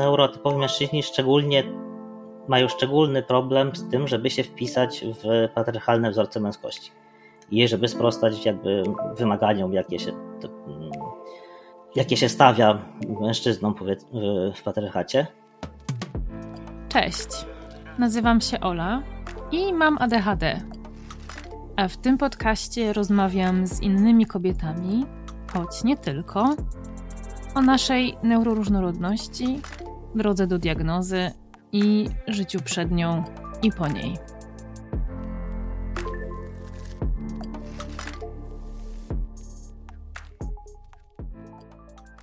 neurotypowi mężczyźni szczególnie mają szczególny problem z tym, żeby się wpisać w patriarchalne wzorce męskości i żeby sprostać jakby wymaganiom, jakie się, jakie się stawia mężczyznom w patriarchacie. Cześć, nazywam się Ola i mam ADHD. A w tym podcaście rozmawiam z innymi kobietami, choć nie tylko, o naszej neuroróżnorodności, drodze do diagnozy i życiu przed nią i po niej.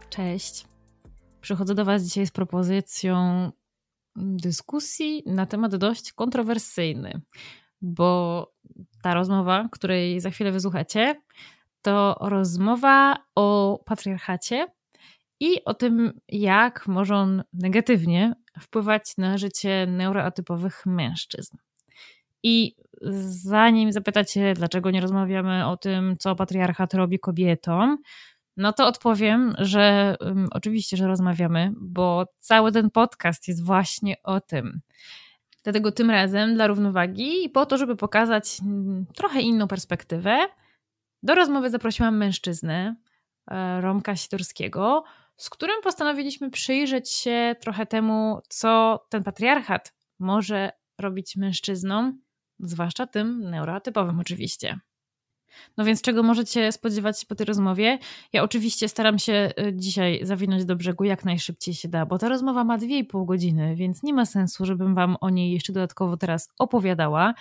Cześć. Przychodzę do Was dzisiaj z propozycją dyskusji na temat dość kontrowersyjny, bo ta rozmowa, której za chwilę wysłuchacie, to rozmowa o patriarchacie i o tym, jak może on negatywnie wpływać na życie neuroatypowych mężczyzn. I zanim zapytacie, dlaczego nie rozmawiamy o tym, co patriarchat robi kobietom, no to odpowiem, że um, oczywiście, że rozmawiamy, bo cały ten podcast jest właśnie o tym. Dlatego tym razem dla równowagi i po to, żeby pokazać mm, trochę inną perspektywę, do rozmowy zaprosiłam mężczyznę, e, Romka Sidorskiego, z którym postanowiliśmy przyjrzeć się trochę temu, co ten patriarchat może robić mężczyznom, zwłaszcza tym neurotypowym oczywiście. No więc czego możecie spodziewać się po tej rozmowie? Ja oczywiście staram się y, dzisiaj zawinąć do brzegu jak najszybciej się da, bo ta rozmowa ma 2,5 godziny, więc nie ma sensu, żebym wam o niej jeszcze dodatkowo teraz opowiadała.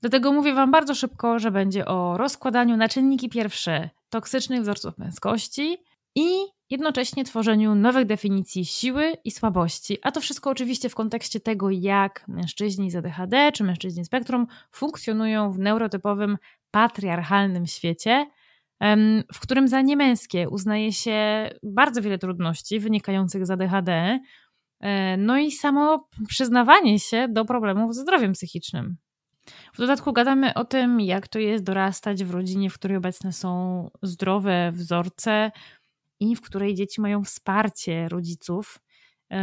Dlatego mówię wam bardzo szybko, że będzie o rozkładaniu na czynniki pierwsze toksycznych wzorców męskości i jednocześnie tworzeniu nowych definicji siły i słabości. A to wszystko oczywiście w kontekście tego, jak mężczyźni z ADHD czy mężczyźni spektrum funkcjonują w neurotypowym, patriarchalnym świecie, w którym za niemęskie uznaje się bardzo wiele trudności wynikających z ADHD, e, no i samo przyznawanie się do problemów ze zdrowiem psychicznym. W dodatku gadamy o tym, jak to jest dorastać w rodzinie, w której obecne są zdrowe wzorce, i w której dzieci mają wsparcie rodziców.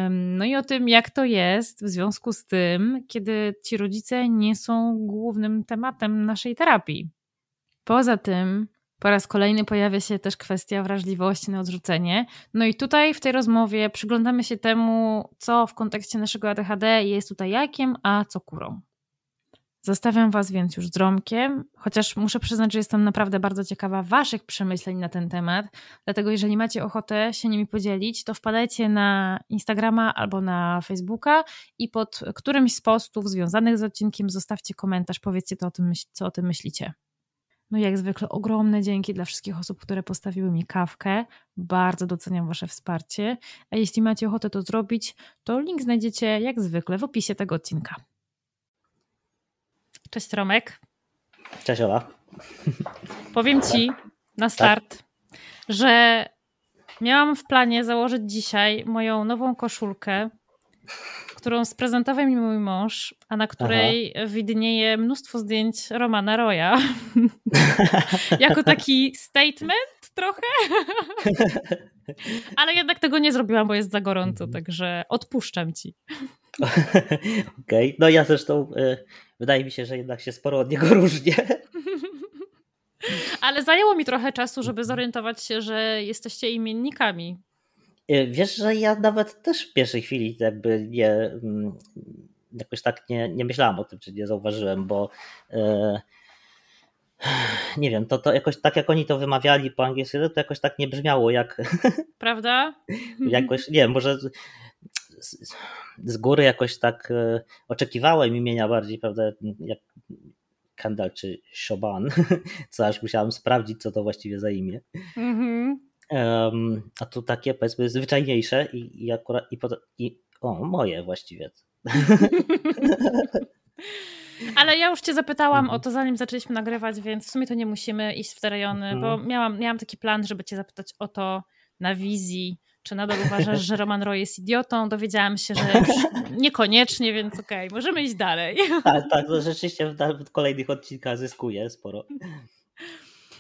No i o tym, jak to jest w związku z tym, kiedy ci rodzice nie są głównym tematem naszej terapii. Poza tym, po raz kolejny pojawia się też kwestia wrażliwości na odrzucenie. No i tutaj w tej rozmowie przyglądamy się temu, co w kontekście naszego ADHD jest tutaj jakiem, a co kurą. Zostawiam Was więc już z Romkiem, chociaż muszę przyznać, że jestem naprawdę bardzo ciekawa Waszych przemyśleń na ten temat. Dlatego, jeżeli macie ochotę się nimi podzielić, to wpadajcie na Instagrama albo na Facebooka i pod którymś z postów związanych z odcinkiem zostawcie komentarz, powiedzcie to o tym, co o tym myślicie. No jak zwykle ogromne dzięki dla wszystkich osób, które postawiły mi kawkę. Bardzo doceniam Wasze wsparcie. A jeśli macie ochotę to zrobić, to link znajdziecie jak zwykle w opisie tego odcinka. Cześć Romek. Cześć Ola. Powiem Ci na start, tak? że miałam w planie założyć dzisiaj moją nową koszulkę, którą sprezentował mi mój mąż, a na której Aha. widnieje mnóstwo zdjęć Romana Roya. jako taki statement trochę. Ale jednak tego nie zrobiłam, bo jest za gorąco, także odpuszczam ci. Okej, okay. no ja zresztą y, wydaje mi się, że jednak się sporo od niego różnię. Ale zajęło mi trochę czasu, żeby zorientować się, że jesteście imiennikami. Y, wiesz, że ja nawet też w pierwszej chwili jakby nie mm, jakoś tak nie, nie myślałam o tym, czy nie zauważyłem, bo y, nie wiem, to, to jakoś tak jak oni to wymawiali po angielsku, to jakoś tak nie brzmiało jak. Prawda? jakoś, nie wiem, może z, z góry jakoś tak e, oczekiwałem imienia bardziej, prawda, jak Kendall czy Shoban, co aż musiałem sprawdzić, co to właściwie za imię. Mm-hmm. Um, a tu takie powiedzmy zwyczajniejsze i, i akurat i, i o, moje właściwie. Ale ja już cię zapytałam mhm. o to, zanim zaczęliśmy nagrywać, więc w sumie to nie musimy iść w te rejony, mhm. bo miałam, miałam taki plan, żeby cię zapytać o to na wizji, czy nadal uważasz, że Roman Roy jest idiotą? Dowiedziałam się, że niekoniecznie, więc okej, okay, możemy iść dalej. Tak, tak, to rzeczywiście w, kolejnych odcinkach zyskuje sporo.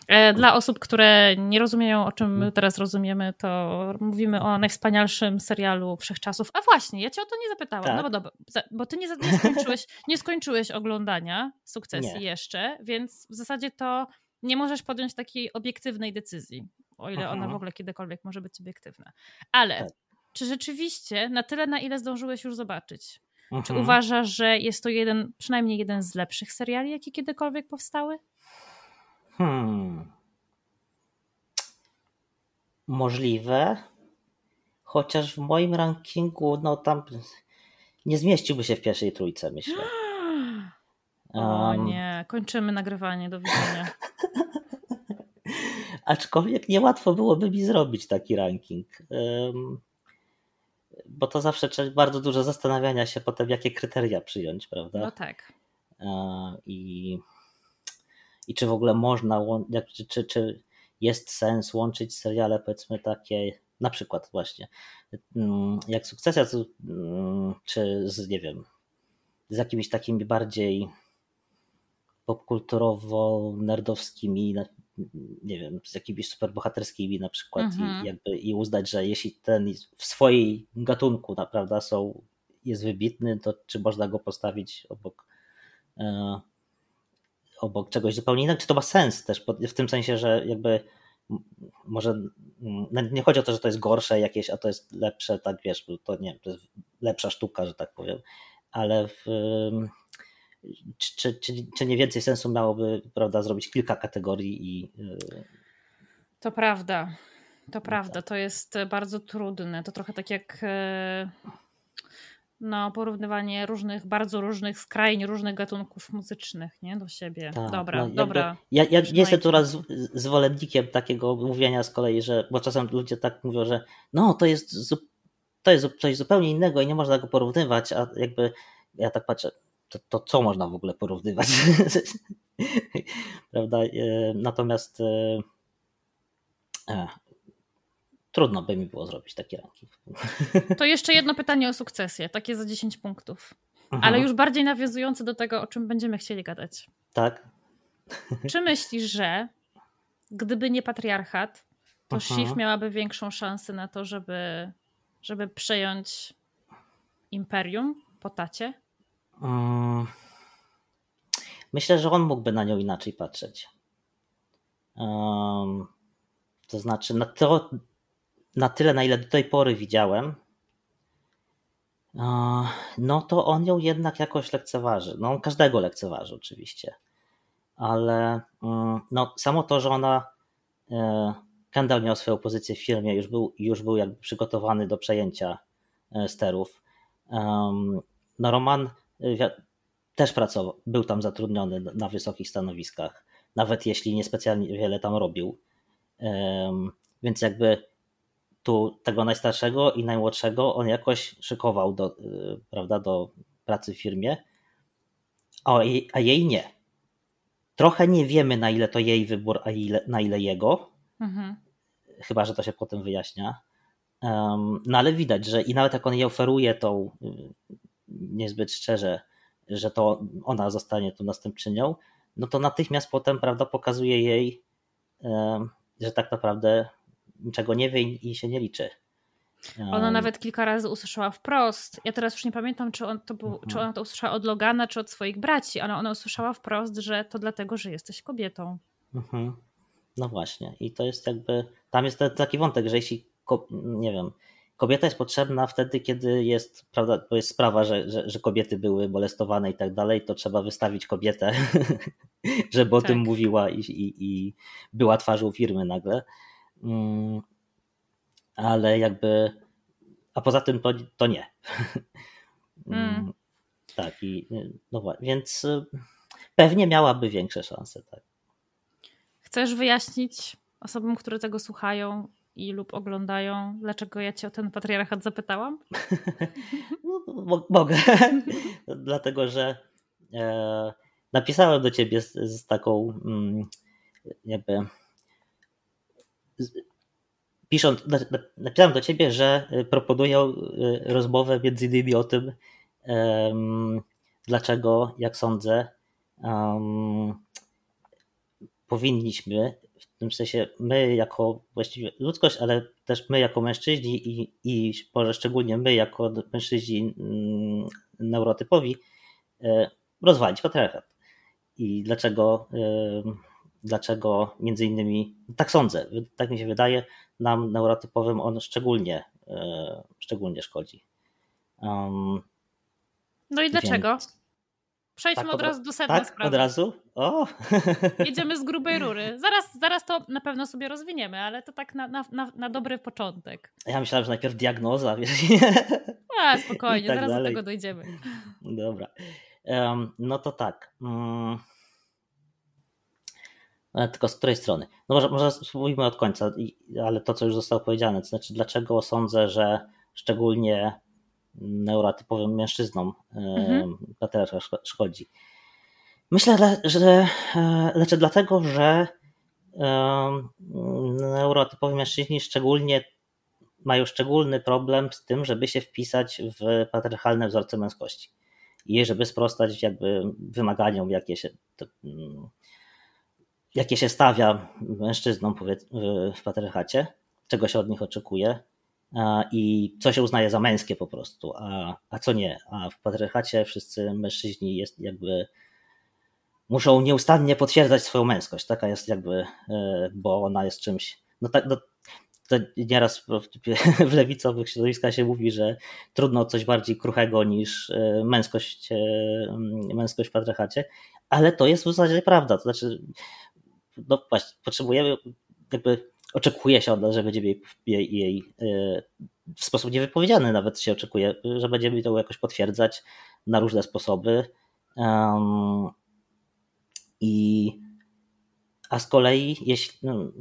E, dla osób, które nie rozumieją, o czym my teraz rozumiemy, to mówimy o najwspanialszym serialu wszechczasów. A właśnie, ja cię o to nie zapytałam. Tak. No bo dobra, bo ty nie, nie, skończyłeś, nie skończyłeś oglądania sukcesji nie. jeszcze, więc w zasadzie to nie możesz podjąć takiej obiektywnej decyzji, o ile ona w ogóle kiedykolwiek może być obiektywna. Ale tak. czy rzeczywiście na tyle, na ile zdążyłeś już zobaczyć, czy uważasz, że jest to jeden, przynajmniej jeden z lepszych seriali, jakie kiedykolwiek powstały? Hmm. Możliwe. Chociaż w moim rankingu, no tam nie zmieściłby się w pierwszej trójce, myślę. O nie, kończymy nagrywanie, do widzenia. Aczkolwiek niełatwo byłoby mi zrobić taki ranking. bo to zawsze bardzo dużo zastanawiania się potem, jakie kryteria przyjąć, prawda? No tak. I i czy w ogóle można, czy, czy, czy jest sens łączyć seriale, powiedzmy takie, na przykład właśnie, mm, jak Sukcesja, mm, czy z, nie wiem, z jakimiś takimi bardziej popkulturowo-nerdowskimi, nie wiem, z jakimiś superbohaterskimi na przykład mhm. i, jakby, i uznać, że jeśli ten w swojej gatunku naprawdę są, jest wybitny, to czy można go postawić obok e, obok czegoś zupełnie innego, czy to ma sens też w tym sensie, że jakby może nie chodzi o to, że to jest gorsze jakieś, a to jest lepsze, tak wiesz, to nie to jest lepsza sztuka, że tak powiem, ale w, czy, czy, czy nie więcej sensu miałoby prawda, zrobić kilka kategorii i. Y, to prawda. To no prawda, tak. to jest bardzo trudne. To trochę tak jak e, no, porównywanie różnych, bardzo różnych, skrajnie różnych gatunków muzycznych nie? do siebie. Tak, dobra, no, dobra. Ja, ja nie jestem tu raz zwolennikiem takiego mówienia z kolei, że, bo czasem ludzie tak mówią, że no to jest, to jest coś zupełnie innego i nie można go porównywać, a jakby ja tak patrzę, to, to co można w ogóle porównywać? Prawda? E, natomiast e, trudno by mi było zrobić taki ranking. To jeszcze jedno pytanie o sukcesję, takie za 10 punktów. Mhm. Ale już bardziej nawiązujące do tego, o czym będziemy chcieli gadać. Tak. Czy myślisz, że gdyby nie patriarchat, to mhm. Shiv miałaby większą szansę na to, żeby, żeby przejąć imperium po tacie? Mm. Myślę, że on mógłby na nią inaczej patrzeć. Um, to znaczy, na to, na tyle, na ile do tej pory widziałem, no to on ją jednak jakoś lekceważy. No on każdego lekceważy oczywiście, ale no, samo to, że ona Kendall miał swoją pozycję w firmie, już był, już był jakby przygotowany do przejęcia sterów. No Roman też pracował, był tam zatrudniony na wysokich stanowiskach, nawet jeśli niespecjalnie wiele tam robił. Więc jakby tu tego najstarszego i najmłodszego on jakoś szykował do, y, prawda, do pracy w firmie, a jej, a jej nie. Trochę nie wiemy, na ile to jej wybór, a ile, na ile jego. Mhm. Chyba, że to się potem wyjaśnia. Um, no ale widać, że i nawet jak on jej oferuje tą niezbyt szczerze, że to ona zostanie tu następczynią, no to natychmiast potem, prawda, pokazuje jej, że tak naprawdę niczego nie wie i się nie liczy. Ona nawet kilka razy usłyszała wprost. Ja teraz już nie pamiętam, czy, on to był, mhm. czy ona to usłyszała od Logana, czy od swoich braci, ale ona usłyszała wprost, że to dlatego, że jesteś kobietą. Mhm. No właśnie. I to jest jakby. Tam jest taki wątek, że jeśli, nie wiem, kobieta jest potrzebna wtedy, kiedy jest, prawda, bo jest sprawa, że, że, że kobiety były molestowane i tak dalej, to trzeba wystawić kobietę, żeby o tak. tym mówiła i, i, i była twarzą firmy nagle. Mm, ale jakby, a poza tym to, to nie. Mm. mm. Tak, i no właśnie, więc y, pewnie miałaby większe szanse, tak. Chcesz wyjaśnić osobom, które tego słuchają i lub oglądają, dlaczego ja cię o ten patriarchat zapytałam? no, mogę, dlatego że e, napisałem do ciebie z, z taką mm, jakby pisząc, napisałem do ciebie, że y, proponuję y, rozmowę między innymi o tym, dlaczego, jak sądzę, um, powinniśmy w tym sensie my jako właściwie ludzkość, ale też my jako mężczyźni i, i może szczególnie my jako mężczyźni mm, neurotypowi e, rozwalić patriarchat. I dlaczego, e, dlaczego między innymi, tak sądzę, tak mi się wydaje, nam neurotypowym on szczególnie, e, szczególnie szkodzi. Um, no i dlaczego? Więc, Przejdźmy tak, od razu do sedna tak, sprawy. od razu? O! Jedziemy z grubej rury. Zaraz, zaraz to na pewno sobie rozwiniemy, ale to tak na, na, na, dobry początek. Ja myślałem, że najpierw diagnoza, wiesz. A, spokojnie, tak zaraz dalej. do tego dojdziemy. Dobra. Um, no to tak. Um, tylko z której strony? No może, może spróbujmy od końca, ale to, co już zostało powiedziane, to znaczy dlaczego sądzę, że szczególnie neurotypowym mężczyznom mhm. szkodzi. Myślę, że znaczy dlatego, że neurotypowi mężczyźni szczególnie mają szczególny problem z tym, żeby się wpisać w patriarchalne wzorce męskości i żeby sprostać jakby wymaganiom, jakie się, jakie się stawia mężczyznom w patriarchacie, czego się od nich oczekuje i co się uznaje za męskie po prostu, a, a co nie. A w patriarchacie wszyscy mężczyźni jest jakby muszą nieustannie potwierdzać swoją męskość. Taka jest jakby, e, bo ona jest czymś. No tak, no, to nieraz w lewicowych środowiskach się mówi, że trudno coś bardziej kruchego niż e, męskość, e, męskość w patriarchacie, ale to jest w zasadzie prawda. To znaczy, no właśnie, potrzebujemy jakby oczekuje się od nas, że będziemy jej, jej, jej w sposób niewypowiedziany nawet się oczekuje, że będziemy to jakoś potwierdzać na różne sposoby. Um, I a z kolei, jeśli no,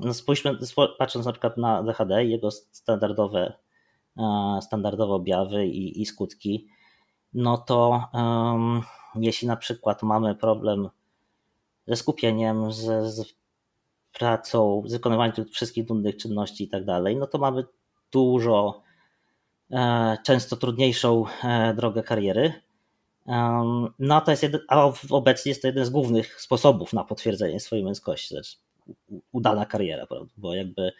no spójrzmy, patrząc na przykład na DHD i jego standardowe, e, standardowe objawy i, i skutki, no to um, jeśli na przykład mamy problem ze skupieniem, z, z pracą, wykonywaniem tych wszystkich innych czynności i tak dalej, no to mamy dużo, e, często trudniejszą e, drogę kariery. No to jest jeden, a obecnie jest to jeden z głównych sposobów na potwierdzenie swojej męskości, znaczy udana kariera, prawda? bo jakby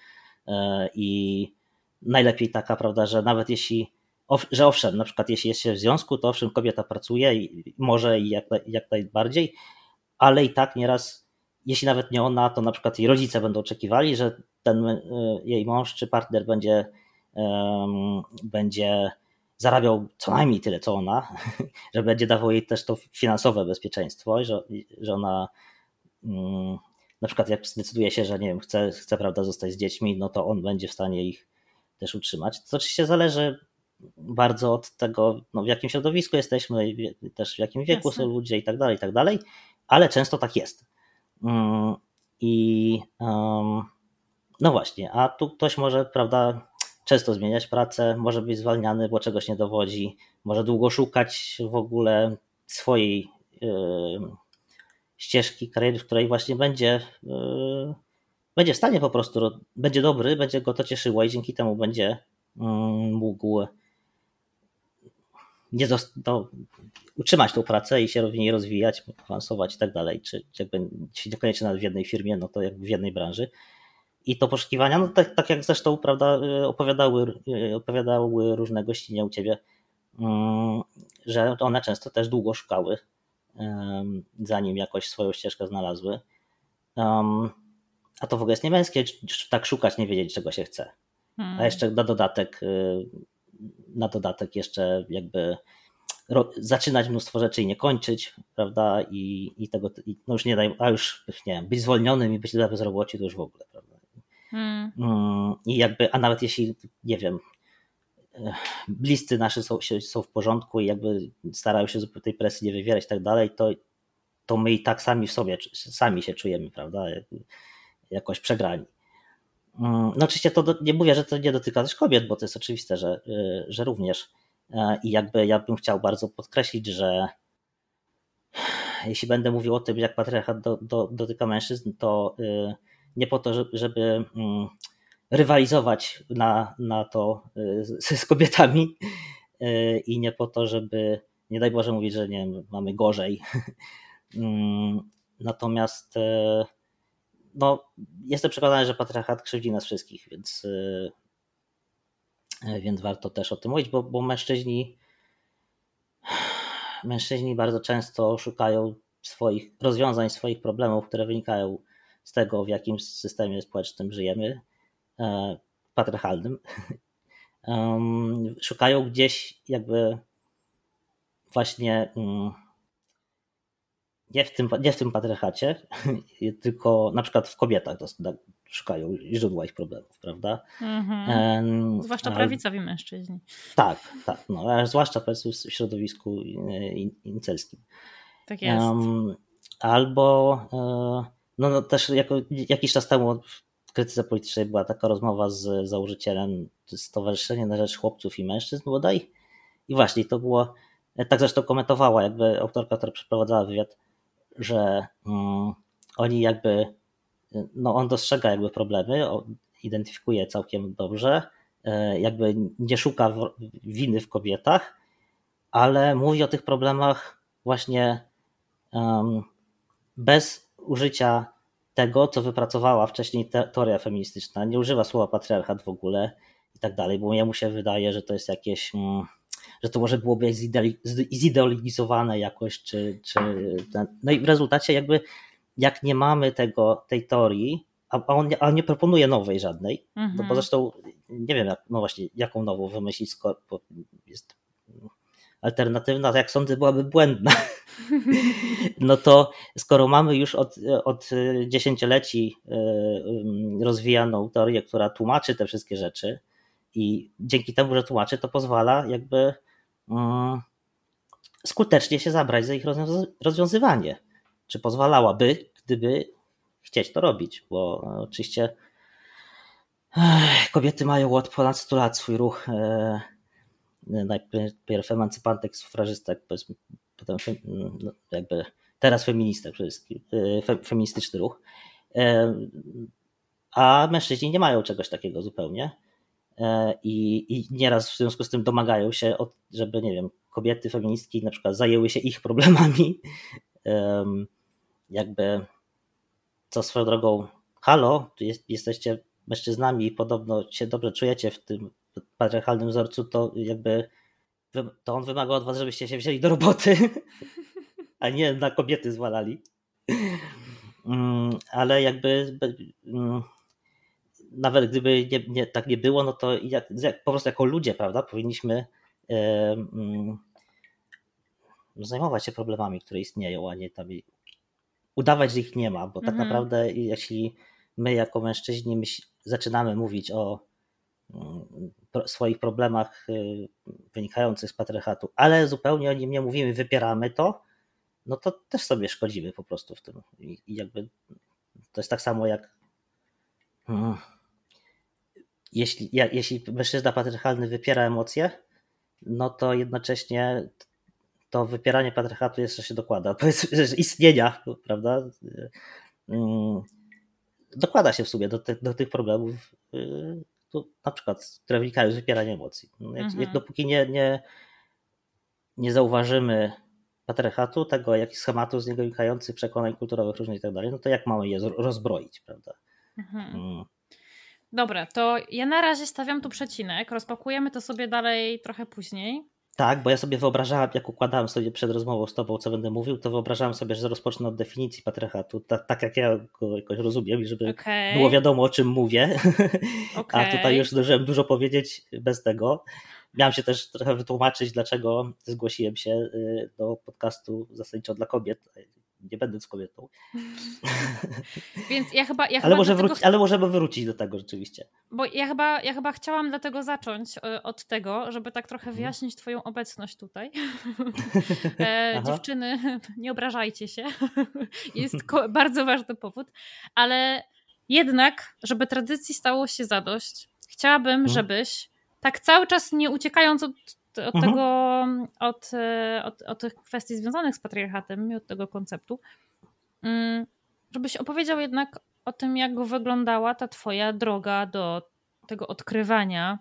e, i najlepiej taka, prawda, że nawet jeśli, że owszem, na przykład jeśli jest się w związku, to owszem, kobieta pracuje i może i jak, jak najbardziej, ale i tak nieraz jeśli nawet nie ona, to na przykład jej rodzice będą oczekiwali, że ten e, jej mąż czy partner będzie, będzie zarabiał co najmniej tyle, co ona, że będzie dawał jej też to finansowe bezpieczeństwo, że, że ona um, na przykład jak zdecyduje się, że nie wiem, chce, chce prawda, zostać z dziećmi, no to on będzie w stanie ich też utrzymać. To oczywiście zależy bardzo od tego, no, w jakim środowisku jesteśmy, też w jakim wieku Jasne. są ludzie i tak dalej, i tak dalej, ale często tak jest. Mm, I no właśnie, a tu ktoś może, prawda, często zmieniać pracę, może być zwalniany, bo czegoś nie dowodzi, może długo szukać w ogóle swojej ścieżki kariery, w której właśnie będzie, yy, będzie w stanie po prostu, będzie dobry, będzie go to cieszyło i dzięki temu będzie yy, mógł nie no, utrzymać tą pracę i się w niej rozwijać, awansować i tak dalej, czy jakby niekoniecznie nawet w jednej firmie, no to jak w jednej branży. I to poszukiwania, no tak, tak jak zresztą prawda, opowiadały, opowiadały różne gościnie u ciebie, mm, że one często też długo szukały, zanim jakoś swoją ścieżkę znalazły. A to w ogóle jest niemęskie, tak szukać, nie wiedzieć, czego się chce. A jeszcze na dodatek y, na dodatek jeszcze jakby zaczynać mnóstwo rzeczy i nie kończyć, prawda? I, i tego, i, no już nie daj, a już nie wiem, być zwolnionym i być na bezrobocie to już w ogóle, prawda? Hmm. Mm, I jakby, a nawet jeśli, nie wiem, bliscy nasi są, są w porządku i jakby starają się tej presji nie wywierać i tak dalej, to, to my i tak sami w sobie, sami się czujemy, prawda? Jakoś przegrani. Mm, no oczywiście to do, nie mówię, że to nie dotyka też kobiet, bo to jest oczywiste, że, y, że również. E, I jakby ja bym chciał bardzo podkreślić, że jeśli będę mówił o tym, jak patriarchat do, do, dotyka mężczyzn, to y, nie po to, żeby mm, rywalizować na, na to y, z, z kobietami i nie po to, żeby nie daj Boże mówić, że nie mamy gorzej. Mm, natomiast no, jestem przekonany, że patriarchat krzywdzi nas wszystkich, więc, więc warto też o tym mówić, bo, bo mężczyźni mężczyźni bardzo często szukają swoich rozwiązań swoich problemów, które wynikają z tego, w jakim systemie społecznym żyjemy, patriarchalnym. Szukają gdzieś jakby właśnie mm, nie w tym, nie w tym patriarchacie, tylko na przykład w kobietach szukają źródła ich problemów, prawda? Mhm. Zwłaszcza prawicowi mężczyźni. Tak, tak. No, zwłaszcza w środowisku incelskim. Tak jest. Um, albo e, no, no, też jako, jakiś czas temu w krytyce politycznej była taka rozmowa z założycielem Stowarzyszenia na Rzecz Chłopców i Mężczyzn bodaj. I właśnie to było, tak zresztą komentowała jakby autorka, która przeprowadzała wywiad, że um, oni jakby, no on dostrzega jakby problemy, identyfikuje całkiem dobrze, e, jakby nie szuka winy w kobietach, ale mówi o tych problemach właśnie um, bez użycia tego, co wypracowała wcześniej teoria feministyczna. Nie używa słowa patriarchat w ogóle i tak dalej, bo jemu się wydaje, że to jest jakieś. Mm, że to może byłoby zideologizowane jakoś, czy, czy no i w rezultacie jakby jak nie mamy tego, tej teorii, a on, a on nie proponuje nowej żadnej, mhm. no bo zresztą nie wiem, jak, no właśnie, jaką nową wymyślić, skoro jest alternatywna, jak sądzę, byłaby błędna. No to skoro mamy już od, od dziesięcioleci e, rozwijaną teorię, która tłumaczy te wszystkie rzeczy i dzięki temu, że tłumaczy, to pozwala jakby skutecznie się zabrać za ich rozwiązywanie. Czy pozwalałaby, gdyby chcieć to robić, bo oczywiście kobiety mają od ponad 100 lat swój ruch e, najpierw emancypantek, sufrażystek, potem no, jakby teraz feministek, e, feministyczny ruch. E, a mężczyźni nie mają czegoś takiego zupełnie. E, I, i nieraz w związku z tym domagają się, żeby, nie wiem, kobiety feministki na przykład zajęły się ich problemami. Jakby, co swoją drogą, halo, jest, jesteście mężczyznami i podobno się dobrze czujecie w tym patriarchalnym wzorcu, to jakby to on wymaga od was, żebyście się wzięli do roboty, a nie na kobiety zwalali. Mm, ale jakby mm, nawet gdyby nie, nie, tak nie było, no to jak, jak, po prostu jako ludzie, prawda, powinniśmy mm, zajmować się problemami, które istnieją, a nie tam udawać, że ich nie ma, bo tak mhm. naprawdę jeśli my jako mężczyźni myśl, zaczynamy mówić o swoich problemach y, wynikających z patriarchatu, ale zupełnie o nim nie mówimy, wypieramy to, no to też sobie szkodzimy po prostu w tym. I jakby to jest tak samo jak jeśli, jeśli mężczyzna patriarchalny wypiera emocje, no to jednocześnie to wypieranie patriarchatu jeszcze się dokłada, powiedzmy, że istnienia, prawda? Hmm, dokłada się w sumie do, te, do tych problemów y, na przykład, które wynikają z wypierania emocji. No, jak, mhm. dopóki nie, nie, nie zauważymy patriarchatu, tego jak schematu z niego wynikających przekonań kulturowych różnych i tak dalej, no to jak mamy je rozbroić, prawda? Mhm. Dobra, to ja na razie stawiam tu przecinek, rozpakujemy to sobie dalej trochę później. Tak, bo ja sobie wyobrażałem, jak układałem sobie przed rozmową z tobą, co będę mówił, to wyobrażałem sobie, że rozpocznę od definicji patriarchatu, tak, tak jak ja go jakoś rozumiem, i żeby okay. było wiadomo, o czym mówię. Okay. A tutaj już zdążyłem dużo powiedzieć bez tego. Miałem się też trochę wytłumaczyć, dlaczego zgłosiłem się y, do podcastu zasadniczo dla kobiet, nie będąc kobietą. Więc ja chyba. Ja ale, może dlatego... wróci, ale możemy wrócić do tego rzeczywiście. Bo ja chyba, ja chyba chciałam dlatego zacząć e, od tego, żeby tak trochę mhm. wyjaśnić Twoją obecność tutaj. e, dziewczyny, nie obrażajcie się. Jest bardzo ważny powód, ale jednak, żeby tradycji stało się zadość, chciałabym, mhm. żebyś tak cały czas nie uciekając od od mhm. tego, od, e, od, od tych kwestii związanych z patriarchatem i od tego konceptu, mm, żebyś opowiedział jednak o tym, jak wyglądała ta twoja droga do tego odkrywania,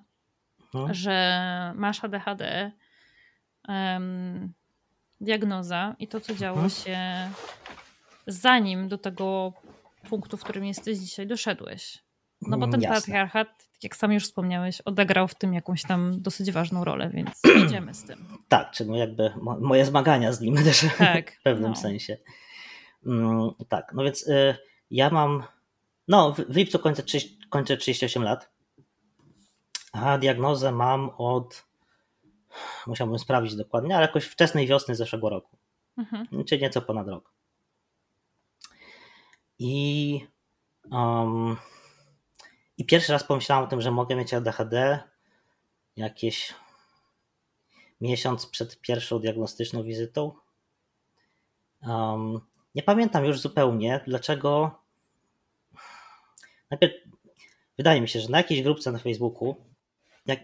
mhm. że masz ADHD, um, diagnoza i to, co działo mhm. się zanim do tego punktu, w którym jesteś dzisiaj, doszedłeś. No bo ten Jasne. patriarchat, tak jak sam już wspomniałeś, odegrał w tym jakąś tam dosyć ważną rolę, więc idziemy z tym. Tak, czy no jakby mo- moje zmagania z nim też Tak, w pewnym no. sensie. Mm, tak, no więc y, ja mam, no w, w lipcu kończę, 30, kończę 38 lat, a diagnozę mam od, musiałbym sprawdzić dokładnie, ale jakoś wczesnej wiosny zeszłego roku, Mhm. czy nieco ponad rok. I, um, I pierwszy raz pomyślałem o tym, że mogę mieć ADHD jakieś miesiąc przed pierwszą diagnostyczną wizytą. Um, nie pamiętam już zupełnie, dlaczego. Najpierw wydaje mi się, że na jakiejś grupce na Facebooku, jak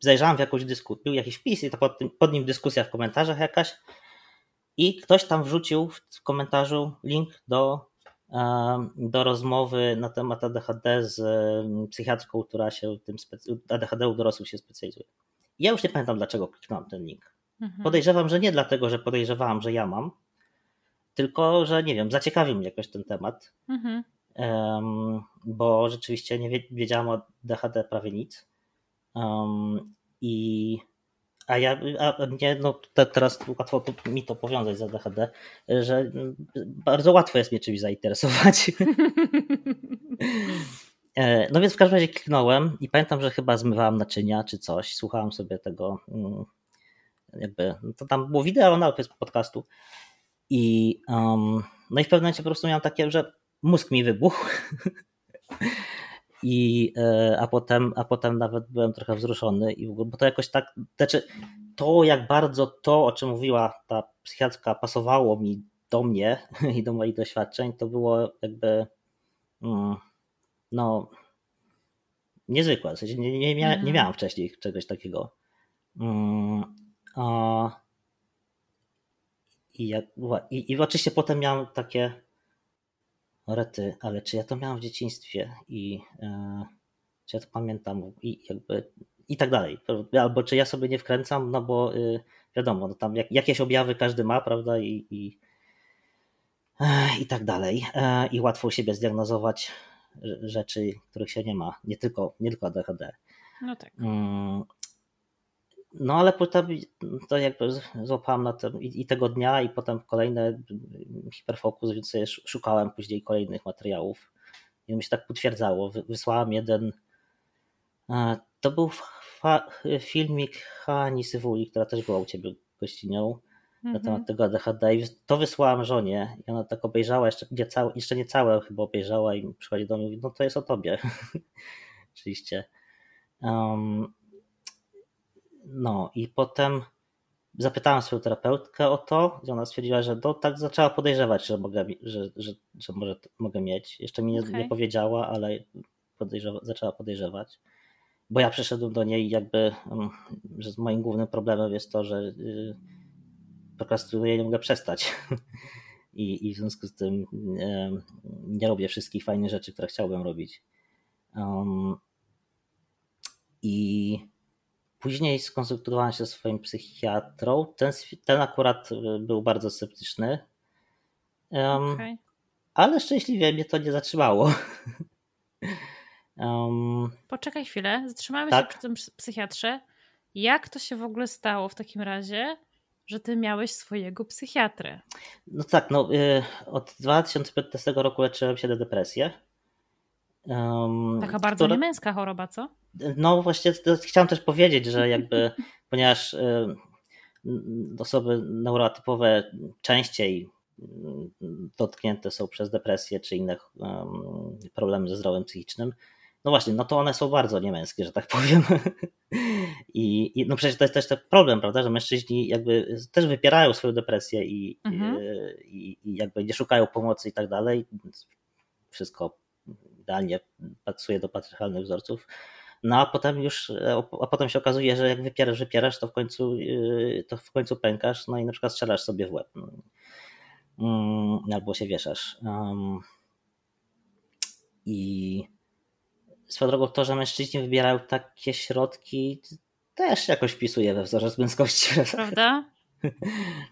zajrzałem w jakąś dyskusję, był jakiś wpis i to pod, tym, pod nim dyskusja w komentarzach jakaś i ktoś tam wrzucił w komentarzu link do, do rozmowy na temat ADHD z psychiatrką, która się tym specy- ADHD u dorosłych się specjalizuje. Ja już nie pamiętam dlaczego kliknąłem ten link. Mhm. Podejrzewam, że nie dlatego, że podejrzewałam, że ja mam, tylko że nie wiem, zaciekawił mnie jakoś ten temat, Mhm. em, bo rzeczywiście nie wie- wiedziałam o DHD prawie nic. Em, I a ja, a mnie, no te, teraz łatwo to, mi to powiązać z ADHD, że mm, bardzo łatwo jest mnie czymś zainteresować. E, No więc w każdym razie kliknąłem i pamiętam, że chyba zmywałam naczynia czy coś, słuchałam sobie tego, mm, jakby, no to tam było wideo na opis podcastu i um, no i w pewnym momencie po prostu miałem takie, że mózg mi wybuchł i e, a potem, a potem nawet byłem trochę wzruszony i w ogóle, bo to jakoś tak, znaczy to jak bardzo to, o czym mówiła ta psychiatrka pasowało mi do mnie i do moich doświadczeń, to było jakby mm, no niezwykłe. W sensie nie, nie, mia, nie Mhm. miałem wcześniej czegoś takiego. Mm, a, i, jak, i, I oczywiście potem miałem takie rety, ale czy ja to miałem w dzieciństwie i e, czy ja to pamiętam i jakby i tak dalej. Albo czy ja sobie nie wkręcam, no bo y, wiadomo, no tam jak, jakieś objawy każdy ma, prawda, i, i, i tak dalej. E, I łatwo u siebie zdiagnozować rzeczy, których się nie ma, nie tylko, nie tylko ADHD. No tak. Mm, No ale potem to jakby złapałem na tym i, i tego dnia, i potem kolejne mm, hiperfokus, więc szukałem później kolejnych materiałów. I mi się tak potwierdzało. Wy- Wysłałem jeden. e, To był filmik Hani Sywuli, która też była u ciebie gościnią na Mhm. temat tego ADHD. I to wysłałem żonie i ona tak obejrzała, jeszcze nie całe, jeszcze nie całe chyba obejrzała i przychodzi do mnie i mówi, no to jest o tobie. Oczywiście. Um, no i potem zapytałem swoją terapeutkę o to i ona stwierdziła, że no, tak zaczęła podejrzewać, że mogę, że, że, że może mogę mieć. Jeszcze mi nie, Okej. nie powiedziała, ale podejrzewa, zaczęła podejrzewać. Bo ja przyszedłem do niej jakby, um, że moim głównym problemem jest to, że y, prokrastynuję i nie mogę przestać. I, I w związku z tym nie robię wszystkich fajnych rzeczy, które chciałbym robić. Um, I później skonsultowałem się ze swoim psychiatrą. Ten, ten akurat y, był bardzo sceptyczny. Um, Okej. Ale szczęśliwie mnie to nie zatrzymało. um, Poczekaj chwilę, zatrzymamy Tak. się przy tym psy- psychiatrze. Jak to się w ogóle stało w takim razie, że ty miałeś swojego psychiatrę? no tak, no, y, od 2015 roku leczyłem się na depresję. Um, Taka bardzo która- niemęska choroba, co? No właśnie chciałem też powiedzieć, że jakby ponieważ y, n- osoby neurotypowe częściej mm, dotknięte są przez depresję czy inne um, problemy ze zdrowiem psychicznym, no właśnie, no to one są bardzo niemęskie, że tak powiem. I, I no przecież to jest też ten problem, prawda, że mężczyźni jakby też wypierają swoją depresję i, Mhm. y, i, i jakby nie szukają pomocy i tak dalej. Wszystko idealnie pasuje do patriarchalnych wzorców. No a potem już, a potem się okazuje, że jak wypierasz, wypierasz, to w końcu, yy, to w końcu pękasz, no i na przykład strzelasz sobie w łeb. No. Mm, albo się wieszasz. I swoją drogą to, że mężczyźni wybierają takie środki, też jakoś wpisuje we wzorzec męskości. Prawda?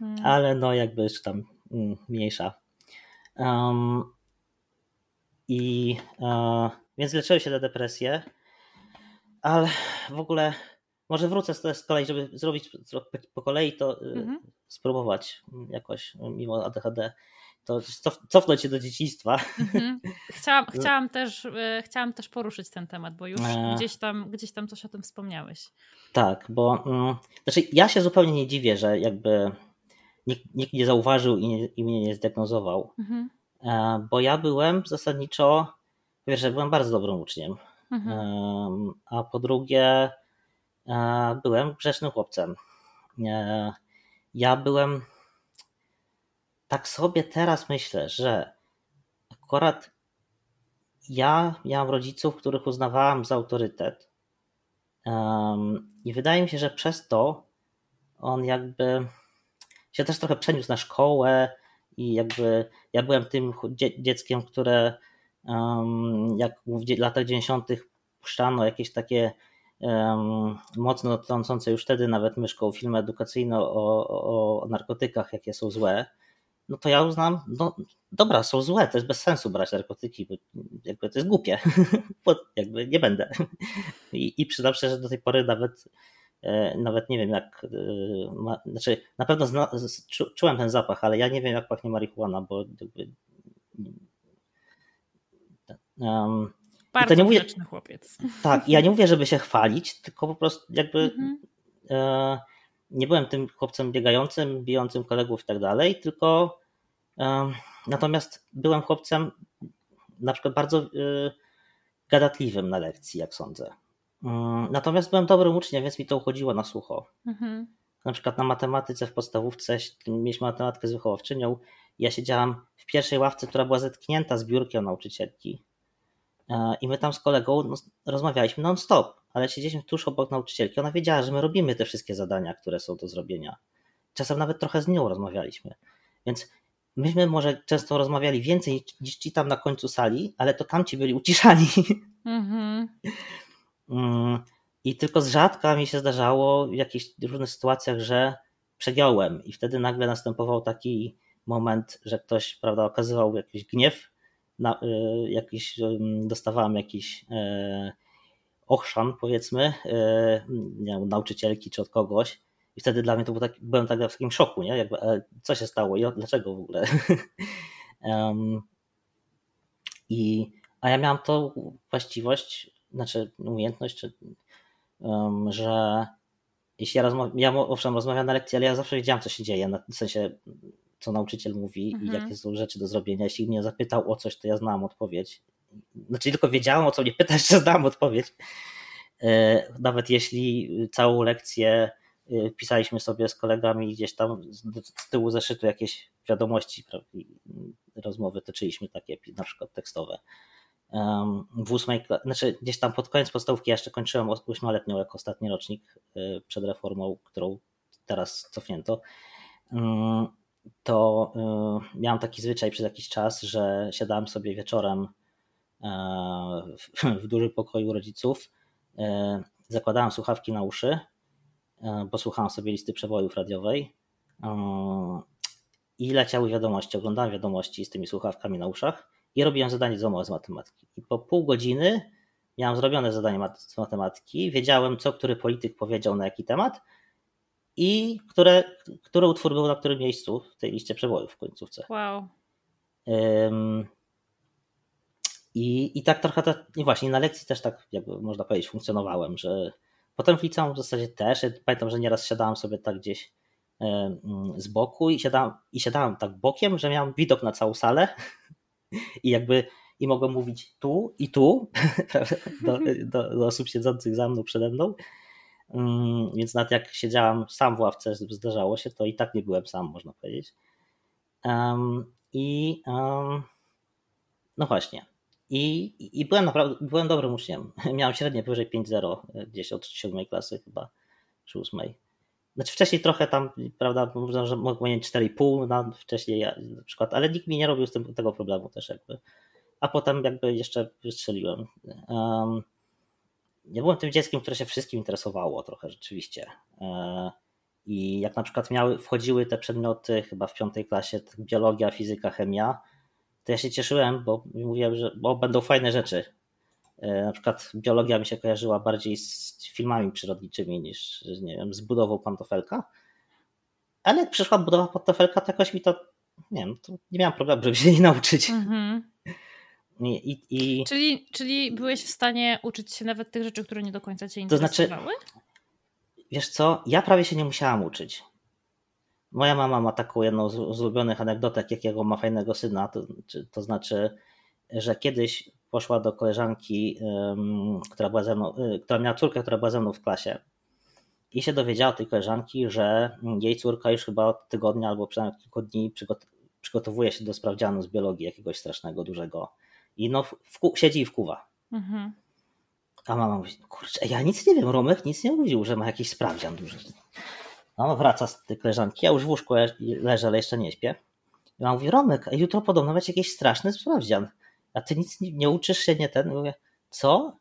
Mm. Ale no jakby już tam mm, mniejsza. Um, I więc leczyły się te depresje, ale w ogóle może wrócę z kolei, żeby zrobić po kolei, to y, mhm. spróbować jakoś mimo ADHD to cofnąć się do dzieciństwa. Mhm. Chciałam, chciałam, też, y, chciałam też poruszyć ten temat, bo już e... gdzieś, tam, gdzieś tam coś o tym wspomniałeś. Tak, bo mm, znaczy ja się zupełnie nie dziwię, że jakby nikt, nikt nie zauważył i, nie, i mnie nie zdiagnozował, mhm. E, bo ja byłem zasadniczo, wiesz, że byłem bardzo dobrym uczniem, mhm. a po drugie E, byłem grzecznym chłopcem. E, ja byłem. Tak sobie teraz myślę, że akurat ja miałem rodziców, których uznawałem za autorytet. I wydaje mi się, że przez to on jakby się też trochę przeniósł na szkołę i jakby ja byłem tym dzieckiem, które jak w latach 90. puszczano jakieś takie mocno trącące już wtedy nawet myszką filmy edukacyjne o, o, narkotykach, jakie są złe, no to ja uznam, no dobra, są złe, to jest bez sensu brać narkotyki, bo jakby to jest głupie, bo jakby nie będę. I, i przyznam szczerze, że do tej pory nawet nawet nie wiem jak, e, znaczy na pewno zna, czu, czułem ten zapach, ale ja nie wiem jak pachnie marihuana, bo jakby um, bardzo to nie mówię, chłopiec. Tak, ja nie mówię, żeby się chwalić, tylko po prostu jakby mhm. e, nie byłem tym chłopcem biegającym, bijącym kolegów i tak dalej, tylko e, natomiast byłem chłopcem na przykład bardzo e, gadatliwym na lekcji, jak sądzę. Mm, natomiast byłem dobrym uczniem, więc mi to uchodziło na sucho. Mhm. Na przykład na matematyce w podstawówce mieliśmy matematykę z wychowawczynią. Ja siedziałam w pierwszej ławce, która była zetknięta z biurkiem nauczycielki. E, I my tam z kolegą no, rozmawialiśmy non-stop, ale siedzieliśmy tuż obok nauczycielki. Ona wiedziała, że my robimy te wszystkie zadania, które są do zrobienia. Czasem nawet trochę z nią rozmawialiśmy. Więc myśmy może często rozmawiali więcej niż ci tam na końcu sali, ale to tamci byli uciszani. Mm-hmm. I tylko z rzadka mi się zdarzało w jakichś różnych sytuacjach, że przegiąłem i wtedy nagle następował taki moment, że ktoś prawda, okazywał jakiś gniew na, y, jakiś, dostawałem jakiś e, ochrzan, powiedzmy, nie wiem, nauczycielki czy od kogoś. I wtedy dla mnie to był byłem tak w takim szoku, nie? Jakby, e, co się stało i dlaczego w ogóle. um, i, a ja miałam tą właściwość, znaczy umiejętność, czy, um, że jeśli ja rozmawiam, ja owszem rozmawiam na lekcji, ale ja zawsze wiedziałam, co się dzieje, w sensie co nauczyciel mówi mhm. i jakie są rzeczy do zrobienia. Jeśli mnie zapytał o coś, to ja znałam odpowiedź. Znaczy tylko wiedziałam, o co mnie pytać, że znałam odpowiedź. E, nawet jeśli całą lekcję e, pisaliśmy sobie z kolegami gdzieś tam z tyłu zeszytu jakieś wiadomości, rozmowy toczyliśmy takie na przykład tekstowe. W ósmej, znaczy gdzieś tam pod koniec podstawówki jeszcze kończyłem ośmioletnią jako ostatni rocznik e, przed reformą, którą teraz cofnięto. To y, miałem taki zwyczaj przez jakiś czas, że siadałem sobie wieczorem e, w dużym pokoju rodziców, e, zakładałem słuchawki na uszy, e, bo słuchałem sobie listy przewojów radiowej i leciały wiadomości, oglądałem wiadomości z tymi słuchawkami na uszach i robiłem zadanie domowe z matematyki. I po pół godziny miałem zrobione zadanie z matematyki, wiedziałem, co który polityk powiedział na jaki temat i które, który utwór był na którym miejscu w tej liście przebojów w końcówce. Wow. Um, i, I tak trochę, i właśnie na lekcji też tak, jakby można powiedzieć, funkcjonowałem, że potem w liceum w zasadzie też, ja pamiętam, że nieraz siadałem sobie tak gdzieś z boku i siadałem, i siadałem tak bokiem, że miałem widok na całą salę i jakby i mogłem mówić tu i tu do, do, do osób siedzących za mną przede mną Mm, więc nawet jak siedziałam sam w ławce, zdarzało się, to i tak nie byłem sam, można powiedzieć. I no właśnie. I, I byłem naprawdę byłem dobrym uczniem. Miałem średnie powyżej 5-0 e, gdzieś od 7 klasy chyba, czy 8. Znaczy wcześniej trochę tam, prawda, można, że mogłem mieć 4,5 na wcześniej ja, na przykład, ale nikt mi nie robił z tym, tego problemu też jakby. A potem jakby jeszcze wystrzeliłem. Um, ja byłem tym dzieckiem, które się wszystkim interesowało trochę rzeczywiście. E, I jak na przykład miały, wchodziły te przedmioty chyba w piątej klasie, biologia, fizyka, chemia, to ja się cieszyłem, bo mówiłem, że bo będą fajne rzeczy. E, na przykład biologia mi się kojarzyła bardziej z filmami przyrodniczymi niż nie wiem, z budową pantofelka. Ale jak przyszła budowa pantofelka, to jakoś mi to, nie wiem, to nie miałem problemu, żeby się jej nauczyć. Mhm. I, i, i... Czyli, czyli byłeś w stanie uczyć się nawet tych rzeczy, które nie do końca cię interesowały? To znaczy, wiesz co, ja prawie się nie musiałam uczyć. Moja mama ma taką jedną z ulubionych anegdotek, jakiego ma fajnego syna, to, to znaczy, że kiedyś poszła do koleżanki, która, była ze mną, y, która miała córkę, która była ze mną w klasie i się dowiedziała tej koleżanki, że jej córka już chyba od tygodnia albo przynajmniej kilku dni przygot przygotowuje się do sprawdzianu z biologii jakiegoś strasznego, dużego i no, siedzi i wkuwa. Mhm. A mama mówi, kurczę, ja nic nie wiem, Romek nic nie mówił, że ma jakiś sprawdzian duży. No, wraca z tej koleżanki, ja już w łóżku leżę, ale jeszcze nie śpię. I mama mówi, Romek, jutro podobno będzie jakiś straszny sprawdzian. A ty nic nie, nie uczysz się, nie ten? mówię, co?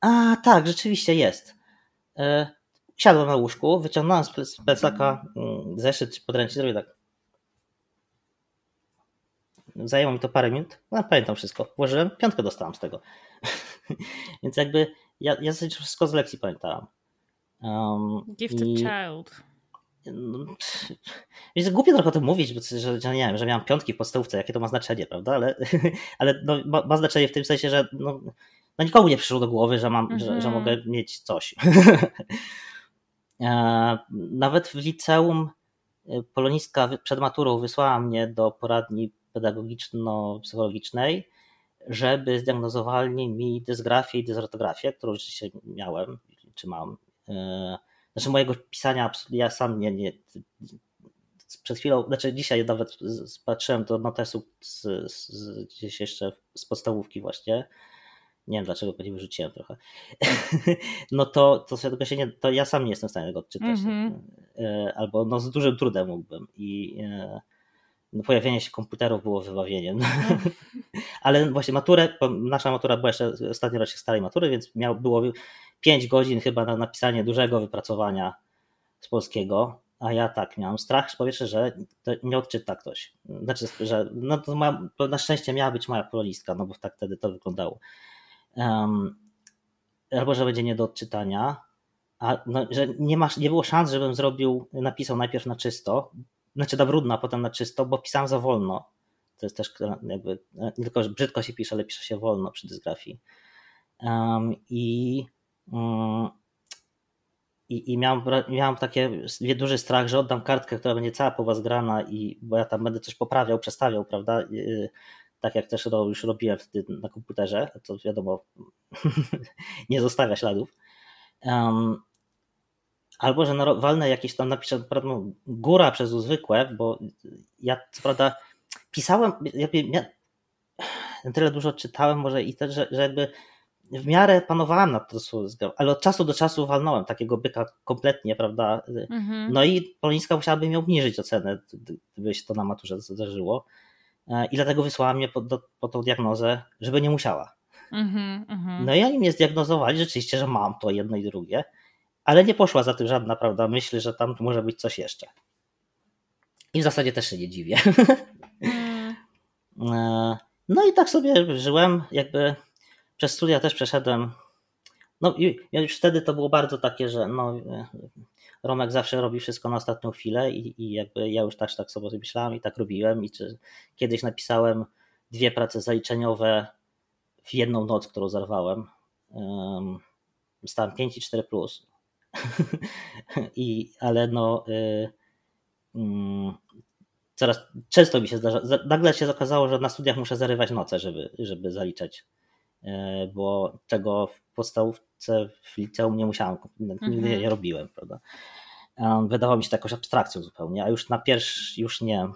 A, tak, rzeczywiście jest. E, siadłem na łóżku, wyciągnąłem z plecaka mm, zeszyt czy podręcznik, zrobię tak. Zajęło mi to parę minut, no pamiętam wszystko. Włożyłem, piątkę dostałem z tego. Więc jakby ja, ja wszystko z lekcji pamiętałam. Um, Gifted i... child. No, jest głupio trochę o tym mówić, bo, że, że nie wiem, że miałam piątki w podstawówce, jakie to ma znaczenie, prawda? Ale, ale no, ma, ma, znaczenie w tym sensie, że no, no nikomu nie przyszło do głowy, że, mam, że, że mhm. mogę mieć coś. E, nawet w liceum e, polonistka przed maturą wysłała mnie do poradni pedagogiczno-psychologicznej, żeby zdiagnozowali mi dysgrafię i dysrotografię, którą rzeczywiście miałem, czy mam. Znaczy mojego pisania ja sam nie, nie przed chwilą, znaczy dzisiaj nawet patrzyłem do notesu z, z, gdzieś jeszcze z podstawówki właśnie, nie wiem dlaczego go nie wyrzuciłem trochę, no to, to, tego się nie, to ja sam nie jestem w stanie tego odczytać. Mm-hmm. Albo no, z dużym trudem mógłbym. I e, no, pojawienie się komputerów było wybawieniem. No. Ale właśnie maturę, nasza matura była jeszcze ostatni rocznik starej matury, więc miał, było 5 godzin chyba na napisanie dużego wypracowania z polskiego, a ja tak, miałem strach po pierwsze, że nie odczyta ktoś. Znaczy, że no to, ma, to na szczęście miała być moja polonistka, no bo tak wtedy to wyglądało. Um, albo że będzie nie do odczytania, a no, że nie, masz, nie było szans, żebym zrobił, napisał najpierw na czysto, znaczy na brudno, a potem na czysto, bo pisałem za wolno. To jest też jakby, nie tylko że brzydko się pisze, ale pisze się wolno przy dysgrafii. Um, I i, i miałem, miałem duży strach, że oddam kartkę, która będzie cała po was grana i bo ja tam będę coś poprawiał, przestawiał, prawda? Tak jak też już robiłem wtedy na komputerze, to wiadomo, nie zostawia śladów. Um, albo że walnę jakieś tam, napiszę prawda, góra przez zwykłe, bo ja co prawda pisałem, ja, ja tyle dużo czytałem może i też, że, że jakby w miarę panowałem nad słowem, ale od czasu do czasu walnąłem takiego byka kompletnie, prawda? Mhm. No i Polińska musiałaby mi obniżyć ocenę, gdyby się to na maturze zdarzyło. E, I dlatego wysłała mnie po, do, po tą diagnozę, żeby nie musiała. Mhm, mhm. No i oni mnie zdiagnozowali rzeczywiście, że mam to jedno i drugie, ale nie poszła za tym żadna, prawda, myśl, że tam może być coś jeszcze. I w zasadzie też się nie dziwię. Mm. E, no i tak sobie żyłem, jakby przez studia też przeszedłem. No i już wtedy to było bardzo takie, że no, Romek zawsze robi wszystko na ostatnią chwilę i, i jakby ja już też tak sobie myślałem i tak robiłem i czy, kiedyś napisałem dwie prace zaliczeniowe w jedną noc, którą zerwałem. Um, stałem 5 i 4 plus. I, ale no y, coraz często mi się zdarza. Nagle się okazało, że na studiach muszę zarywać noce, żeby, żeby zaliczać E, bo tego w podstawówce w liceum nie musiałem, nigdy mhm. nie robiłem, prawda. Wydawało mi się to jakąś abstrakcją zupełnie, a już na pierwszy, już nie,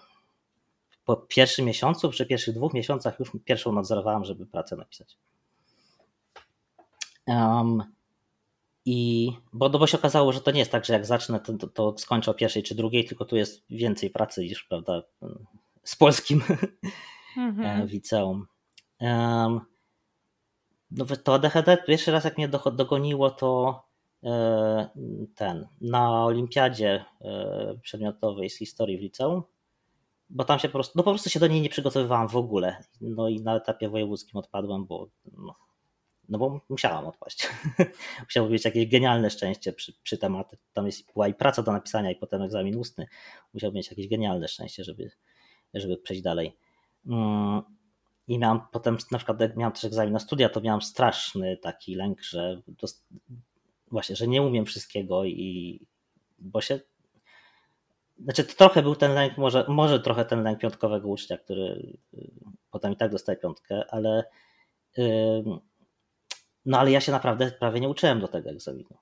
po pierwszym miesiącu, przy pierwszych dwóch miesiącach już pierwszą nadzorowałem, żeby pracę napisać. Um, I bo, no bo się okazało, że to nie jest tak, że jak zacznę, to, to, to skończę o pierwszej czy drugiej, tylko tu jest więcej pracy niż, prawda, z polskim mhm. w liceum. Um, no to ADHD pierwszy raz jak mnie dogoniło to e, ten, na olimpiadzie e, przedmiotowej z historii w liceum bo tam się po prostu, no po prostu się do niej nie przygotowywałam w ogóle. No i na etapie wojewódzkim odpadłem, bo no, no bo musiałam odpaść. Musiało być jakieś genialne szczęście przy, przy tematy. Tam jest, była i praca do napisania, i potem egzamin ustny. Musiał mieć jakieś genialne szczęście, żeby, żeby przejść dalej. Mm, I miałam potem, na przykład, jak miałam też egzamin na studia, to miałam straszny taki lęk, że właśnie, że nie umiem wszystkiego i bo się. Znaczy, to trochę był ten lęk, może, może trochę ten lęk piątkowego ucznia, który y, potem i tak dostaje piątkę, ale. Yy, no ale ja się naprawdę prawie nie uczyłem do tego egzaminu.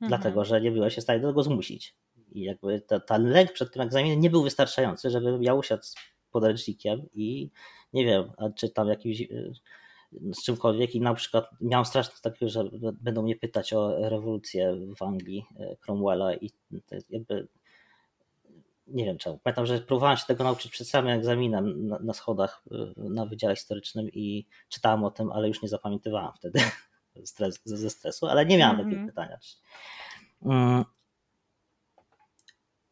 Mhm. Dlatego, że nie byłem się w stanie do tego zmusić. I jakby ten lęk przed tym egzaminem nie był wystarczający, żebym ja usiadł z podręcznikiem i nie wiem, czy tam jakiś y, z czymkolwiek i na przykład miałem strasznie takiego, że będą mnie pytać o rewolucję w Anglii y, Cromwella i jakby nie wiem czemu. Pamiętam, że próbowałem się tego nauczyć przed samym egzaminem na, na schodach y, na Wydziale Historycznym i czytałem o tym, ale już nie zapamiętywałem wtedy. stres, ze stresu, ale nie miałem mm -hmm. takiego pytania.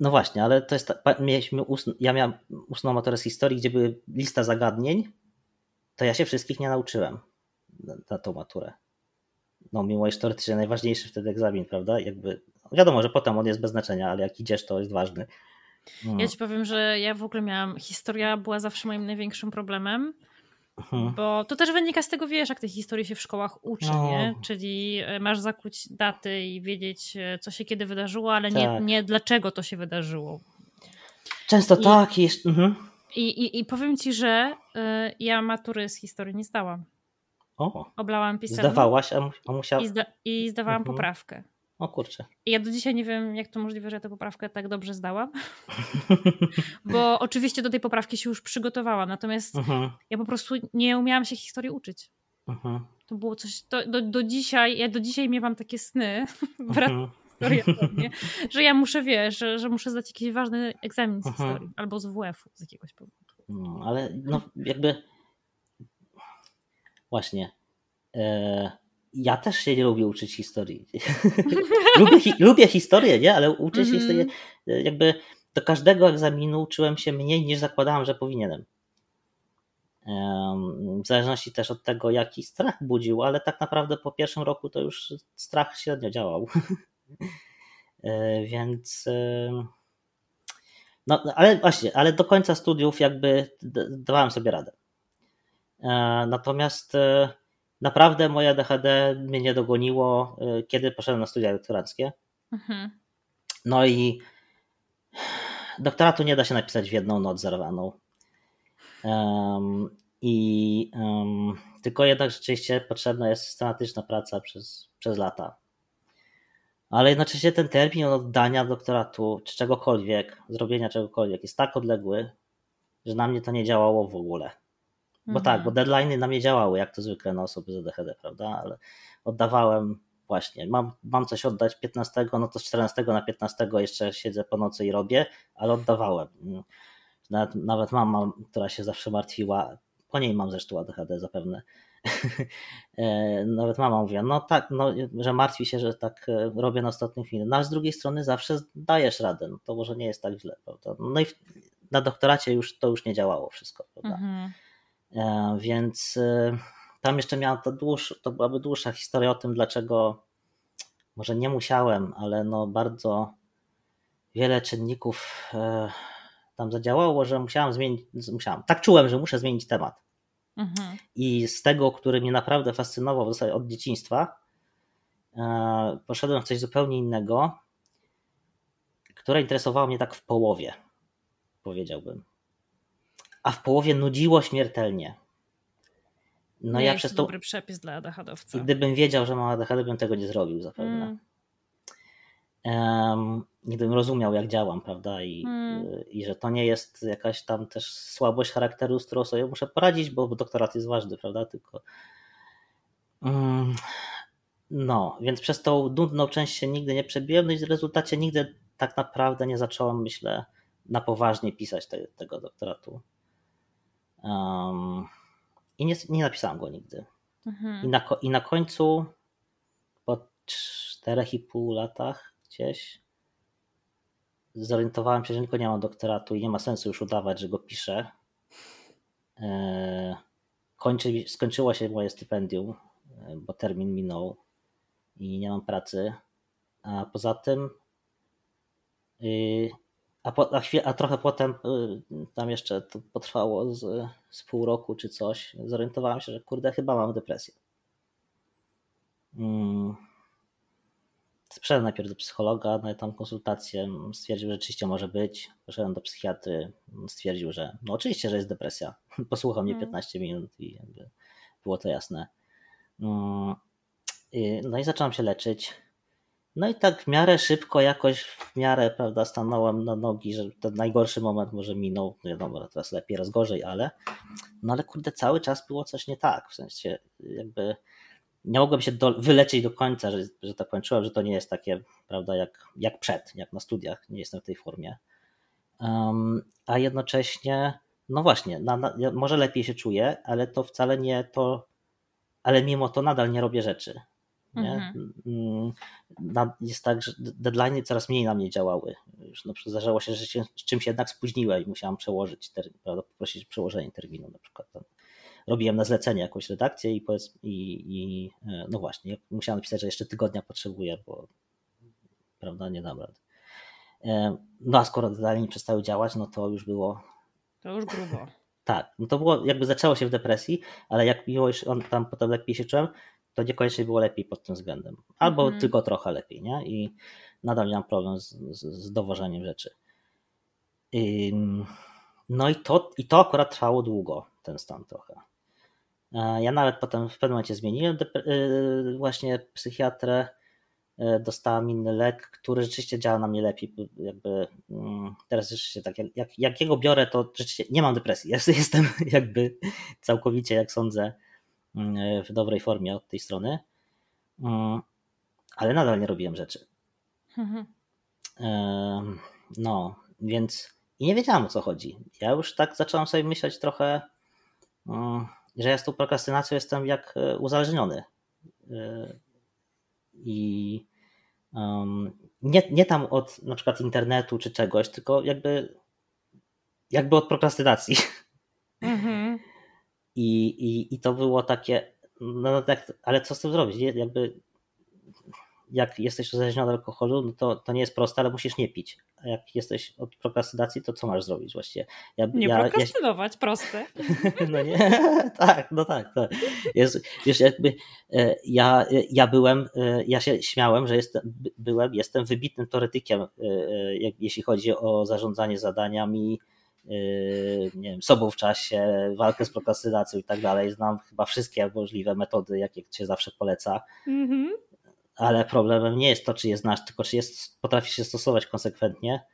No właśnie, ale to jest. Mieliśmy ja miałem ustną maturę z historii, gdzie były lista zagadnień, to ja się wszystkich nie nauczyłem na, na tą maturę. No, mimo iż teoretycznie najważniejszy wtedy egzamin, prawda? Jakby, wiadomo, że potem on jest bez znaczenia, ale jak idziesz, to jest ważny. Ja ci powiem, że ja w ogóle miałam. Historia była zawsze moim największym problemem. Mhm. Bo to też wynika z tego, wiesz, jak tej historii się w szkołach uczy, no. nie? Czyli e, masz zakuć daty i wiedzieć, e, co się kiedy wydarzyło, ale tak. nie, nie dlaczego to się wydarzyło. Często I, tak. Jest, mhm. i, i, I powiem ci, że y, ja matury z historii nie zdałam. O. Oblałam pisemną. Zdawałaś, a musiała... I, zda, i zdawałam mhm. poprawkę. O kurczę. Ja do dzisiaj nie wiem, jak to możliwe, że ja tę poprawkę tak dobrze zdałam. Bo oczywiście do tej poprawki się już przygotowałam, natomiast. -huh. ja po prostu nie umiałam się historii uczyć. -huh. To było coś, to, do, do dzisiaj, ja do dzisiaj miewam takie sny, -huh. mnie, że ja muszę, wiesz, że, że muszę zdać jakiś ważny egzamin z mhm. historii albo z WF-u z jakiegoś powodu. No, ale no jakby właśnie. E ja też się nie lubię uczyć historii. lubię, hi lubię historię, nie? ale się mm -hmm. historii, jakby do każdego egzaminu uczyłem się mniej niż zakładałem, że powinienem. W zależności też od tego, jaki strach budził, ale tak naprawdę po pierwszym roku to już strach średnio działał. E, więc. No, ale właśnie, ale do końca studiów jakby dawałem sobie radę. E, natomiast naprawdę moje DHD mnie nie dogoniło, y, kiedy poszedłem na studia doktoranckie. Mhm. No i doktoratu nie da się napisać w jedną noc zerwaną. Um, I um, tylko jednak rzeczywiście potrzebna jest systematyczna praca przez, przez lata. Ale jednocześnie ten termin oddania doktoratu czy czegokolwiek, zrobienia czegokolwiek jest tak odległy, że na mnie to nie działało w ogóle. Bo tak, bo mhm. deadline'y na mnie działały, jak to zwykle na osoby z ADHD, prawda? Ale oddawałem właśnie, mam, mam coś oddać 15, no to z 14 na 15 jeszcze siedzę po nocy i robię, ale oddawałem. Nawet, nawet mama, która się zawsze martwiła, po niej mam zresztą ADHD zapewne. E, nawet mama mówiła, no tak, no, że martwi się, że tak e, robię na ostatnim chwili. No ale z drugiej strony zawsze dajesz radę, no to może nie jest tak źle, prawda? No i na doktoracie już to już nie działało wszystko, prawda? Mhm. E, więc e, tam jeszcze miała to dłuższe, to byłaby dłuższa historia o tym, dlaczego może nie musiałem, ale no bardzo wiele czynników e, tam zadziałało, że musiałem zmienić, musiałem, tak czułem, że muszę zmienić temat. Mhm. I z tego, który mnie naprawdę fascynował w zasadzie od dzieciństwa, poszedłem w coś zupełnie innego, które interesowało mnie tak w połowie, powiedziałbym a w połowie nudziło śmiertelnie. No nie ja przez to. dobry przepis dla ADHD-owca. Gdybym wiedział, że mam ADHD, bym tego nie zrobił zapewne. Mm. Um, gdybym rozumiał, jak działam, prawda? I, mm. I że to nie jest jakaś tam też słabość charakteru, z którą sobie muszę poradzić, bo, bo doktorat jest ważny, prawda? Tylko. Um, no, więc przez tą nudną część się nigdy nie przebiłem, no i w rezultacie nigdy tak naprawdę nie zacząłem, myślę, na poważnie pisać te, tego doktoratu. Um, I nie, nie napisałam go nigdy. Mhm. I, na, I na końcu, po 4,5 latach gdzieś, zorientowałem się, że tylko nie mam doktoratu i nie ma sensu już udawać, że go piszę. E, kończy, skończyło się moje stypendium, e, bo termin minął i nie mam pracy. A poza tym, y, a, po, a, chwil, a trochę potem, y, tam jeszcze to potrwało z, z pół roku czy coś, zorientowałem się, że kurde, chyba mam depresję. Hmm Sprzedałem najpierw do psychologa, no i tam konsultację, stwierdził, że rzeczywiście może być. Poszedłem do psychiatry, stwierdził, że no oczywiście, że jest depresja. Posłuchał mnie 15 hmm. minut i było to jasne. Mm, no i zacząłem się leczyć. No i tak w miarę szybko, jakoś w miarę, prawda, stanąłem na nogi, że ten najgorszy moment może minął. No wiadomo, teraz lepiej, raz gorzej, ale no ale kurde, cały czas było coś nie tak. W sensie jakby nie mogłem się do, wylecieć do końca, że, że tak kończyłem, że to nie jest takie, prawda, jak, jak przed, jak na studiach, nie jestem w tej formie. Um, a jednocześnie, no właśnie, na, na, może lepiej się czuję, ale to wcale nie to, ale mimo to nadal nie robię rzeczy. Nie? Mhm. Mm, jest tak, że deadline'y coraz mniej na mnie działały. Już przykład zdarzało się, że się z czymś jednak spóźniłem i musiałam przełożyć, prawda, poprosić przełożenie terminu na przykład. Tam robiłem na zlecenie jakąś redakcję i, powiedz, i, i e, no właśnie, musiałem napisać, że jeszcze tygodnia potrzebuję, bo prawda, nie dam rady. E, no a skoro nie przestały działać, no to już było. To już grubo. Tak, no to było, jakby zaczęło się w depresji, ale jak miło już on tam potem lepiej się czułem, to niekoniecznie było lepiej pod tym względem. Albo mm. tylko trochę lepiej, nie? I nadal miałem problem z, z, z dowożeniem rzeczy. No i to, i to akurat trwało długo, ten stan trochę. E, ja nawet potem w pewnym momencie zmieniłem e, właśnie psychiatrę, e, dostałem inny lek, który rzeczywiście działa na mnie lepiej. Jakby mm, teraz rzeczywiście tak, jak, jak, jak jego biorę, to rzeczywiście nie mam depresji. Jestem jakby całkowicie, jak sądzę, w dobrej formie od tej strony. Mm, ale nadal nie robiłem rzeczy. Mhm. No, więc i nie wiedziałem o co chodzi. Ja już tak zacząłem sobie myśleć trochę że ja z tą prokrastynacją jestem jak e, uzależniony. E, I nie, nie tam od na przykład internetu czy czegoś, tylko jakby, jakby od prokrastynacji. Mm-hmm. I, i, I to było takie, no tak, ale co z tym zrobić? Jakby jak jesteś uzależniony od alkoholu, no to, to nie jest proste, ale musisz nie pić. A jak jesteś od prokrastynacji, to co masz zrobić właściwie? Ja, nie ja, prokrastynować, ja... proste. No nie, tak, no tak. tak. Jest, wiesz, jakby e, ja, ja byłem, e, ja się śmiałem, że jestem, byłem, jestem wybitnym teoretykiem, e, jeśli chodzi o zarządzanie zadaniami, nie wiem, sobą w czasie, walkę z prokrastynacją i tak dalej. Znam chyba wszystkie możliwe metody, jakie się zawsze poleca. Mm -hmm ale problemem nie jest to, czy je znasz, tylko czy jest, potrafisz się stosować konsekwentnie,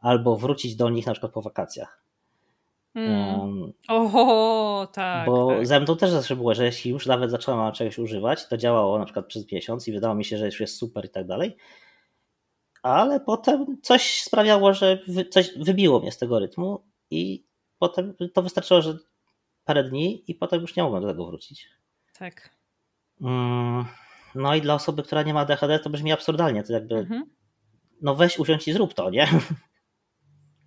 albo wrócić do nich na przykład po wakacjach. Mm. Um, Oho, tak. Bo tak. ze mną też zawsze było, że jeśli już nawet zacząłem czegoś używać, to działało na przykład przez miesiąc i wydawało mi się, że już jest super i tak dalej, ale potem coś sprawiało, że wy, coś wybiło mnie z tego rytmu i potem to wystarczyło, że parę dni i potem już nie mogłem do tego wrócić. Tak. Um, no i dla osoby, która nie ma ADHD, to brzmi absurdalnie. To jakby, mhm. no weź usiądź i zrób to, nie?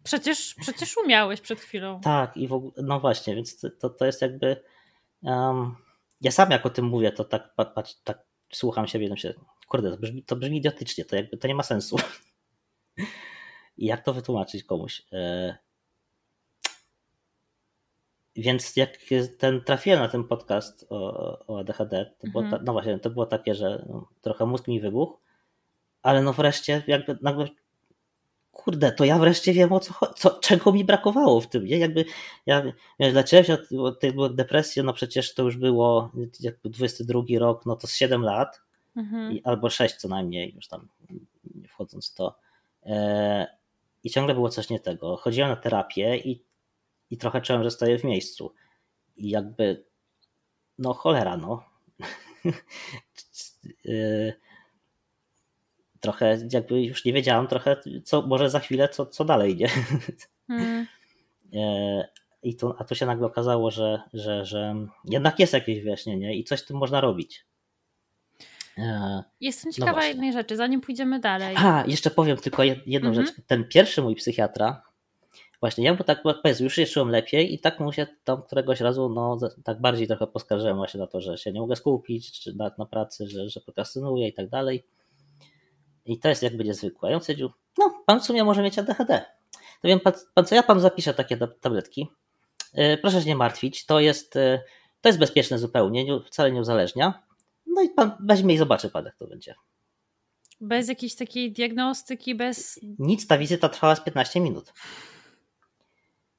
Przecież, przecież umiałeś przed chwilą. Tak, i w ogóle, no właśnie, więc to, to jest jakby. Um, ja sam jak o tym mówię, to tak, patrz, tak słucham siebie, no się, kurde, to brzmi, to brzmi idiotycznie, to jakby to nie ma sensu. I jak to wytłumaczyć komuś? Więc jak ten trafiłem na ten podcast o, o ADHD, to było mhm. ta, no właśnie, to było takie, że no, trochę mózg mi wybuchł, ale no wreszcie jakby nagle kurde, to ja wreszcie wiem o co, co czego mi brakowało w tym, nie? Jakby ja, ja leczyłem się od, tej depresji, no przecież to już było jakby 22 rok, no to z 7 lat, mhm. i, albo 6 co najmniej, już tam wchodząc w to. E, I ciągle było coś nie tego. Chodziłem na terapię i i trochę czułem, że stoję w miejscu. I jakby, no cholera, no. Y, trochę jakby już nie wiedziałam trochę, co może za chwilę, co, co dalej, nie? Mm. I tu, a tu się nagle okazało, że, że, że jednak jest jakieś wyjaśnienie i coś z tym można robić. Jestem no ciekawa no jednej rzeczy, zanim pójdziemy dalej. A, jeszcze powiem tylko jedną mhm. rzecz. Ten pierwszy mój psychiatra, właśnie ja mu tak powiedzmy, już się czułem lepiej i tak mu się tam któregoś razu no, tak bardziej trochę poskarżyłem właśnie na to, że się nie mogę skupić, czy na, na pracy, że, że prokrastynuję i tak dalej. I to jest jakby niezwykłe. I on stwierdził, no pan w sumie może mieć ADHD. To wiem pan, pan co, ja panu zapiszę takie tabletki. Yy, proszę się nie martwić, to jest, yy, to jest bezpieczne zupełnie, nie, wcale nie uzależnia. No i pan weźmie i zobaczy pan, jak to będzie. Bez jakiejś takiej diagnostyki, bez. Nic, ta wizyta trwała z 15 minut.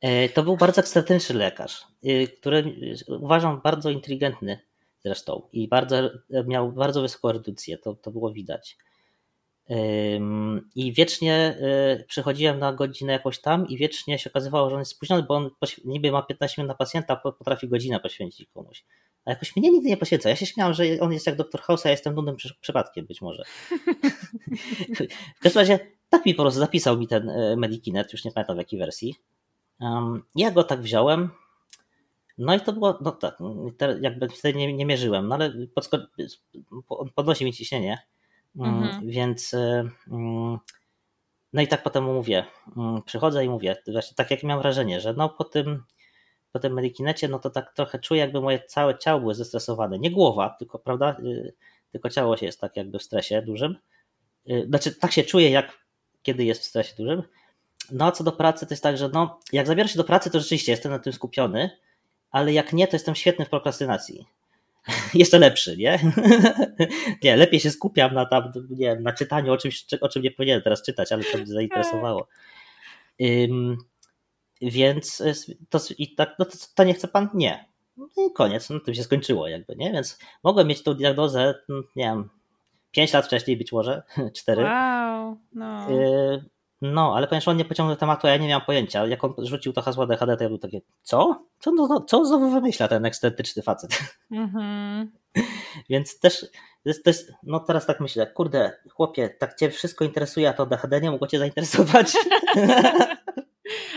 E, to był bardzo ekscentryczny lekarz, e, który uważam bardzo inteligentny zresztą i bardzo, miał bardzo wysoką redukcję, to, to było widać. I wiecznie e, przychodziłem na godzinę jakoś tam i wiecznie się okazywało, że on jest spóźniony, bo on niby ma 15 minut na pacjenta, potrafi godzinę poświęcić komuś. A jakoś mnie nigdy nie poświęca. Ja się śmiałam, że on jest jak doktor House, a ja jestem nudnym przypadkiem być może. w każdym razie tak mi po prostu zapisał mi ten Medikinet, już nie pamiętam w jakiej wersji. Ja go tak wziąłem. No i to było, no tak, jakby wtedy nie, nie mierzyłem, no ale podnosi mi ciśnienie, mm, mhm. więc mm, no i tak potem mówię, mm, przychodzę i mówię, właśnie tak jak miałem wrażenie, że no po tym, po tym medikinecie, no to tak trochę czuję, jakby moje całe ciało było zestresowane. Nie głowa, tylko, prawda, y, tylko ciało się jest tak jakby w stresie dużym. Y, znaczy, tak się czuję, jak kiedy jest w stresie dużym. No a co do pracy, to jest tak, że no, jak zabiorę się do pracy, to rzeczywiście jestem na tym skupiony, ale jak nie, to jestem świetny w prokrastynacji. Jeszcze lepszy, nie? nie, lepiej się skupiam na tam, nie wiem, na czytaniu o czymś, o czym nie powinienem teraz czytać, ale to mnie zainteresowało. Um, więc to, i tak, no to, to nie chce pan? Nie. No i koniec, no tym się skończyło jakby, nie? Więc mogłem mieć tą diagnozę, nie wiem, 5 lat wcześniej być może, 4. Wow, no. No, ale ponieważ on nie pociągnął tematu, ja nie miałem pojęcia. Jak on rzucił to hasło DHD, to ja był takie, co? Co, no, co znowu wymyśla ten ekscentryczny facet? Mm-hmm. Więc też, jest, no teraz tak myślę, kurde, chłopie, tak cię wszystko interesuje, a to DHD nie mogło cię zainteresować.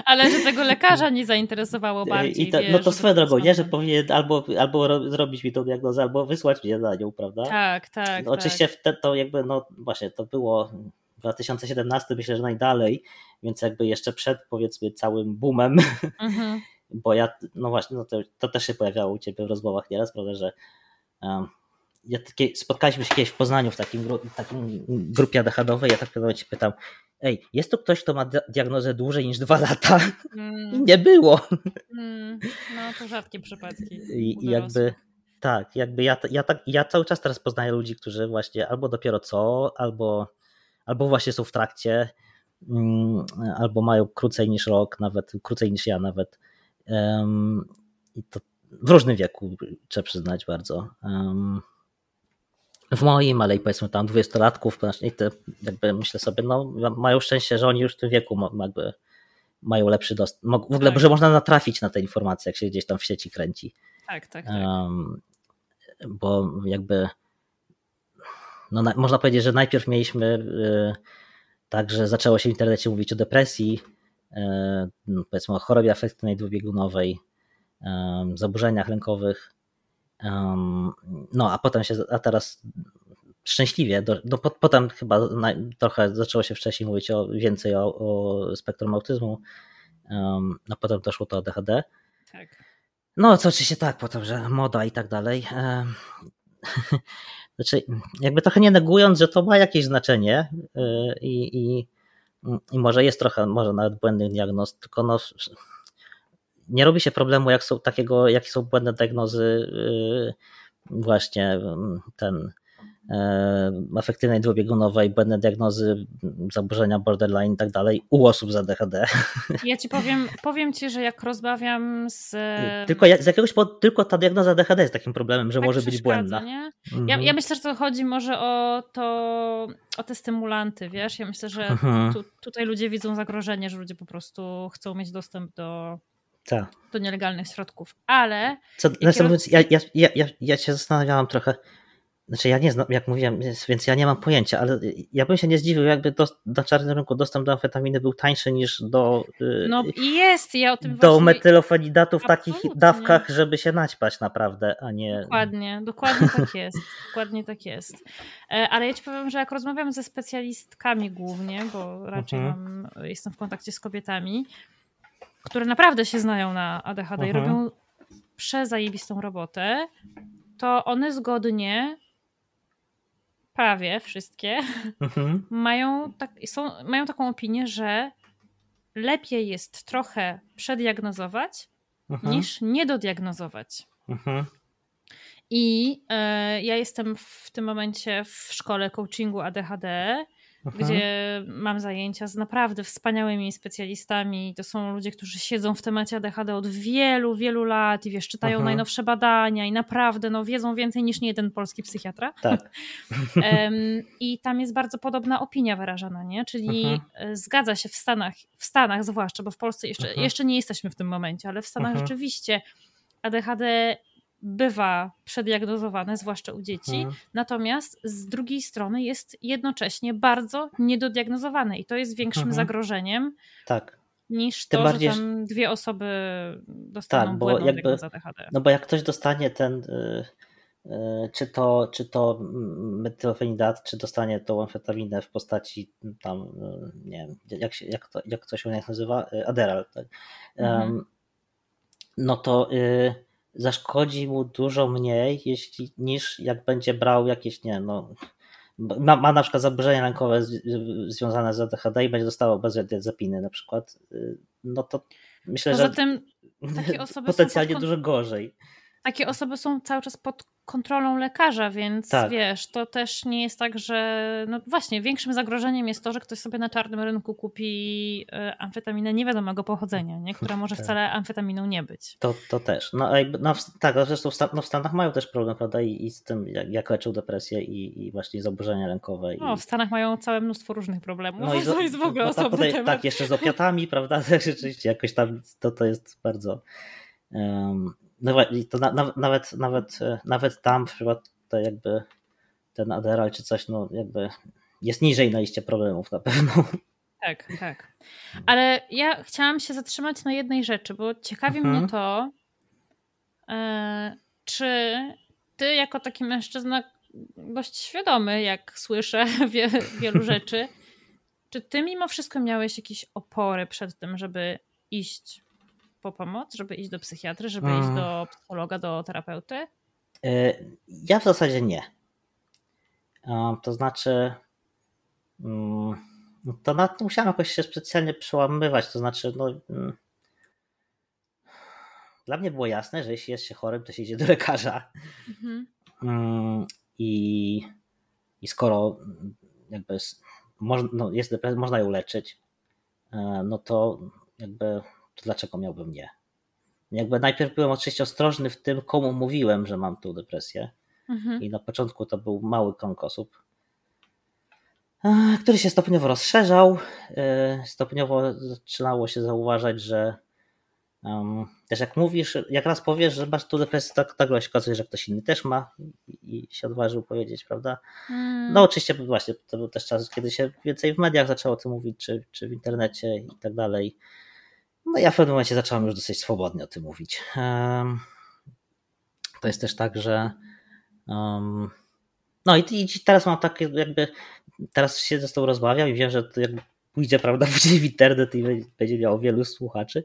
Ale że tego lekarza nie zainteresowało bardziej. I to, wiesz, no to swoją drogą, nie, że powinien albo, albo zrobić mi tą diagnozę, albo wysłać mnie na nią, prawda? Tak, tak. No, oczywiście tak. wtedy to jakby, no właśnie, to było 2017 myślę, że najdalej, więc jakby jeszcze przed powiedzmy całym boomem, mhm. bo ja, no właśnie, no to, to, też się pojawiało u Ciebie w rozmowach nieraz, prawda, że um, ja takie, spotkaliśmy się kiedyś w Poznaniu w takim, takim grupie ADHD-owej, ja tak Cię pytam, ej, jest tu ktoś, kto ma diagnozę dłużej niż dwa lata? Mm. I nie było. Mm. No to rzadkie przypadki. I, i jakby tak, jakby ja, ja, tak, ja cały czas teraz poznaję ludzi, którzy właśnie albo dopiero co, albo albo właśnie są w trakcie, mm, albo mają krócej niż rok, nawet krócej niż ja nawet. I to w różnym wieku, trzeba przyznać bardzo. W moim, ale i powiedzmy tam dwudziestolatków, i te jakby myślę sobie, no mają szczęście, że oni już w tym wieku jakby mają lepszy dostęp. W ogóle, tak. że można natrafić na te informacje, jak się gdzieś tam w sieci kręci. Tak, tak, tak. Um, bo jakby no, na, można powiedzieć, że najpierw mieliśmy y, tak, że zaczęło się w internecie mówić o depresji, y, no, powiedzmy o chorobie afektywnej dwubiegunowej, zaburzeniach lękowych. No a potem się, a teraz szczęśliwie, do, no, potem chyba na, trochę zaczęło się wcześniej mówić o, więcej o, o spektrum autyzmu, a potem doszło to ADHD. Tak. No, co oczywiście tak, potem, że moda i tak dalej. Znaczy, jakby trochę nie negując, że to ma jakieś znaczenie y, i, i, i może jest trochę, może nawet błędnych diagnoz, tylko no, nie robi się problemu, jak są takiego, jakie są błędne diagnozy, y, właśnie ten E, afektywnej dwubiegunowej, błędne diagnozy, zaburzenia borderline i tak dalej u osób z ADHD. Ja ci powiem, powiem ci, że jak rozmawiam z... Tylko z jakiegoś powodu, tylko ta diagnoza ADHD jest takim problemem, że tak może być błędna. Mhm. Ja, ja, myślę, że to chodzi może o to, o te stymulanty, wiesz? Ja myślę, że mhm. tu, tutaj ludzie widzą zagrożenie, że ludzie po prostu chcą mieć dostęp do tak. do nielegalnych środków, ale... Co, ja, ja, ja, ja się zastanawiałam trochę, znaczy ja nie znam, jak mówiłem, więc ja nie mam pojęcia, ale ja bym się nie zdziwił, jakby do, na czarnym rynku dostęp do amfetaminy był tańszy niż do. Y, no jest, ja o tym Do właśnie... w takich dawkach, żeby się naćpać naprawdę, a nie. Dokładnie, dokładnie tak jest. dokładnie tak jest. E, ale ja ci powiem, że jak rozmawiam ze specjalistkami głównie, bo raczej mhm. mam, jestem w kontakcie z kobietami, które naprawdę się znają na ADHD mhm. i robią przezajebistą robotę, to one zgodnie prawie wszystkie mhm. mają, tak, są, mają taką opinię, że lepiej jest trochę przediagnozować mhm. niż niedodiagnozować. Mhm. I e, ja jestem w tym momencie w szkole coachingu ADHD Aha. gdzie mam zajęcia z naprawdę wspaniałymi specjalistami. To są ludzie, którzy siedzą w temacie ADHD od wielu, wielu lat i wiesz, czytają Aha. najnowsze badania i naprawdę no, wiedzą więcej niż nie jeden polski psychiatra. Tak. I tam jest bardzo podobna opinia wyrażana, nie? Czyli Aha. E, zgadza się w Stanach, w Stanach zwłaszcza, bo w Polsce jeszcze, jeszcze nie jesteśmy w tym momencie, ale w Stanach rzeczywiście ADHD bywa przediagnozowane, zwłaszcza u dzieci, mhm. natomiast z drugiej strony jest jednocześnie bardzo niedodiagnozowane i to jest większym mhm. zagrożeniem tak. niż Tym to, bardziej... że tam dwie osoby dostaną tak, bo jakby, ADHD. No bo jak ktoś dostanie ten y, y, czy to, czy to metylofenidat, czy dostanie tą amfetaminę w postaci tam, y, nie wiem, jak, się, jak, to, jak to się nazywa, Aderal, tak? mhm. no to zaszkodzi mu dużo mniej, jeśli, niż jak będzie brał jakieś, nie no, ma, ma na przykład zaburzenia rękowe z, związane z ADHD i będzie dostawał bezdiazepiny na przykład, y, no to myślę, Poza że tym takie osoby potencjalnie dużo gorzej. Takie osoby są cały czas pod kontrolą lekarza, więc tak. wiesz, to też nie jest tak, że no właśnie, większym zagrożeniem jest to, że ktoś sobie na czarnym rynku kupi e, amfetaminę niewiadomego pochodzenia, nie? która może tak. wcale amfetaminą nie być. To, to też. No, no tak, zresztą w, no, w Stanach mają też problem, prawda, i, i z tym, jak, jak leczą depresję i, i właśnie zaburzenia rękowe. No, i... w Stanach mają całe mnóstwo różnych problemów. No i to jest w ogóle no, tak, tutaj, tak, jeszcze z opiatami, prawda, rzeczywiście jakoś tam to, to jest bardzo... Um, to na, na, nawet, nawet, e, nawet tam w przypadku jakby ten Adderall czy coś, no jakby jest niżej na liście problemów na pewno. Tak, tak. Ale ja chciałam się zatrzymać na jednej rzeczy, bo ciekawi mhm. mnie to, e, czy ty jako taki mężczyzna dość świadomy, jak słyszę wie, wielu rzeczy, czy ty mimo wszystko miałeś jakieś opory przed tym, żeby iść po pomoc, żeby iść do psychiatry, żeby hmm. iść do psychologa, do terapeuty? E, ja w zasadzie nie. To znaczy, mm, to na to musiałem jakoś się specjalnie przełamywać. To znaczy, no, mm, dla mnie było jasne, że jeśli jest się chorym, to się idzie do lekarza. Mhm. Mm, I, I skoro jakby można, no jest depresja, można ją leczyć, e, no to jakby to dlaczego miałbym nie? Jakby najpierw byłem oczywiście ostrożny w tym, komu mówiłem, że mam tą depresję. Mhm. I na początku to był mały krąg osób, e, który się stopniowo rozszerzał. E, stopniowo zaczynało się zauważać, że um, też jak mówisz, jak raz powiesz, że masz tu depresję, tak, tak się okazuje, że ktoś inny też ma i, się odważył powiedzieć, prawda? Mm. No oczywiście właśnie to był też czas, kiedy się więcej w mediach zaczęło o tym mówić, czy, czy w internecie i tak dalej. No ja w pewnym momencie zacząłem już dosyć swobodnie o tym mówić. To jest też tak, że no i, teraz mam takie jakby, teraz się ze sobą rozmawiam i wiem, że to jakby pójdzie prawda pójdzie w internet i będzie miało wielu słuchaczy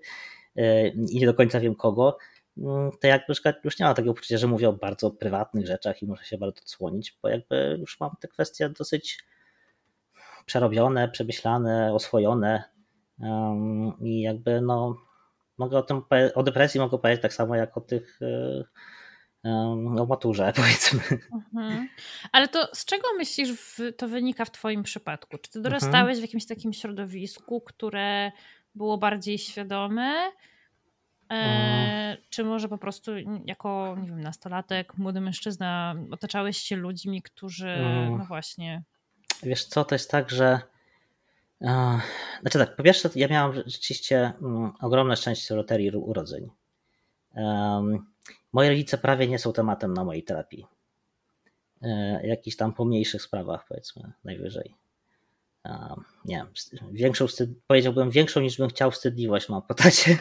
e, i nie do końca wiem kogo, mm, to jak na przykład już nie mam takiego poczucia, że mówię o bardzo prywatnych rzeczach i muszę się bardzo odsłonić, bo jakby już mam te kwestie dosyć przerobione, przemyślane, oswojone, i jakby no, mogę o tym o depresji mogę powiedzieć tak samo jak o tych o maturze, powiedzmy. Mhm. Ale to z czego myślisz, to wynika w Twoim przypadku? Czy Ty dorastałeś mhm. w jakimś takim środowisku, które było bardziej świadome? E, mm. Czy może po prostu jako, nie wiem, nastolatek, młody mężczyzna otaczałeś się ludźmi, którzy, mm. no właśnie. Wiesz co, to jest tak, że znaczy tak, po pierwsze, ja miałam rzeczywiście mm, ogromne szczęście w loterii urodzeń. Moi rodzice prawie nie są tematem na mojej terapii. e, jakichś tam pomniejszych sprawach, powiedzmy, najwyżej. Nie wiem, większą, powiedziałbym większą niż bym chciał wstydliwość mam po tacie.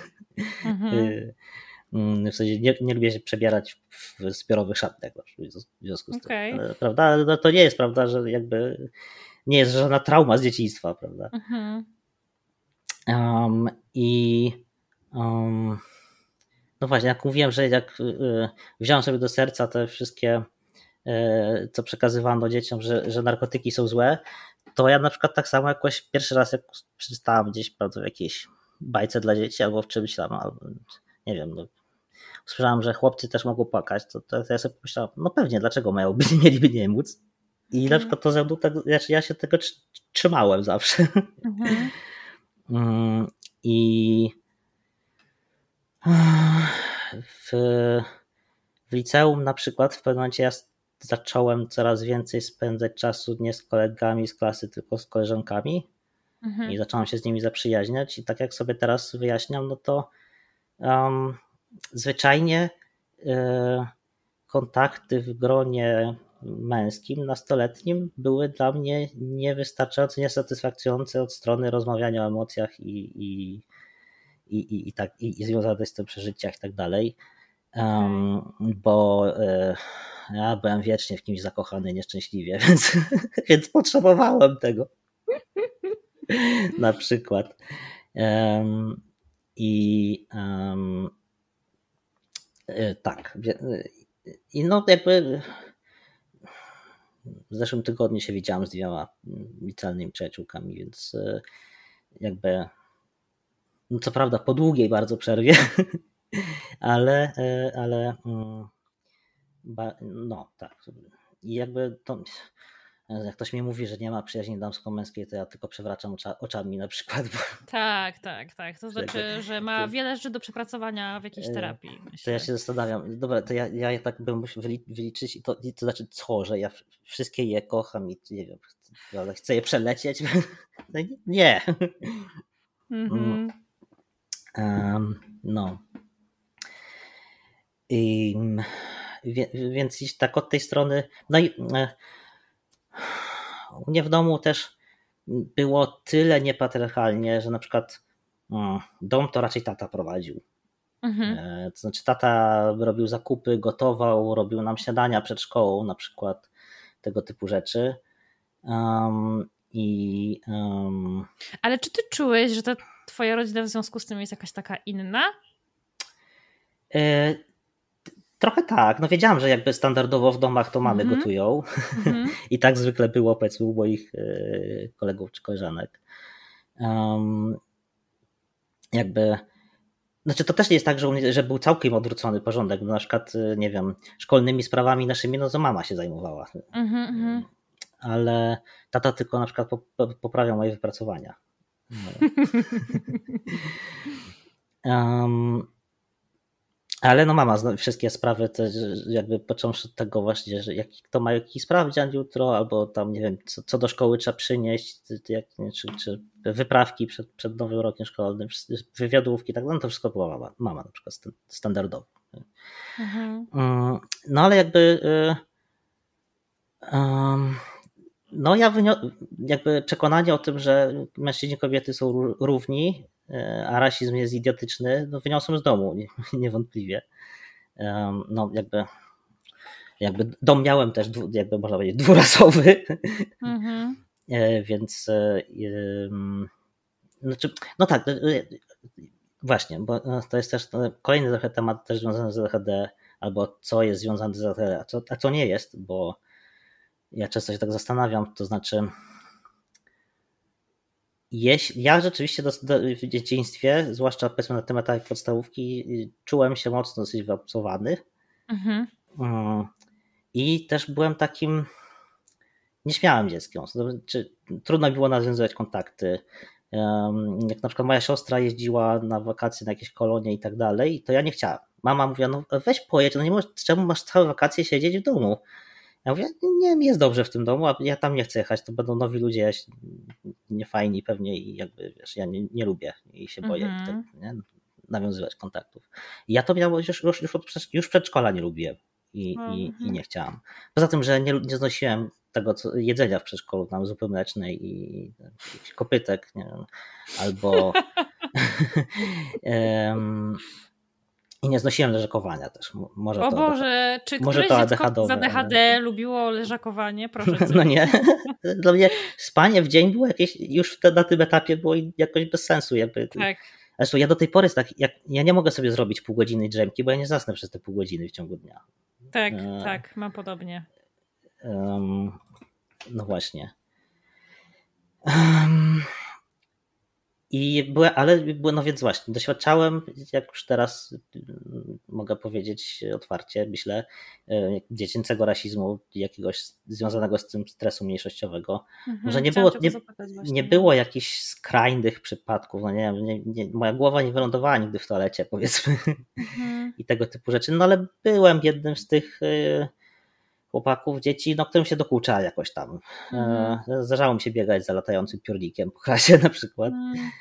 Mhm. Mm, w sensie nie, nie lubię się przebierać w zbiorowych szatach w związku z okay. tym. Prawda? No to nie jest prawda, że jakby nie jest żadna trauma z dzieciństwa, prawda? Mhm. Um, I um, no właśnie, jak mówiłem, że jak y, wziąłem sobie do serca te wszystkie, y, co przekazywano dzieciom, że, że narkotyki są złe, to ja na przykład tak samo jakoś pierwszy raz, jak przeczytałem gdzieś prawda, w jakiejś bajce dla dzieci albo w czymś tam, albo, nie wiem, no, usłyszałem, że chłopcy też mogą płakać, to, to, to ja sobie pomyślałem, no pewnie, dlaczego mają, mieliby nie móc? I na przykład to ze mną, tak, znaczy ja się tego trzymałem zawsze. Mhm. Mm, I w, w liceum na przykład w pewnym momencie ja zacząłem coraz więcej spędzać czasu nie z kolegami z klasy, tylko z koleżankami mhm. i zacząłem się z nimi zaprzyjaźniać i tak jak sobie teraz wyjaśniam, no to um, zwyczajnie y, kontakty w gronie męskim, nastoletnim były dla mnie niewystarczająco niesatysfakcjonujące od strony rozmawiania o emocjach i, i, i, i, tak, i, i związane z tym przeżyciach i tak dalej. Um, bo e, ja byłem wiecznie w kimś zakochany nieszczęśliwie, więc, więc potrzebowałem tego. Na przykład. Um, I um, tak. I no jakby w zeszłym tygodniu się widziałam z dwiema licealnymi przyjaciółkami, więc e, jakby no co prawda po długiej bardzo przerwie, ale, e, ale mm, no tak. I jakby to jak ktoś mi mówi, że nie ma przyjaźni damsko-męskiej, to ja tylko przewracam ocza, oczami na przykład. Bo... Tak, tak, tak. To znaczy, że ma wiele rzeczy do przepracowania w jakiejś e, terapii. Myślę. To ja się zastanawiam. Dobra, to ja, ja tak bym musiał wyliczyć i to, to znaczy co, że ja wszystkie je kocham i nie wiem, chcę je przelecieć? No nie. Mhm. Um, no. I, więc tak od tej strony, no i e, u mnie w domu też było tyle niepatriarchalnie, że na przykład dom to raczej tata prowadził. Mhm. E, to znaczy, tata robił zakupy, gotował, robił nam śniadania przed szkołą, na przykład tego typu rzeczy. Um, i, um... Ale czy ty czułeś, że ta twoja rodzina w związku z tym jest jakaś taka inna? Trochę tak. No wiedziałam, że jakby standardowo w domach to mamy mm -hmm. gotują. Mm -hmm. I tak zwykle było powiedzmy u moich e, kolegów czy koleżanek. Um, jakby znaczy to też nie jest tak, że, że był całkiem odwrócony porządek. Na przykład, e, nie wiem, szkolnymi sprawami naszymi, no to mama się zajmowała. Mm -hmm. Ale tata tylko na przykład poprawiał moje wypracowania. Um, Ale no mama wszystkie sprawy, te, jakby począwszy od tego właśnie, że jak, kto ma jakiś sprawdzian jutro, albo tam nie wiem, co, co do szkoły trzeba przynieść, jak, czy, czy wyprawki przed, przed nowym rokiem szkolnym, wywiadówki, tak no to wszystko była mama, mama na przykład standardowo. Mhm. Mm, no ale jakby um, no ja jakby przekonanie o tym, że mężczyźni i kobiety są równi, a rasizm jest idiotyczny, no wyniosłem z domu, niewątpliwie. No jakby, jakby dom miałem też, jakby można powiedzieć, dwurasowy, mhm. E, więc e, znaczy, no tak, właśnie, bo to jest też kolejny trochę temat też związany z LHD, albo co jest związane z LHD, a co, a co nie jest, bo ja często się tak zastanawiam, to znaczy jeśli, ja rzeczywiście do, do, w dzieciństwie, zwłaszcza powiedzmy na tematach podstawówki, czułem się mocno dosyć wyobcowany. Mhm. Mm. I też byłem takim nieśmiałym dzieckiem. Znaczy, trudno było nawiązywać kontakty. Jak na przykład moja siostra jeździła na wakacje na jakieś kolonie i tak dalej, to ja nie chciałem. Mama mówiła, no weź pojedź, no nie możesz, czemu masz całe wakacje siedzieć w domu? Ja mówię, nie, mi jest dobrze w tym domu, a ja tam nie chcę jechać, to będą nowi ludzie, ja się, niefajni pewnie i jakby, wiesz, ja nie, nie lubię i się boję -hmm. tak, nie? nawiązywać kontaktów. I ja to miałem już, już, już, od, już przedszkola nie lubiłem. i, i, i nie chciałam. Poza tym, że nie, nie znosiłem tego co, jedzenia w przedszkolu, tam zupy mlecznej i kopytek, nie wiem, albo um, i nie znosiłem leżakowania też. Może o to Boże, czy może to ADHD, za DHD lubiło leżakowanie? Proszę No nie. Dla mnie spanie w dzień było jakieś, już na tym etapie było jakoś bez sensu. Jakby. Tak. Zresztą ja do tej pory tak, jak, ja nie mogę sobie zrobić pół godziny drzemki, bo ja nie zasnę przez te pół godziny w ciągu dnia. Tak, e... tak, mam podobnie. Um, no właśnie. Um, i były, ale no więc właśnie, doświadczałem, jak już teraz mm, mogę powiedzieć otwarcie, myślę, e, dziecięcego rasizmu, jakiegoś związanego z tym stresu mniejszościowego. Mhm, że nie było, nie, nie było jakichś skrajnych przypadków, no nie wiem, nie, nie, moja głowa nie wylądowała nigdy w toalecie, powiedzmy, mhm. i tego typu rzeczy, no ale byłem jednym z tych e, chłopaków, dzieci, no którym się dokucza jakoś tam. Mhm. Zdarzało mi się biegać za latającym piórnikiem po klasie na przykład. Mhm.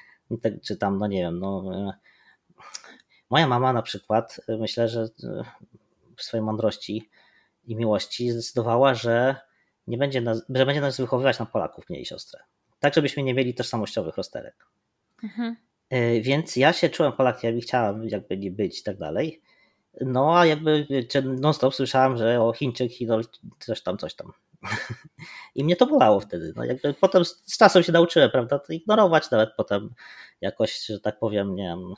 Tak, czy tam, no nie wiem, no e, moja mama na przykład, e, myślę, że w swojej mądrości i miłości zdecydowała, że nie będzie nas, że będzie nas wychowywać na Polaków, mnie i siostrę. Tak, żebyśmy nie mieli tożsamościowych rozterek. Mhm. Więc ja się czułem Polakiem i chciałem jakby nie być i tak dalej. No a jakby non-stop słyszałem, że o Chińczyk, Chinol, coś tam, coś tam. I mnie to bolało wtedy. No jakby potem z czasem się nauczyłem, prawda, to ignorować nawet potem jakoś, że tak powiem, nie wiem,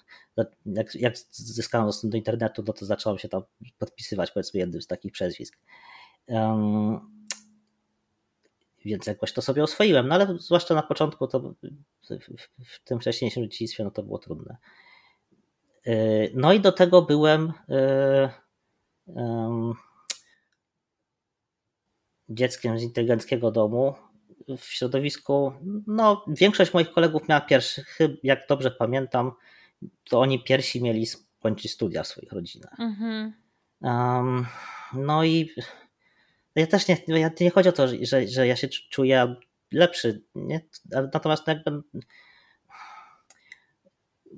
jak, jak zyskałem dostęp do internetu, no to zacząłem się tam podpisywać powiedzmy jednym z takich przezwisk. Um, więc jakoś to sobie oswoiłem, no ale zwłaszcza na początku to w, w, w tym wcześniejszym dzieciństwie no to było trudne. E, no i do tego byłem e, dzieckiem z inteligenckiego domu w środowisku. No, większość moich kolegów miała pierwszy, jak dobrze pamiętam, to oni pierwsi mieli skończyć studia w swoich rodzinach. Mhm. Um, no i ja też nie, ja, nie chodzi o to, że, że ja się czuję lepszy, nie? natomiast jakby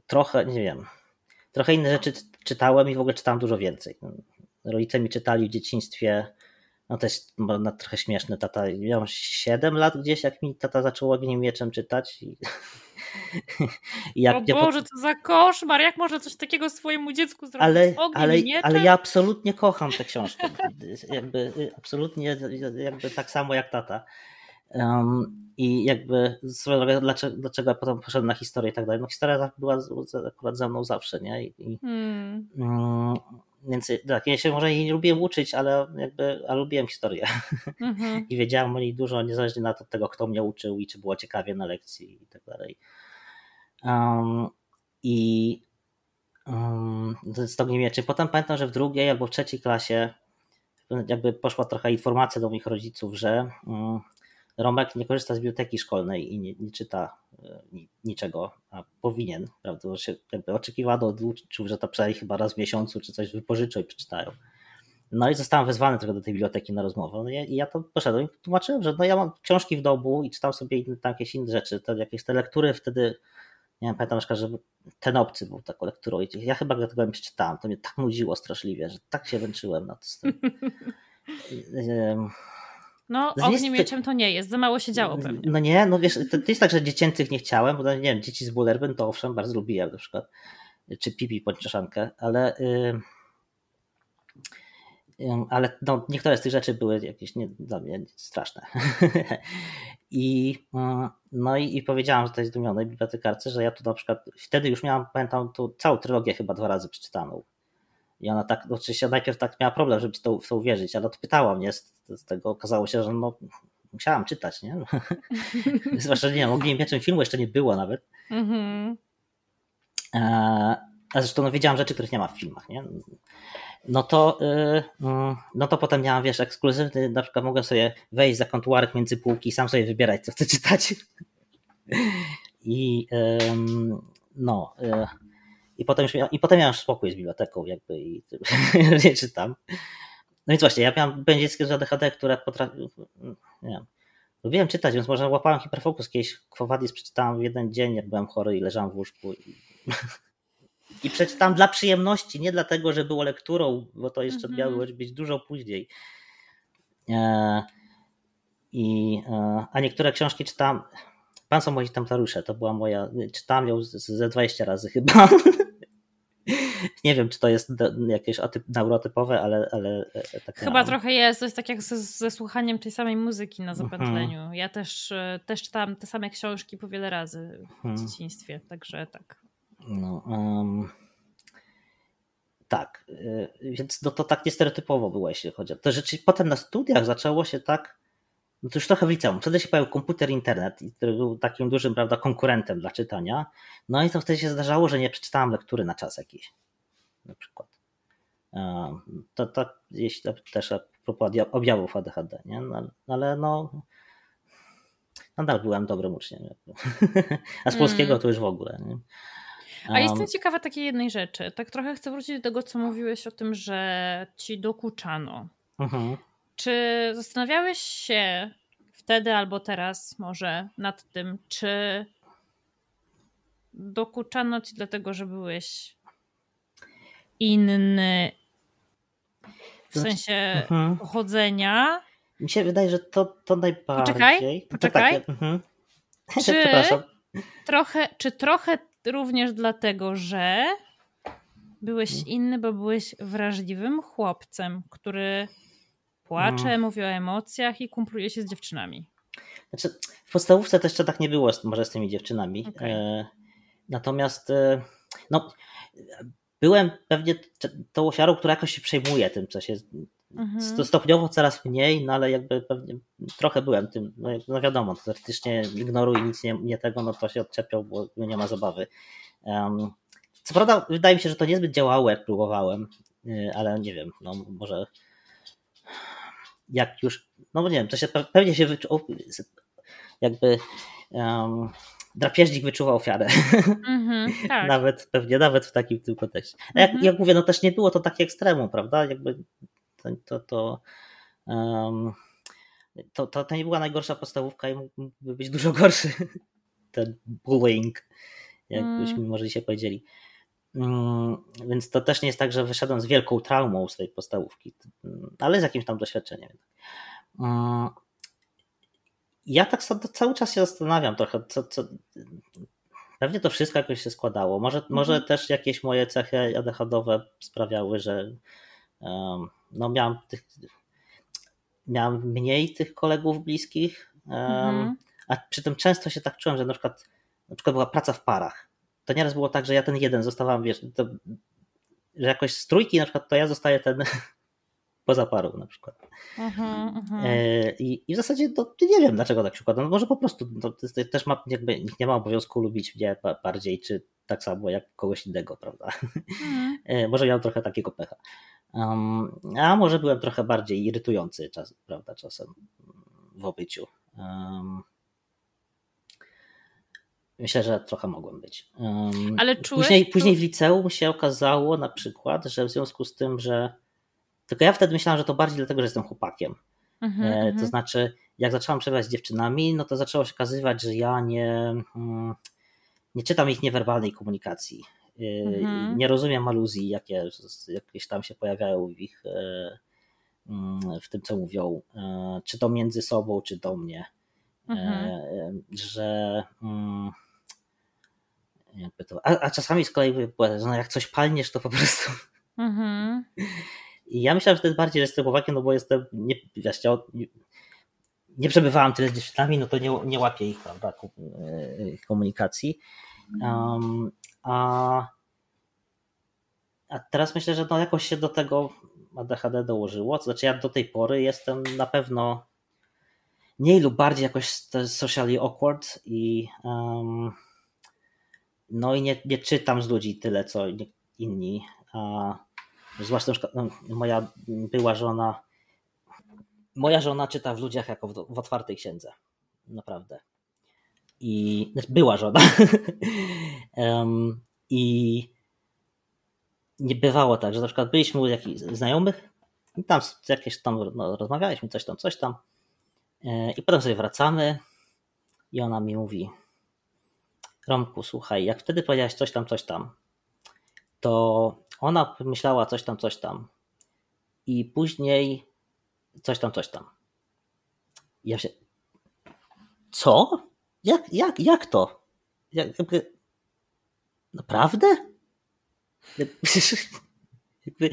trochę, nie wiem, trochę inne rzeczy czytałem i w ogóle czytałem dużo więcej. Rodzice mi czytali w dzieciństwie, no to jest no, trochę śmieszne, tata, miałem 7 lat gdzieś, jak mi tata zaczął ogniem mieczem czytać i, I jak o Boże, to za koszmar, jak można coś takiego swojemu dziecku zrobić ale, ale, ale ja absolutnie kocham tę książkę, jakby absolutnie jakby tak samo jak tata. Um, I jakby dlaczego, dlaczego ja potem poszedłem na historię i tak dalej. No historia była akurat ze mną zawsze, nie? I, hmm. um, więc tak, ja się może jej nie lubiłem uczyć, ale jakby ale lubiłem historię. Mhm. I wiedziałem o niej dużo, niezależnie od tego, kto mnie uczył i czy było ciekawie na lekcji i tak dalej. Um, I um, z tego nie wiem, czy potem pamiętam, że w drugiej albo w trzeciej klasie jakby poszła trochę informacja do moich rodziców, że um, Romek nie korzysta z biblioteki szkolnej i nie, nie czyta e, niczego, a powinien, prawda? Bo się jakby oczekiwano od uczniów, że to przynajmniej chyba raz w miesiącu czy coś wypożyczą i przeczytają. No i zostałem wezwany trochę do tej biblioteki na rozmowę. No i ja to poszedłem i tłumaczyłem, że no ja mam książki w domu i czytam sobie inne, tam jakieś inne rzeczy. To jakieś te lektury wtedy, nie wiem, pamiętam na przykład, że ten obcy był taką lekturą i ja chyba tego nie przeczytałem. To mnie tak nudziło straszliwie, że tak się węczyłem na to. No, ogniem mieczem to nie jest, za mało się działo pewnie. No nie, no wiesz, to, to jest tak, że dziecięcych nie chciałem, bo nie wiem, dzieci z Bullerbyn to owszem, bardzo lubiłem na przykład, czy Pipi Pończeszankę, ale yy, ale no, niektóre z tych rzeczy były jakieś nie, dla mnie straszne. I, yy, no i, i powiedziałam że to jest zdumionej bibliotekarce, że ja tu na przykład, wtedy już miałam, pamiętam, tu całą trylogię chyba dwa razy przeczytaną i ona tak, oczywiście najpierw tak miała problem, żeby w to, w to uwierzyć, ale odpytała mnie z, z tego, okazało się, że no, musiałam czytać, nie? Zwłaszcza, nie wiem, Ogniem Mieczem filmu jeszcze nie było nawet. Mm-hmm. A zresztą no, wiedziałam rzeczy, których nie ma w filmach, nie? No to, yy, no to potem miałam, wiesz, ekskluzywny, na przykład mogłem sobie wejść za kontuarek między półki i sam sobie wybierać, co chcę czytać. I yy, no, yy, i potem, już miał, i potem miałem spokój z biblioteką jakby i nie czytam. No więc właśnie, ja miałem dzieckiem z ADHD, które potrafi, nie wiem, lubiłem czytać, więc może łapałem hiperfokus. Kiedyś Kwowadis przeczytałem w jeden dzień, jak byłem chory i leżałem w łóżku. I... I przeczytałem dla przyjemności, nie dlatego, że było lekturą, bo to jeszcze Mhm. miało być dużo później. E, I, e, a niektóre książki czytałem. Pan są moi tamtarusze, to była moja. Czytałem ją ze 20 razy chyba. Nie wiem, czy to jest jakieś atyp, neurotypowe, ale, ale tak Chyba miałem. trochę jest, to jest tak jak ze, ze słuchaniem tej samej muzyki na Mhm. zapętleniu. Ja też, e, też czytałam te same książki po wiele razy w Mhm. dzieciństwie, także tak. No, em, tak, więc no to tak niestereotypowo było, jeśli chodzi o to. Rzeczywiście potem na studiach zaczęło się tak, no to już trochę w liceum. Wtedy się pojawił komputer, internet, który był takim dużym prawda, konkurentem dla czytania. No i to wtedy się zdarzało, że nie przeczytałem lektury na czas jakiś. Na przykład. Em, To, to jeśli to też a propos obja- objawów ADHD, nie? No, ale no nadal byłem dobrym uczniem. A z polskiego Mm. to już w ogóle. Nie? A Em, jestem ciekawa takiej jednej rzeczy. Tak trochę chcę wrócić do tego, co mówiłeś o tym, że ci dokuczano. mhm. Czy zastanawiałeś się wtedy albo teraz może nad tym, czy dokuczano ci dlatego, że byłeś inny w znaczy- sensie Mhm. pochodzenia? Mi się wydaje, że to, to najbardziej. Poczekaj, To poczekaj. takie, mhm. Czy-. Trochę, czy trochę również dlatego, że byłeś Mhm. inny, bo byłeś wrażliwym chłopcem, który płacze, Mhm. mówi o emocjach i kumpluje się z dziewczynami. Znaczy, w podstawówce to jeszcze tak nie było może z tymi dziewczynami. Okej. E, natomiast e, no, byłem pewnie tą ofiarą, która jakoś się przejmuje tym, co się. Mhm. To stopniowo coraz mniej, no ale jakby pewnie trochę byłem tym, no, jak- no wiadomo, to teoretycznie ignoruj nic nie, nie tego, no to się odczepiał, bo nie ma zabawy. Em, co prawda wydaje mi się, że to niezbyt działało, jak próbowałem, y, ale nie wiem, no może jak już, no bo nie wiem, to się pe- pewnie się wyczuł, jakby um, drapieżnik wyczuwa ofiarę. Mhm, tak. Nawet pewnie, nawet w takim tym kontekście. A jak, Mhm. jak mówię, no też nie było to takie ekstremum, prawda? Jakby to, to, to, um, to, to, to nie była najgorsza podstawówka i mógłby być dużo gorszy ten bullying, jakbyśmy Mm. może dzisiaj powiedzieli. Mm, Więc to też nie jest tak, że wyszedłem z wielką traumą z tej podstawówki, mm, ale z jakimś tam doświadczeniem. Ja tak cały czas się zastanawiam trochę, co, co, pewnie to wszystko jakoś się składało. Może, może też jakieś moje cechy ADHD-owe sprawiały, że um, no miałem tych, miałem mniej tych kolegów bliskich, um, Mhm. a przy tym często się tak czułem, że na przykład, na przykład była praca w parach. To nieraz było tak, że ja ten jeden zostawałem, wiesz, to, że jakoś z trójki na przykład to ja zostaję ten poza parą na przykład. Mhm. E, I, I w zasadzie nie wiem, dlaczego tak się układa. No może po prostu no, też ma, jakby nikt nie ma obowiązku lubić mnie ba- bardziej, czy tak samo jak kogoś innego, prawda? E, Może miałem trochę takiego pecha. Um, a może byłem trochę bardziej irytujący czas, prawda, czasem w obyciu. Um, myślę, że trochę mogłem być. Um, Ale czułeś później, później w liceum się okazało na przykład, że w związku z tym, że tylko ja wtedy myślałem, że to bardziej dlatego, że jestem chłopakiem. Mhm, E, To mhm. znaczy, jak zaczęłam przebywać z dziewczynami, no to zaczęło się okazywać, że ja nie, mm, nie czytam ich niewerbalnej komunikacji. E, Mhm. Nie rozumiem aluzji, jakie jakieś tam się pojawiają w ich e, mm, w tym, co mówią, czy to między sobą, czy do mnie. Mhm. Że mm, jakby to, a, a czasami z kolei no jak coś palniesz, to po prostu Mhm. i ja myślałem, że to jest bardziej, że no bo jestem, nie, ja nie, przebywałem tyle z dziewczynami, no to nie, nie łapię ich, prawda, e, ich komunikacji. Um, a, a teraz myślę, że no jakoś się do tego ADHD dołożyło, to znaczy ja do tej pory jestem na pewno mniej lub bardziej jakoś socially awkward i um, no i nie, nie czytam z ludzi tyle, co inni. A, zwłaszcza no, moja była żona, moja żona czyta w ludziach jako w, w otwartej księdze. Naprawdę. I znaczy była żona. Em, I nie bywało tak, że na przykład byliśmy u jakichś znajomych i tam jakieś tam no, rozmawialiśmy, coś tam, coś tam. E, I potem sobie wracamy i ona mi mówi Romku, słuchaj, jak wtedy powiedziałeś coś tam, coś tam, to ona myślała coś tam, coś tam. I później coś tam, coś tam. ja się. Co? Jak, jak, jak to? Jak, jakby... Naprawdę? Jakby,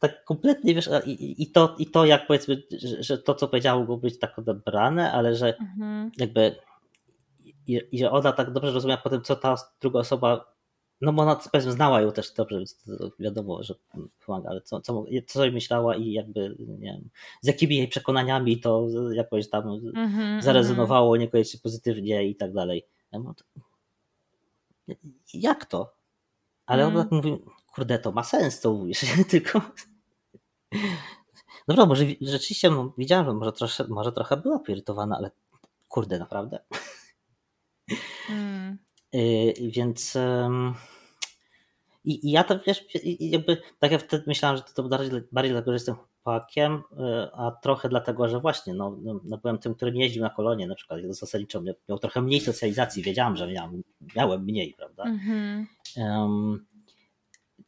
tak kompletnie wiesz, i, i, to, i to jak powiedzmy, że, że, to co powiedziała mogło być tak odebrane, ale że mhm. jakby i, i, że ona tak dobrze rozumiała potem, co ta druga osoba no bo ona powiedzmy znała ją też dobrze, więc wiadomo, że pomaga, ale co, co, co myślała i jakby, nie wiem, z jakimi jej przekonaniami to jakoś tam mm-hmm, zarezonowało mm-hmm. niekoniecznie pozytywnie i tak dalej. Jak to? Ale mm. on tak mówi, kurde, to ma sens, to mówisz, tylko... Dobra, może rzeczywiście no, widziałem, że może, trosze, może trochę była poirytowana, ale kurde, naprawdę. Mm. Y, więc i, i, ja to wiesz, jakby tak jak wtedy myślałem, że to, to bardziej, bardziej dlatego, że jestem chłopakiem, y, a trochę dlatego, że właśnie no, no, no byłem tym, który nie jeździł na kolonie na przykład, zasadniczo miał, miał trochę mniej socjalizacji, wiedziałem, że miałem, miałem mniej, prawda? Mm-hmm. Um,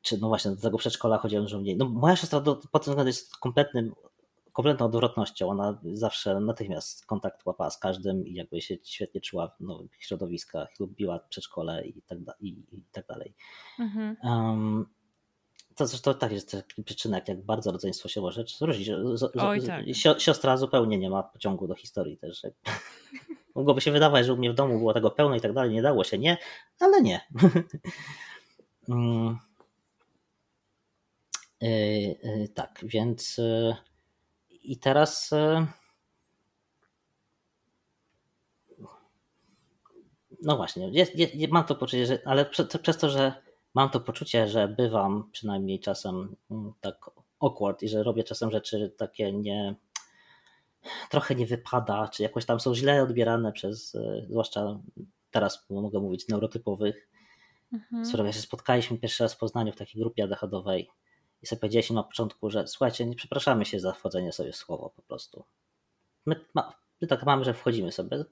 czy no właśnie do tego przedszkola chodziłem dużo mniej. No moja siostra do, pod tym względem jest kompletnym kompletną odwrotnością. Ona zawsze natychmiast kontakt łapała z każdym i jakby się świetnie czuła w nowych środowiskach, lubiła przedszkole i tak, da, i, i tak dalej. Mhm. Um, to zresztą tak jest taki przyczynek, jak bardzo rodzeństwo się może różnić. Oj, tak. Siostra zupełnie nie ma pociągu do historii też. Mogłoby się wydawać, że u mnie w domu było tego pełno i tak dalej, nie dało się, nie, ale nie. Yy, yy, tak, więc yy, i teraz e, no właśnie, jest, jest, mam to poczucie, że, ale przez, przez to, że mam to poczucie, że bywam przynajmniej czasem mm, tak awkward i że robię czasem rzeczy takie nie trochę nie wypada, czy jakoś tam są źle odbierane przez, e, zwłaszcza teraz mogę mówić, neurotypowych, mhm. z się spotkaliśmy pierwszy raz w Poznaniu w takiej grupie ADHD-owej i sobie powiedzieliśmy na początku, że słuchajcie, nie przepraszamy się za wchodzenie sobie w słowo po prostu. My, ma, my tak mamy, że wchodzimy sobie.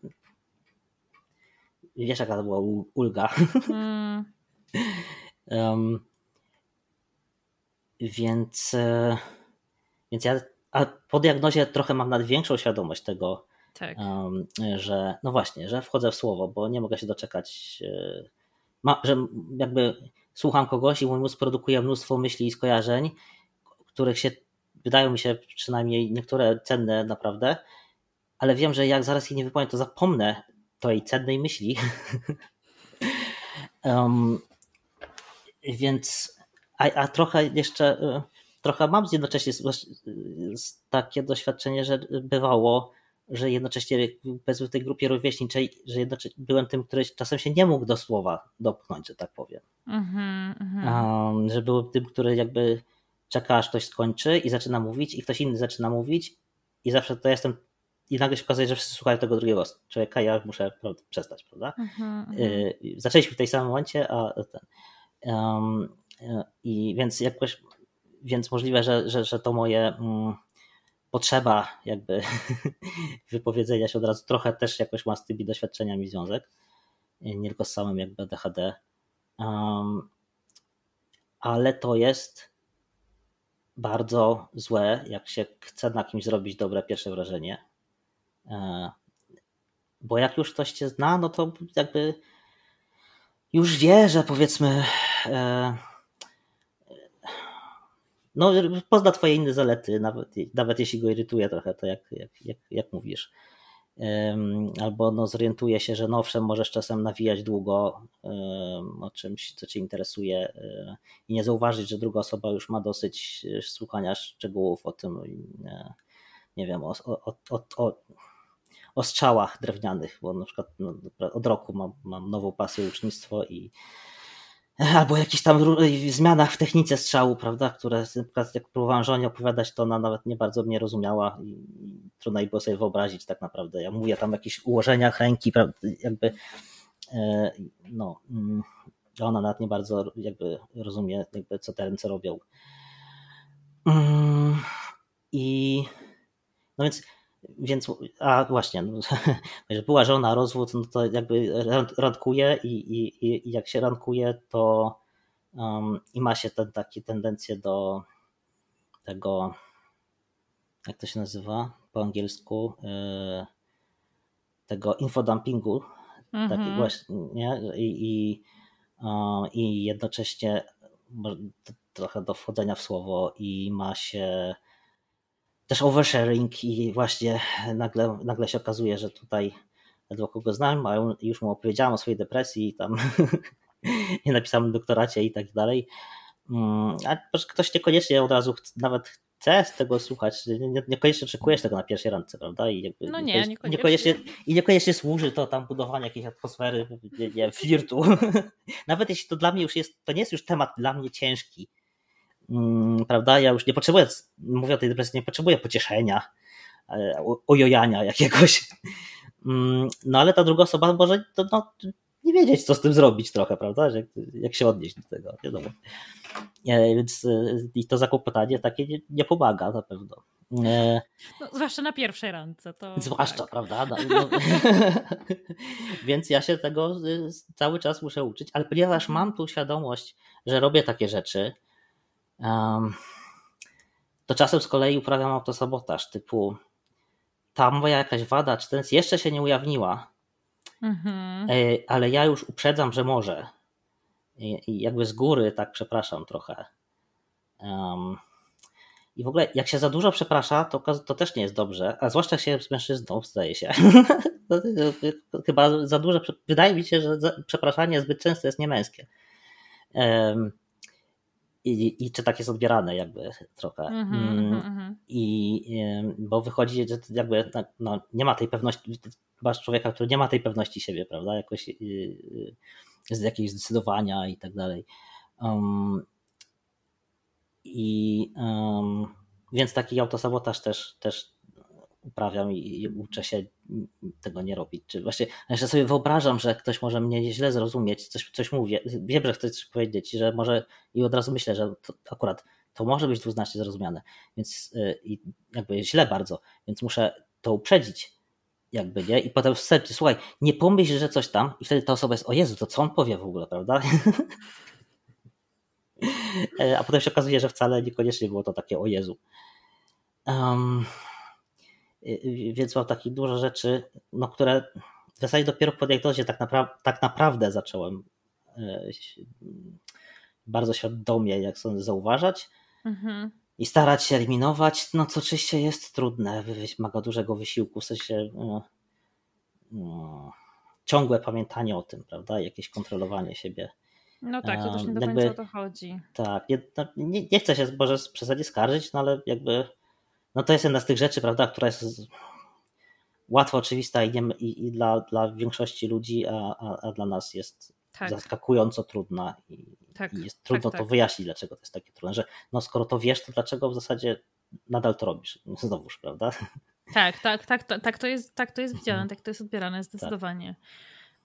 Wiesz, jaka to była ulga. Mm. um, więc, e, więc ja a po diagnozie trochę mam nawet większą świadomość tego, tak. um, że no właśnie, że wchodzę w słowo, bo nie mogę się doczekać, e, ma, że jakby słucham kogoś i mój mózg produkuje mnóstwo myśli i skojarzeń, których się wydają mi się przynajmniej niektóre cenne naprawdę, ale wiem, że jak zaraz jej nie wypowiem, to zapomnę tej cennej myśli. um, więc, a, a, trochę jeszcze, y, trochę mam jednocześnie takie doświadczenie, że bywało, że jednocześnie w tej grupie rówieśniczej, że jednocześnie byłem tym, który czasem się nie mógł do słowa dopchnąć, że tak powiem. Mm-hmm, um, że byłem tym, który jakby czeka aż ktoś skończy i zaczyna mówić i ktoś inny zaczyna mówić i zawsze to jestem i nagle się okazuje, że wszyscy słuchają tego drugiego człowieka, ja muszę prawda, przestać, prawda? Mm-hmm. Zaczęliśmy w tej samym momencie, a ten. Um, I więc jakoś, więc możliwe, że, że, że to moje um, potrzeba jakby wypowiedzenia się od razu trochę też jakoś ma z tymi doświadczeniami związek, nie tylko z samym jakby DHD. Um, ale to jest bardzo złe, jak się chce na kimś zrobić dobre pierwsze wrażenie. E, bo jak już ktoś cię zna, no to jakby już wie, że powiedzmy e, no, pozna twoje inne zalety, nawet, nawet jeśli go irytuje trochę to, jak, jak, jak, jak mówisz. Albo no, zorientuje się, że no owszem, możesz czasem nawijać długo o czymś, co cię interesuje e, i nie zauważyć, że druga osoba już ma dosyć e, słuchania szczegółów o tym, e, nie wiem, o, o, o, o, o strzałach drewnianych, bo na przykład no, od roku mam, mam nową pasję ucznictwo i albo jakichś tam zmianach w technice strzału, prawda, które jak próbowałem żonie opowiadać, to ona nawet nie bardzo mnie rozumiała i trudno jej było sobie wyobrazić tak naprawdę. Ja mówię tam o jakichś ułożeniach ręki, jakby e, no, mm, ona nawet nie bardzo jakby rozumie, jakby co te ręce robią. Mm, I no więc więc, a właśnie, no, że była żona, rozwód, no to jakby randkuje i, i, i jak się randkuje, to um, i ma się ten, takie tendencje do tego, jak to się nazywa po angielsku, yy, tego infodumpingu, mm -hmm. taki właśnie, nie? I, i, i jednocześnie trochę do wchodzenia w słowo i ma się też oversharing i właśnie nagle, nagle się okazuje, że tutaj ledwo kogo znam, a już mu opowiedziałam o swojej depresji i tam nie napisałem doktoracie i tak dalej. Mm, a ktoś niekoniecznie od razu nawet chce z tego słuchać, niekoniecznie oczekujesz tego na pierwszej randce, prawda? I jakby no nie, niekoniecznie. niekoniecznie. I niekoniecznie służy to tam budowanie jakiejś atmosfery, nie, nie flirtu. Nawet jeśli to dla mnie już jest, to nie jest już temat dla mnie ciężki, prawda? Ja już nie potrzebuję, mówię o tej depresji, nie potrzebuję pocieszenia, e, ojojania jakiegoś. Mm, no ale ta druga osoba może to, no, nie wiedzieć, co z tym zrobić trochę, prawda? Że, jak się odnieść do tego, wiadomo. E, więc e, i to zakłopotanie takie nie, nie pomaga na pewno. No, zwłaszcza na pierwszej randce. To zwłaszcza, tak. prawda? No, no. Więc ja się tego cały czas muszę uczyć, ale ponieważ mam tu świadomość, że robię takie rzeczy, to czasem z kolei uprawiam autosabotaż typu ta moja jakaś wada, czy ten jeszcze się nie ujawniła, mhm. ale ja już uprzedzam, że może i jakby z góry tak przepraszam trochę. Um, I w ogóle jak się za dużo przeprasza, to, to też nie jest dobrze, a zwłaszcza się z mężczyzną, zdaje się. Chyba za dużo, wydaje mi się, że przepraszanie zbyt często jest niemęskie. Um, i, I czy tak jest odbierane jakby trochę. Mm -hmm, I bo wychodzi, że jakby no, nie ma tej pewności, masz człowieka, który nie ma tej pewności siebie, prawda? Jakoś y, y, z jakiegoś zdecydowania i tak dalej. Um, I um, więc taki autosabotaż też, też uprawiam i, i, uczę się tego nie robić. Czy właśnie, jeszcze sobie wyobrażam, że ktoś może mnie źle zrozumieć, coś, coś mówię, wiem, że chcę coś powiedzieć, że może i od razu myślę, że to, akurat to może być dwuznacznie zrozumiane, więc yy, jakby źle bardzo, więc muszę to uprzedzić jakby, nie? I potem w sercu, słuchaj, nie pomyśl, że coś tam i wtedy ta osoba jest, o Jezu, to co on powie w ogóle, prawda? E, a potem się okazuje, że wcale niekoniecznie było to takie o Jezu. Um, więc mam takich dużo rzeczy, no, które w zasadzie dopiero po diagnozie tak, napra tak naprawdę zacząłem e, bardzo świadomie, jak sądzę, zauważać. Mhm i starać się eliminować, no co oczywiście jest trudne, wymaga dużego wysiłku, w sensie no, no, ciągłe pamiętanie o tym, prawda, jakieś kontrolowanie siebie. No tak, to też nie do jakby, końca o to chodzi. Tak, nie, nie, chcę się może przesadzie skarżyć, no ale jakby no to jest jedna z tych rzeczy, prawda, która jest łatwo oczywista i, nie, i, i dla, dla większości ludzi, a, a, a dla nas jest tak. zaskakująco trudna i, tak, i jest trudno tak, to tak. wyjaśnić, dlaczego to jest takie trudne, że no skoro to wiesz, to dlaczego w zasadzie nadal to robisz? Znowuż, prawda? Tak, tak, tak, tak, tak, to, jest, tak to jest widziane, mhm. tak to jest odbierane zdecydowanie.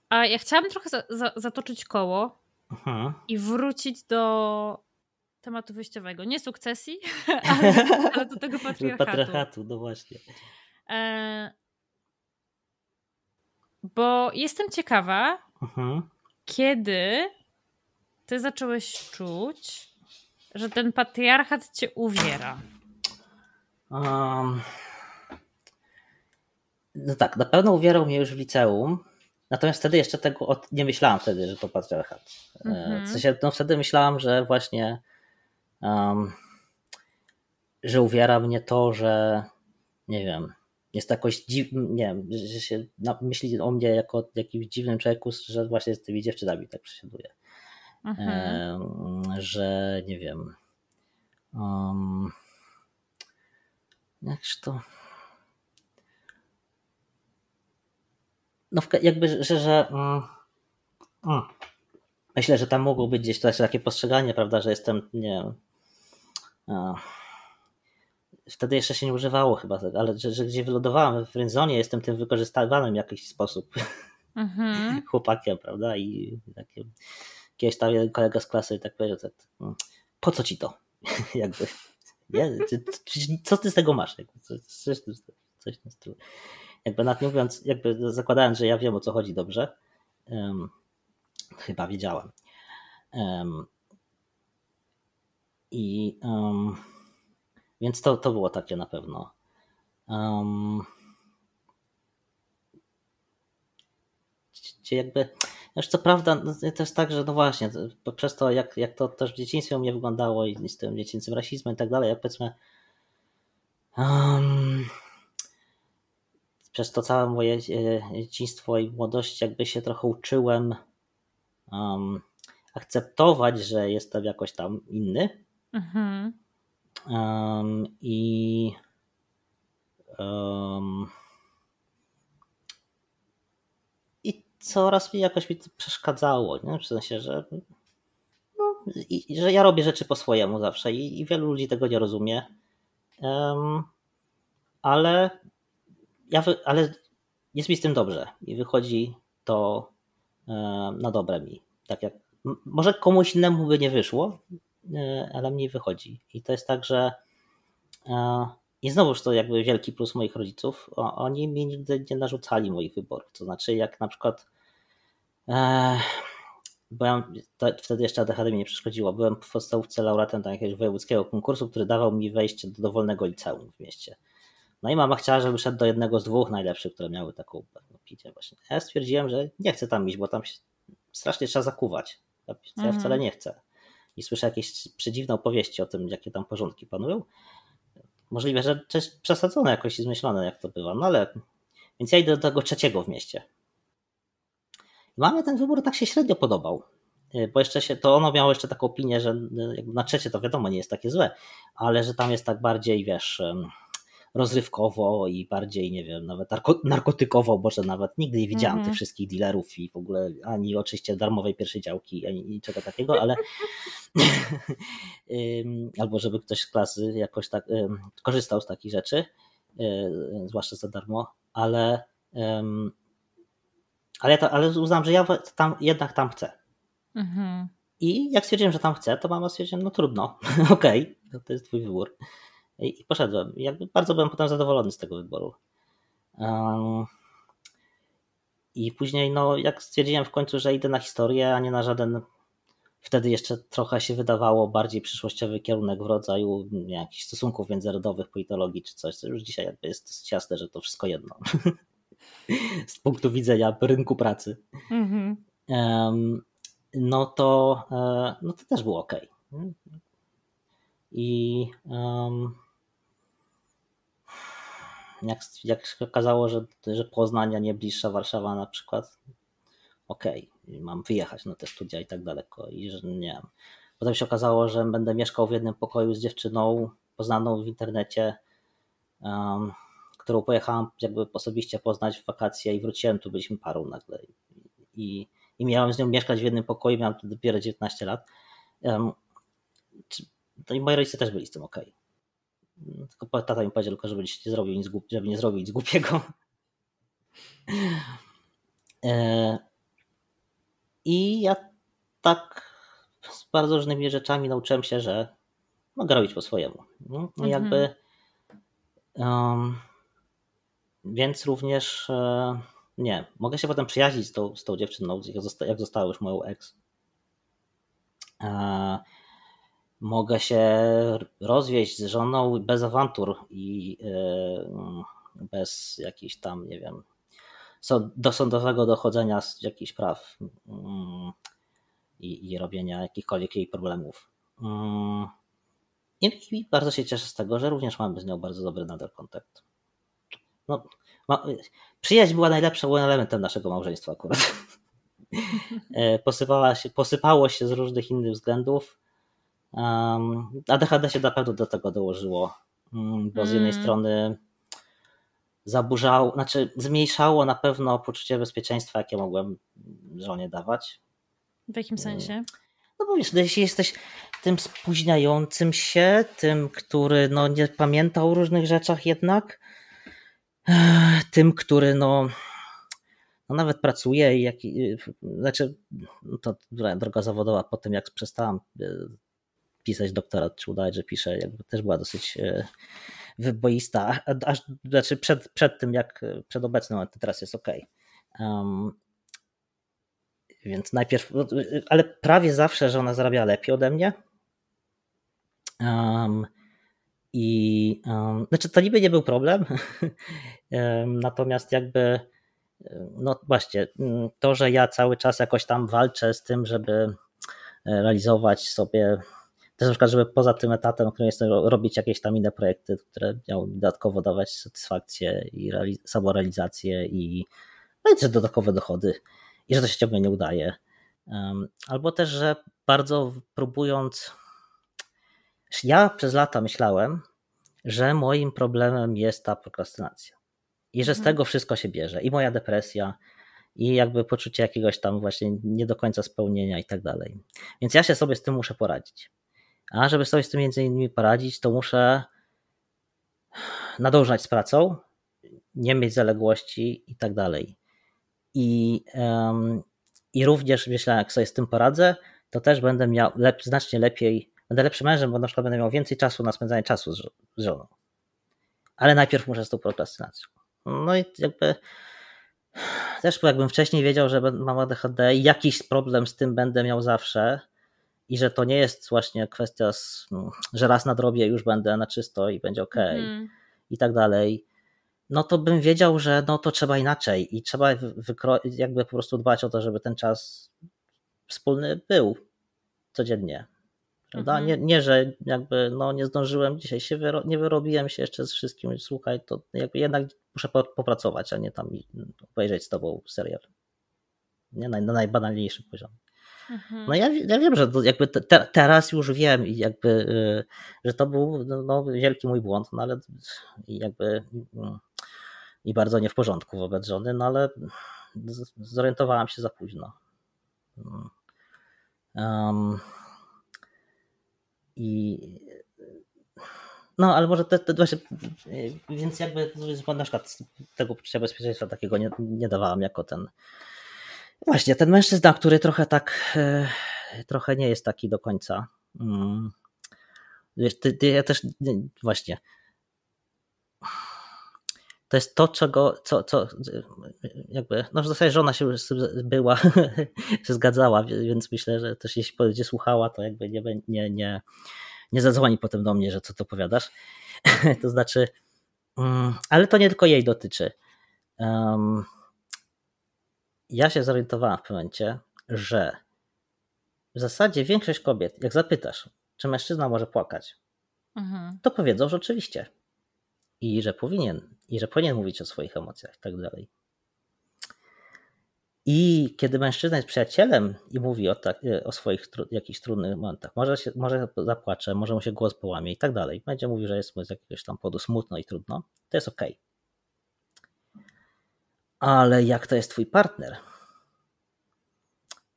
A ja chciałabym trochę za, za, zatoczyć koło mhm. i wrócić do tematu wyjściowego. Nie sukcesji, ale, ale do tego patriarchatu. Patriarchatu, no właśnie. E, bo jestem ciekawa, mhm kiedy ty zacząłeś czuć, że ten patriarchat cię uwiera? Um, no tak, na pewno uwierał mnie już w liceum. Natomiast wtedy jeszcze tego od, nie myślałam wtedy, że to patriarchat. Mm-hmm. W sensie, no wtedy myślałam, że właśnie um, że uwiera mnie to, że nie wiem, jest jakoś dziwny, nie wiem, że się myśli o mnie jako jakimś dziwnym człowieku, że właśnie z tymi dziewczynami tak prześladuje. Mhm. że nie wiem. Um, jakż to. No, jakby, że. że um, um, myślę, że tam mogło być gdzieś takie postrzeganie, prawda, że jestem, nie wiem. Wtedy jeszcze się nie używało chyba, ale że, że gdzie wylądowałem w friendzonie, jestem tym wykorzystywanym w jakiś sposób mhm. chłopakiem, prawda? I takie, kiedyś tam jeden kolega z klasy tak powiedział, tak, no, po co ci to? Jakby, nie? Co ty z tego masz? Jakby, coś, coś, coś na stylu. Jakby nad mówiąc, jakby zakładając, że ja wiem o co chodzi dobrze, um, chyba wiedziałem. Um, I um, więc to, to było takie na pewno. Um, jakby, już co prawda, no, to jest tak, że no właśnie, przez to jak, jak to też w dzieciństwie u mnie wyglądało i z tym dziecięcym rasizmem i tak dalej, jak powiedzmy um, przez to całe moje e, dzieciństwo i młodość jakby się trochę uczyłem um, akceptować, że jestem jakoś tam inny. Mhm. I um, i coraz mi jakoś mi to przeszkadzało, nie? w sensie, że no, i, że ja robię rzeczy po swojemu zawsze i, i wielu ludzi tego nie rozumie. Um, ale ja, ale jest mi z tym dobrze i wychodzi to na dobre mi. Tak jak może komuś innemu by nie wyszło, ale mnie wychodzi. I to jest tak, że e, i znowuż to jakby wielki plus moich rodziców. Oni mi nigdy nie narzucali moich wyborów. To znaczy, jak na przykład e, byłem, wtedy jeszcze ADHD mi nie przeszkodziło, byłem w podstawówce laureatem jakiegoś wojewódzkiego konkursu, który dawał mi wejście do dowolnego liceum w mieście. No i mama chciała, żeby szedł do jednego z dwóch najlepszych, które miały taką picie właśnie. Ja stwierdziłem, że nie chcę tam iść, bo tam się strasznie trzeba zakuwać. Ja mhm. wcale nie chcę. I słyszę jakieś przedziwne opowieści o tym, jakie tam porządki panują. Możliwe, że to przesadzone jakoś i zmyślone, jak to bywa. No ale, więc ja idę do tego trzeciego w mieście. Mamie ten wybór tak się średnio podobał. Y, bo jeszcze się, to ono miało jeszcze taką opinię, że y, na trzecie to wiadomo nie jest takie złe, ale że tam jest tak bardziej, wiesz, rozrywkowo i bardziej, nie wiem, nawet narkotykowo, bo że nawet nigdy nie widziałam mm -hmm. tych wszystkich dealerów i w ogóle ani oczywiście darmowej pierwszej działki, ani niczego takiego, ale albo żeby ktoś z klasy jakoś tak korzystał z takich rzeczy, e, zwłaszcza za darmo, ale ale, to, ale uznam, że ja tam, jednak tam chcę. -hmm. I jak stwierdziłem, że tam chcę, to mama stwierdziła, no trudno, okej, okay, to jest twój wybór i poszedłem. Jakby bardzo byłem potem zadowolony z tego wyboru. Um, I później, no, jak stwierdziłem w końcu, że idę na historię, a nie na żaden, wtedy jeszcze trochę się wydawało bardziej przyszłościowy kierunek w rodzaju nie, jakichś stosunków międzynarodowych, politologii czy coś, już dzisiaj jakby jest dosyć jasne, że to wszystko jedno. z punktu widzenia rynku pracy. Mm-hmm. Um, no to, e, no to też było ok. I um, jak, jak się okazało, że, że Poznań, a nie bliższa Warszawa na przykład, okej, okay, mam wyjechać na te studia i tak daleko i że nie wiem. Potem się okazało, że będę mieszkał w jednym pokoju z dziewczyną poznaną w internecie, um, którą pojechałam jakby osobiście poznać w wakacje i wróciłem, tu byliśmy parą nagle i, i miałem z nią mieszkać w jednym pokoju, miałem dopiero 19 lat. Um, i moi rodzice też byli z tym ok. Tylko tata mi powiedział tylko, żeby nie zrobił nic, żeby nie zrobił nic głupiego. E, I ja tak z bardzo różnymi rzeczami nauczyłem się, że mogę robić po swojemu. No, mhm. jakby um, więc również e, nie, mogę się potem przyjaźnić z tą, z tą dziewczyną, jak została już moją ex. Mogę się rozwieść z żoną bez awantur i e, bez jakichś tam, nie wiem, do sądowego dochodzenia z jakichś praw mm, i, i robienia jakichkolwiek jej problemów. Mm, I, bardzo się cieszę z tego, że również mamy z nią bardzo dobry nadal kontakt. No, ma, przyjaźń była najlepszym elementem naszego małżeństwa akurat. E, posypała się, posypało się z różnych innych względów Um, ADHD się na pewno do tego dołożyło, mm, bo z jednej mm. strony zaburzało, znaczy zmniejszało na pewno poczucie bezpieczeństwa, jakie mogłem żonie dawać. W jakim mm. sensie? No bo wiesz, jeśli jesteś tym spóźniającym się, tym, który no, nie pamiętał o różnych rzeczach jednak, tym, który no, no nawet pracuje i jak, znaczy no to droga zawodowa po tym jak przestałam y, pisać doktorat, czy udawać, że pisze, jakby też była dosyć e, wyboista, aż znaczy przed, przed tym, jak przed obecną, a teraz jest ok. Um, więc najpierw, no, ale prawie zawsze, że ona zarabia lepiej ode mnie. Um, I um, znaczy to niby nie był problem, natomiast jakby no właśnie, to, że ja cały czas jakoś tam walczę z tym, żeby e, realizować sobie, też na przykład, żeby poza tym etatem, którym jestem, robić jakieś tam inne projekty, które miały mi dodatkowo dawać satysfakcję i samorealizację i, no i też dodatkowe dochody i że to się ciągle nie udaje. Albo też, że bardzo próbując. Ja przez lata myślałem, że moim problemem jest ta prokrastynacja. I że z mhm. tego wszystko się bierze. I moja depresja, i jakby poczucie jakiegoś tam właśnie nie do końca spełnienia i tak dalej. Więc ja się sobie z tym muszę poradzić. A żeby sobie z tym między innymi poradzić, to muszę nadążać z pracą, nie mieć zaległości i tak dalej. I, i również myślę, jak sobie z tym poradzę, to też będę miał lep, znacznie lepiej, będę lepszym mężem, bo na przykład będę miał więcej czasu na spędzanie czasu z, z żoną. Ale najpierw muszę z tą prokrastynacją. No i jakby też jakbym wcześniej wiedział, że mam ADHD i jakiś problem z tym będę miał zawsze i że to nie jest właśnie kwestia, że raz nadrobię już będę na czysto i będzie ok mm. i tak dalej, no to bym wiedział, że no to trzeba inaczej i trzeba jakby po prostu dbać o to, żeby ten czas wspólny był codziennie. Prawda? Mhm. Nie, nie, że jakby no nie zdążyłem dzisiaj się, wyro nie wyrobiłem się jeszcze z wszystkim, słuchaj, to jakby jednak muszę popracować, a nie tam obejrzeć z tobą serial. Nie? Na, na najbanalniejszym poziomie. Mhm. No ja, ja wiem, że jakby te, teraz już wiem jakby, y, że to był no, no, wielki mój błąd, no ale jakby i bardzo nie w porządku wobec żony, no ale zorientowałam się za późno. Um, i no, ale może te, te właśnie, więc jakby na przykład tego poczucia bezpieczeństwa takiego nie, nie dawałam jako ten właśnie ten mężczyzna, który trochę tak e, trochę nie jest taki do końca. Mm. Wiesz, ty, ty, ja też właśnie to jest to, czego, co, co jakby, no w zasadzie żona się już była, się zgadzała, więc myślę, że też jeśli będzie słuchała, to jakby nie, nie, nie, nie zadzwoni potem do mnie, że co to powiadasz. to znaczy, mm, ale to nie tylko jej dotyczy. Um, ja się zorientowałam w momencie, że w zasadzie większość kobiet, jak zapytasz, czy mężczyzna może płakać, mhm. to powiedzą, że oczywiście i że powinien, i że powinien mówić o swoich emocjach i tak dalej. I kiedy mężczyzna jest przyjacielem i mówi o, tak, o swoich tru, jakichś trudnych momentach, może, się, może zapłacze, może mu się głos połamie i tak dalej, będzie mówił, że jest mu z jakiegoś tam powodu smutno i trudno, to jest ok. Ale jak to jest twój partner,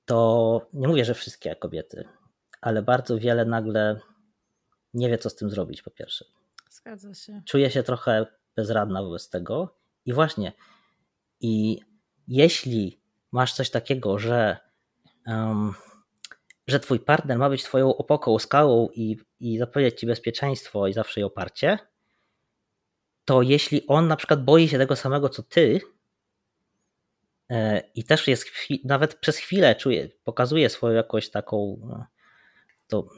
to nie mówię, że wszystkie kobiety, ale bardzo wiele nagle nie wie, co z tym zrobić, po pierwsze. Zgadza się. Czuję się trochę bezradna wobec tego. I właśnie, i jeśli masz coś takiego, że, um, że twój partner ma być twoją opoką, skałą i, i zapowiedzieć ci bezpieczeństwo i zawsze je oparcie, to jeśli on na przykład boi się tego samego co ty i też jest nawet przez chwilę czuje, pokazuje swoją jakąś taką no, to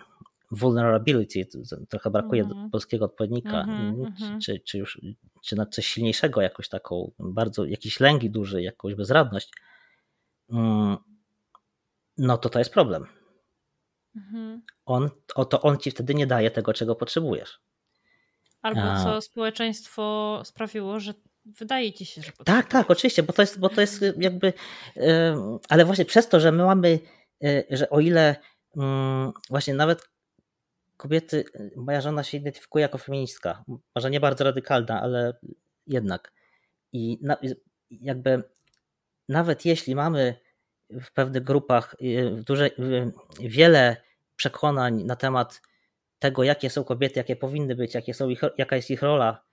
vulnerability, trochę brakuje mm. polskiego odpowiednika, mm -hmm, czy, czy, już czy na coś silniejszego, jakoś taką bardzo, jakiś lęk duży, jakąś bezradność, mm, no to to jest problem. Mm. On, to on ci wtedy nie daje tego, czego potrzebujesz. Albo co społeczeństwo sprawiło, że wydaje ci się, że Tak, tak, oczywiście, bo to jest, bo to jest jakby, ale właśnie przez to, że my mamy, e, że o ile mm, właśnie nawet kobiety, moja żona się identyfikuje jako feministka, może nie bardzo radykalna, ale jednak. I jakby nawet jeśli mamy w pewnych grupach y, duże, wiele przekonań na temat tego, jakie są kobiety, jakie powinny być, jakie są ich, jaka jest ich rola,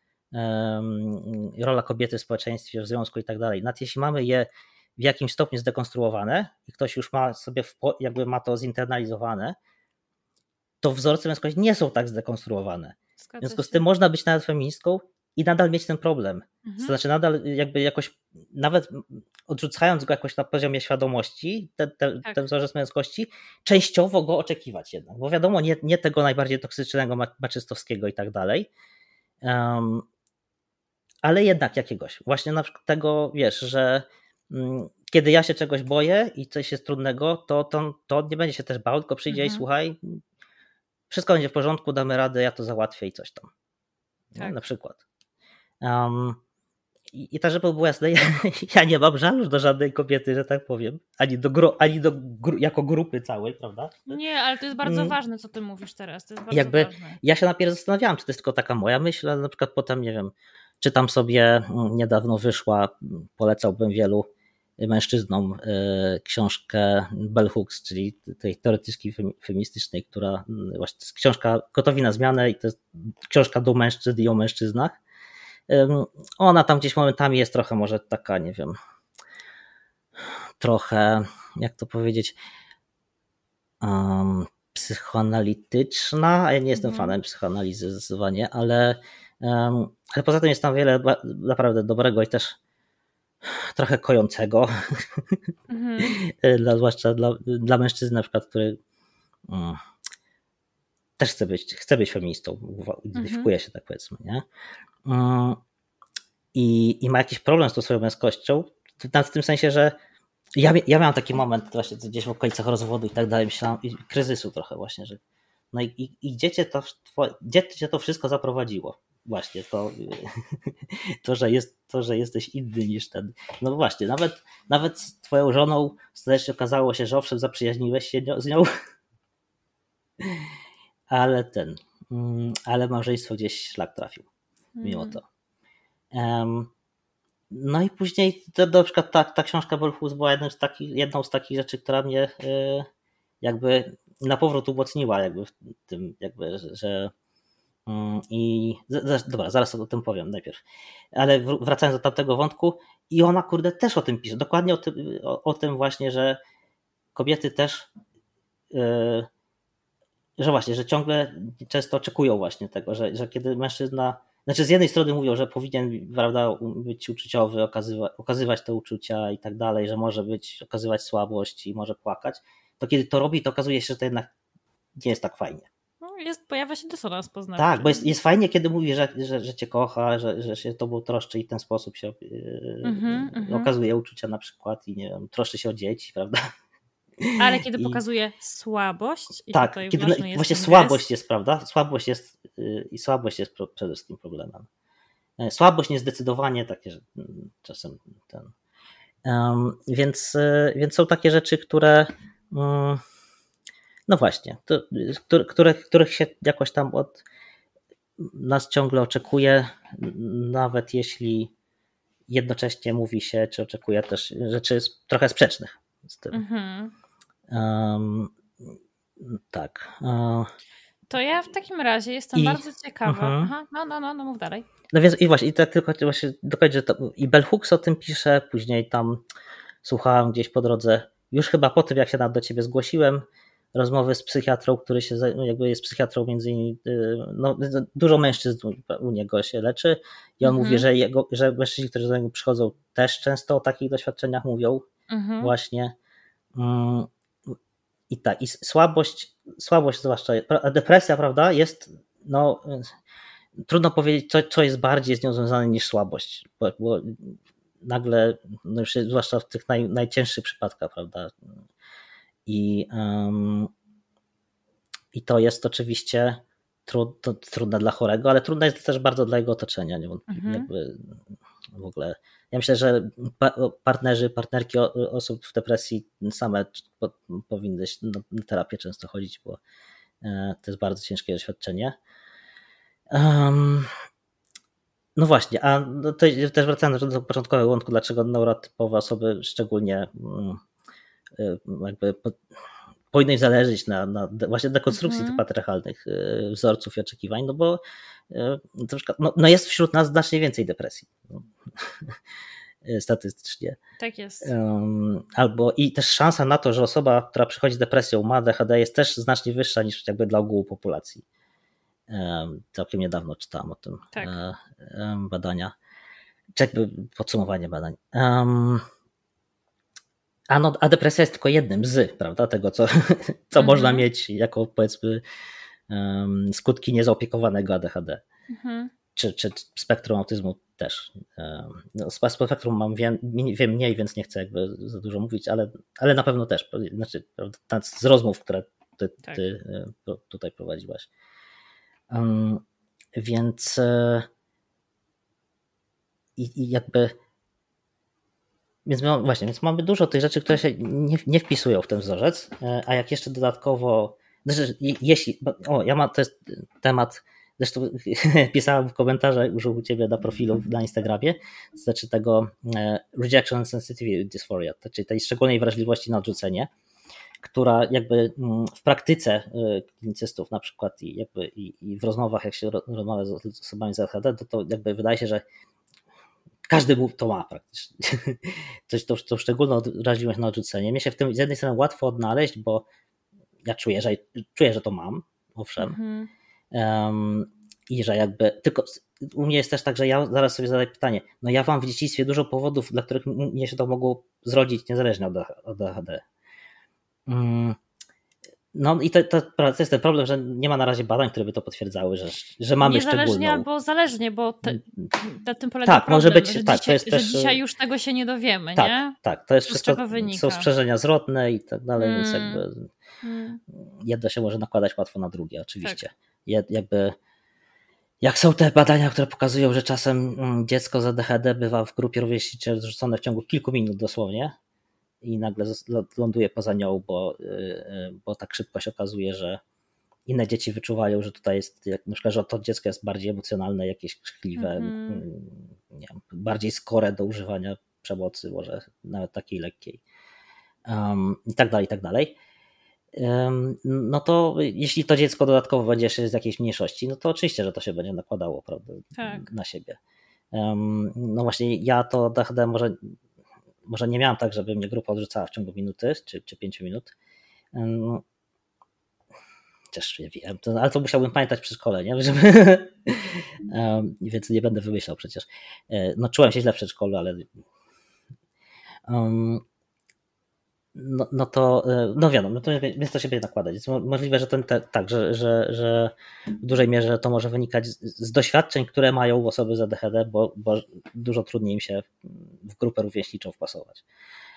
rola kobiety w społeczeństwie, w związku i tak dalej. Nawet jeśli mamy je w jakimś stopniu zdekonstruowane i ktoś już ma sobie, jakby ma to zinternalizowane, to wzorce męskości nie są tak zdekonstruowane. w związku z tym można być nawet feministką i nadal mieć ten problem. Mhm. To znaczy nadal jakby jakoś, nawet odrzucając go jakoś na poziomie świadomości, ten, ten, tak. ten wzorzec męskości, częściowo go oczekiwać jednak, bo wiadomo, nie, nie tego najbardziej toksycznego, maczystowskiego i tak dalej, um, ale jednak jakiegoś. Właśnie na przykład tego, wiesz, że um, kiedy ja się czegoś boję i coś jest trudnego, to, to, to nie będzie się też bał, tylko przyjdzie mhm. i słuchaj, wszystko będzie w porządku, damy radę, ja to załatwię i coś tam. Tak. No, na przykład. Um, i, I tak, żeby było jasne, ja, ja, nie mam żalu do żadnej kobiety, że tak powiem, ani, do gro, ani do gru, jako grupy całej, prawda? Nie, ale to jest bardzo mm. ważne, co ty mówisz teraz. To jest bardzo Jakby ważne. Ja się najpierw zastanawiałam, czy to jest tylko taka moja myśl, ale na przykład potem, nie wiem, czytam sobie, mm, niedawno wyszła, polecałbym wielu mężczyznom e, książkę Bell Hooks, czyli tej teoretyczki feministycznej, która mm, właśnie to jest książka Gotowi na zmianę i to jest książka do mężczyzn i o mężczyznach ona tam gdzieś momentami jest trochę może taka, nie wiem, trochę, jak to powiedzieć, um, psychoanalityczna. Ja nie jestem mhm. fanem psychoanalizy zdecydowanie, ale, ale poza tym jest tam wiele naprawdę dobrego i też trochę kojącego, mhm. dla, zwłaszcza dla, dla mężczyzny na przykład, który um, też chce być, chce być feministą, identyfikuje mhm. się tak powiedzmy, nie? Mm, i, i ma jakiś problem z tą swoją męskością, w tym sensie, że ja, ja miałem taki moment właśnie gdzieś w okolicach rozwodu i tak dalej, myślałem, i kryzysu trochę właśnie, że no i, i, i gdzie, cię to, gdzie cię to wszystko zaprowadziło? Właśnie to, to, że jest, to, że jesteś inny niż ten. No właśnie, nawet, nawet z twoją żoną ostatecznie okazało się, że owszem, zaprzyjaźniłeś się z nią, ale ten, mm, ale małżeństwo gdzieś szlak trafił mimo mm. to. No i później to, na przykład ta, ta książka Bolfus była jedną z, takich, jedną z takich rzeczy, która mnie y, jakby na powrót umocniła jakby w tym, jakby, że, mm, i dobra, zaraz o tym powiem najpierw. Ale wracając do tamtego wątku, i ona kurde też o tym pisze. Dokładnie o tym, o, o tym właśnie, że kobiety też yy, że właśnie, że ciągle często oczekują właśnie tego, że, że kiedy mężczyzna znaczy, z jednej strony mówią, że powinien prawda, być uczuciowy, okazywać, okazywać te uczucia i tak dalej, że może być, okazywać słabość i może płakać. To kiedy to robi, to okazuje się, że to jednak nie jest tak fajnie. Jest, pojawia się dysonans poznawczy. Tak, bo jest, jest fajnie, kiedy mówi, że, że, że cię kocha, że, że się tobą troszczy i w ten sposób się mm -hmm, okazuje uczucia na przykład i nie wiem, troszczy się o dzieci, prawda? Ale kiedy I... pokazuje słabość. I tak, kiedy jest właśnie słabość gest. jest, prawda? Słabość jest yy, i słabość jest przede wszystkim problemem. E, słabość niezdecydowanie takie, że mm, czasem ten. Um, więc, yy, więc są takie rzeczy, które. Yy, no właśnie, to, które, których się jakoś tam od nas ciągle oczekuje, nawet jeśli jednocześnie mówi się, czy oczekuje też rzeczy trochę sprzecznych z tym. Mhm. Um, tak. To ja w takim razie jestem I, bardzo ciekawa. Uh -huh. Aha, no, no, no, no, mów dalej. No więc i właśnie, i tak tylko właśnie dokończę, że to, i Bell Hooks o tym pisze, później tam słuchałem gdzieś po drodze, już chyba po tym, jak się do ciebie zgłosiłem, rozmowy z psychiatrą, który się no, jakby jest psychiatrą między innymi, y, no, dużo mężczyzn u niego się leczy i on mówi, mhm. że, jego, że mężczyźni, którzy do niego przychodzą też często o takich doświadczeniach mówią mhm. właśnie. Mm, i tak, i słabość, słabość zwłaszcza, depresja, prawda, jest, no, trudno powiedzieć, co, co jest bardziej z nią związane niż słabość, bo, bo nagle, no już zwłaszcza w tych naj, najcięższych przypadkach, prawda, i, um, i to jest oczywiście trud, to trudne dla chorego, ale trudne jest też bardzo dla jego otoczenia, niewątpliwie, mhm. jakby w ogóle ja myślę, że partnerzy, partnerki osób w depresji same powinny na terapię często chodzić, bo e, to jest bardzo ciężkie doświadczenie. Um, no właśnie, a no to też wracając do początkowego wątku, dlaczego neurotypowe osoby szczególnie mm, e, jakby powinno zależeć na, na właśnie dekonstrukcji mhm. tych patriarchalnych e, wzorców i oczekiwań, no bo troszkę, no, no jest wśród nas znacznie więcej depresji. No. statystycznie. Tak jest. Albo i też szansa na to, że osoba, która przychodzi z depresją, ma DHD, jest też znacznie wyższa niż jakby dla ogółu populacji. Całkiem niedawno czytałam o tym tak. badania. Czekaj, podsumowanie badań. Um, a, no, a depresja jest tylko jednym z, prawda, tego, co, co mhm. można mieć jako powiedzmy um, skutki niezaopiekowanego ADHD. Mhm. Czy, czy spektrum autyzmu też. No, spektrum mam wiem, wiem mniej, więc nie chcę jakby za dużo mówić, ale, ale na pewno też. Znaczy, z rozmów, które ty, tak. ty e, tutaj prowadziłaś. Um, więc e, i, i jakby więc właśnie, więc mamy dużo tych rzeczy, które się nie, nie wpisują w ten wzorzec, e, a jak jeszcze dodatkowo, znaczy, jeśli, o, ja mam, to jest temat, zresztą pisałem w komentarzach już u ciebie na profilu na Instagramie, znaczy tego e, rejection sensitivity dysphoria, czyli tej szczególnej wrażliwości na odrzucenie, która jakby mm, w praktyce e, klinicystów na przykład i, jakby, i, i w rozmowach, jak się rozmawia z osobami z ADHD, to, to jakby wydaje się, że każdy to ma praktycznie. Coś, to, to szczególną wrażliwość na odrzucenie. Mnie się w tym z jednej strony łatwo odnaleźć, bo ja czuję, że, czuję, że to mam, owszem. Um, I że jakby, tylko u mnie jest też tak, że ja zaraz sobie zadaję pytanie, no ja mam w dzieciństwie dużo powodów, dla których mnie się to mogło zrodzić niezależnie od, od ADHD. Um, no i to, to, to, jest ten problem, że nie ma na razie badań, które by to potwierdzały, że, że mamy Niezależnie szczególną... albo zależnie, bo te, na tym polega tak, problem, może być, że, tak, dzisiaj, to jest też... że dzisiaj już tego się nie dowiemy, tak, nie? Tak, to jest wszystko, są sprzężenia zwrotne i tak dalej, hmm. więc jakby hmm. jedno się może nakładać łatwo na drugie, oczywiście. Tak. jakby jak są te badania, które pokazują, że czasem mm, dziecko z ADHD bywa w grupie rówieśniczej rzucone w ciągu kilku minut dosłownie, i nagle ląduje poza nią, bo, y, y, bo tak szybko się okazuje, że inne dzieci wyczuwają, że tutaj jest, jak na przykład, że to dziecko jest bardziej emocjonalne, jakieś krzykliwe, mm. nie wiem, bardziej skore do używania przemocy, może nawet takiej lekkiej. Um, I tak dalej, i tak dalej. Um, no to jeśli to dziecko dodatkowo będzie jeszcze z jakiejś mniejszości, no to oczywiście, że to się będzie nakładało prawda, tak. na siebie. Um, no właśnie ja to DHD może może nie miałam tak, żeby mnie grupa odrzucała w ciągu minuty czy, czy pięciu minut. Też nie wiem, to, ale to musiałbym pamiętać przy szkole, nie? Żeby, um, więc nie będę wymyślał przecież. E, no czułem się źle w przedszkolu, ale um, no, no to, e, no wiadomo, no to, więc to się będzie nakładać. Jest możliwe, że ten, te, tak, że, że, że w dużej mierze to może wynikać z, z doświadczeń, które mają osoby z ADHD, bo, bo dużo trudniej im się w grupę rówieśniczą wpasować.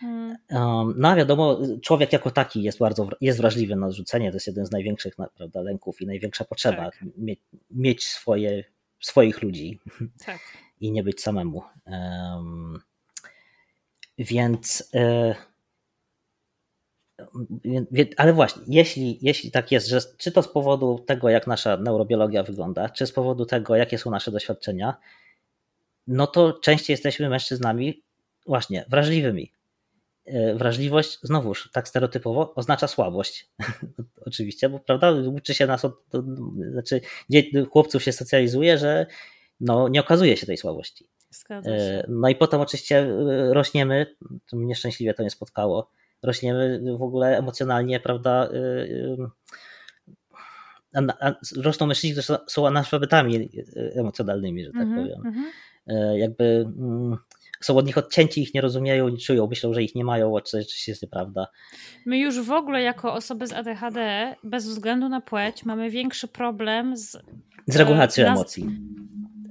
Hmm. Um, no a wiadomo, człowiek jako taki jest bardzo jest wrażliwy na odrzucenie, to jest jeden z największych prawda, lęków i największa potrzeba, tak. mieć, mieć swoje, swoich ludzi tak. i nie być samemu. Um, więc... Y ale właśnie, jeśli, jeśli tak jest, że czy to z powodu tego, jak nasza neurobiologia wygląda, czy z powodu tego, jakie są nasze doświadczenia, no to częściej jesteśmy mężczyznami właśnie wrażliwymi. E, wrażliwość, znowuż tak stereotypowo, oznacza słabość. Oczywiście, bo prawda, uczy się nas od, znaczy chłopców się socjalizuje, że no, nie okazuje się tej słabości. E, no i potem oczywiście e, rośniemy, mnie szczęśliwie to nie spotkało, rośniemy w ogóle emocjonalnie, prawda? Y, y, rosną mężczyźni, którzy są analfabetami y, emocjonalnymi, że tak mm -hmm, powiem. Mm -hmm. Jakby są od nich odcięci, ich nie rozumieją, nie czują, myślą, że ich nie mają, co oczywiście jest nieprawda. My już w ogóle jako osoby z ADHD, bez względu na płeć, mamy większy problem z... Z regulacją emocji.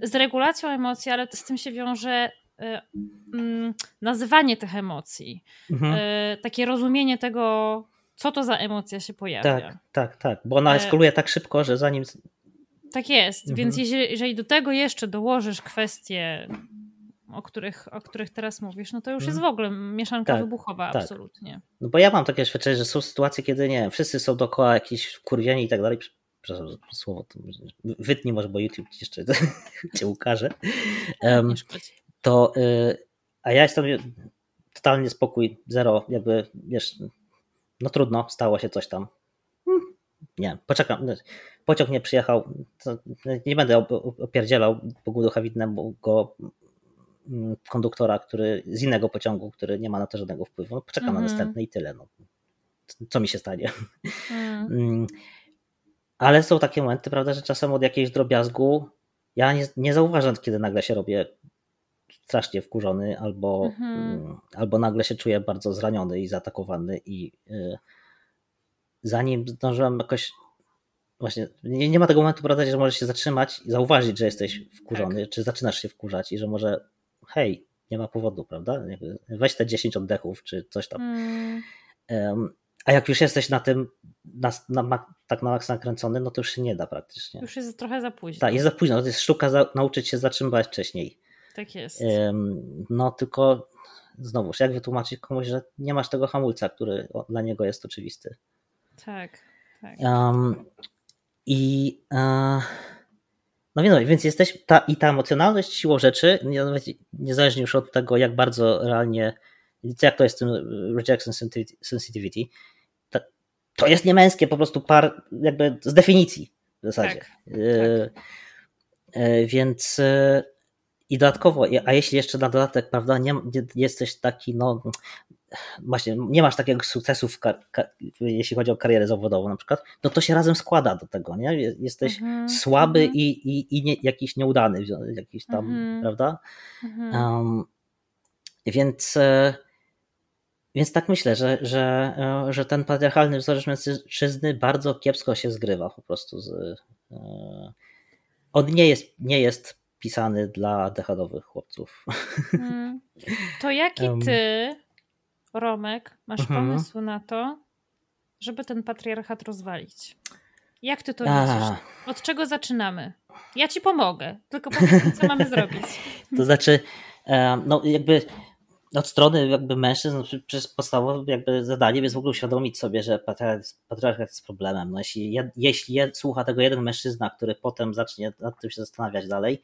Z regulacją emocji, ale z tym się wiąże Y, nazywanie tych emocji, mhm. Y, takie rozumienie tego, co to za emocja się pojawia. Tak, tak, tak, bo ona e, eskaluje tak szybko, że zanim. Tak jest, mhm. więc jeżeli, jeżeli, do tego jeszcze dołożysz kwestie, o których, o których teraz mówisz, no to już jest mhm. w ogóle mieszanka tak, wybuchowa, tak. absolutnie. No bo ja mam takie doświadczenie, że są sytuacje, kiedy nie wszyscy są dookoła jakiś wkurwieni i tak dalej. Przepraszam słowo, to wytnij może, bo YouTube ci jeszcze cię ukaże. Um, to y, a ja jestem totalnie spokój, zero, jakby wiesz, no trudno, stało się coś tam. Hmm, nie, poczekam. Pociąg nie przyjechał, nie będę opierdzielał poguducha widnego mm, konduktora, który z innego pociągu, który nie ma na to żadnego wpływu. No, poczekam mm na mhm. następny i tyle. No. Co mi się stanie? Mm. ale są takie momenty, prawda, że czasem od jakiegoś drobiazgu ja nie, nie zauważam, kiedy nagle się robię strasznie wkurzony albo, mhm. albo nagle się czuję bardzo zraniony i zaatakowany i y, zanim zdążyłem jakoś właśnie, nie, nie ma tego momentu, prawda, że możesz się zatrzymać i zauważyć, że jesteś wkurzony, tak. czy zaczynasz się wkurzać i że może hej, nie ma powodu, prawda? Weź te 10 oddechów, czy coś tam. Um, a jak już jesteś na tym, na, na, tak na maksa nakręcony, no to już się nie da praktycznie. Już jest trochę za późno. Tak, jest za późno. To jest sztuka za, nauczyć się zatrzymywać wcześniej. Tak jest. No tylko znowuż, jak wytłumaczyć komuś, że nie masz tego hamulca, który dla niego jest oczywisty. Tak, tak. Um, I uh, no wiem, więc jesteś ta, i ta emocjonalność siłą rzeczy, niezależnie już od tego, jak bardzo realnie, jak to jest z tym rejection sensitivity, to, to jest niemęskie po prostu par, jakby z definicji w zasadzie. Tak, e, tak. E, więc e, i dodatkowo, a jeśli jeszcze na dodatek, prawda, nie, nie jesteś taki, no właśnie nie masz takiego sukcesu, jeśli chodzi o karierę zawodową na przykład, no to się razem składa do tego, nie? Jesteś mhm, słaby mhm. i, i, i nie, jakiś nieudany, jakiś tam, mhm. prawda? Um, więc, e, więc tak myślę, że, że, e, że ten patriarchalny wzorzec mężczyzny bardzo kiepsko się zgrywa po prostu z, e, on nie jest, nie jest pisany dla dechadowych chłopców. Hmm. To jaki ty Romek, masz mhm. pomysł na to, żeby ten patriarchat rozwalić? Jak ty to widzisz? Od czego zaczynamy? Ja ci pomogę, tylko powiedz co mamy zrobić. To znaczy, no jakby od strony jakby mężczyzn, no, przez podstawowe jakby zadaniem jest w ogóle uświadomić sobie, że patriarchat jest problemem. No jeśli, jeśli słucha tego jeden mężczyzna, który potem zacznie nad tym się zastanawiać dalej,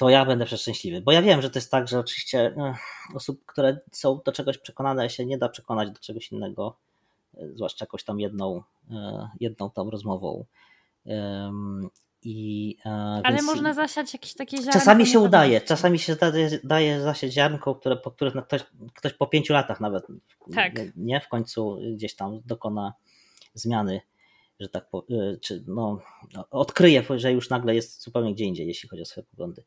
to ja będę przeszczęśliwy. Bo ja wiem, że to jest tak, że oczywiście no, osób, które są do czegoś przekonane, się nie da przekonać do czegoś innego, e, zwłaszcza jakąś tam jedną, e, jedną tam rozmową. I, e, Ale można zasiać jakieś takie ziarnko. Czasami się udaje, czasami się daje, daje zasiać ziarnko, które, po których ktoś, ktoś po pięciu latach nawet tak. nie w końcu gdzieś tam dokona zmiany że tak powiem, czy no, odkryje, że już nagle jest zupełnie gdzie indziej, jeśli chodzi o swoje poglądy.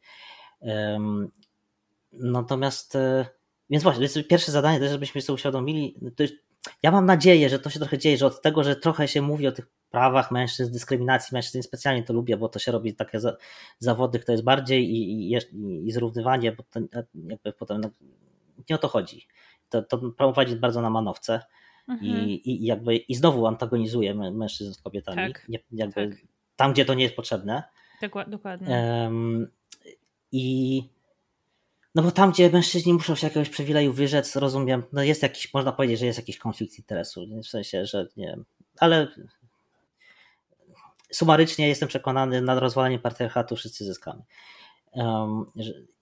Natomiast, e, więc właśnie, więc pierwsze zadanie też, żebyśmy sobie uświadomili, jest, ja mam nadzieję, że to się trochę dzieje, że od tego, że trochę się mówi o tych prawach mężczyzn, dyskryminacji mężczyzn, specjalnie to lubię, bo to się robi takie za, zawody, kto jest bardziej i, i, i zrównywanie, bo to jakby potem no, nie o to chodzi. To, to prowadzi bardzo na manowce. Mhm. I, i, jakby, I znowu antagonizuje mężczyzn z kobietami. Tak, jakby tak. Tam, gdzie to nie jest potrzebne. Dokładnie. Um, I no bo tam, gdzie mężczyźni muszą się jakiegoś przywileju wyrzec, rozumiem, no jest jakiś, można powiedzieć, że jest jakiś konflikt interesu, w sensie, że nie wiem, ale sumarycznie jestem przekonany, nad rozwalaniem patriarchatu wszyscy zyskamy. Um,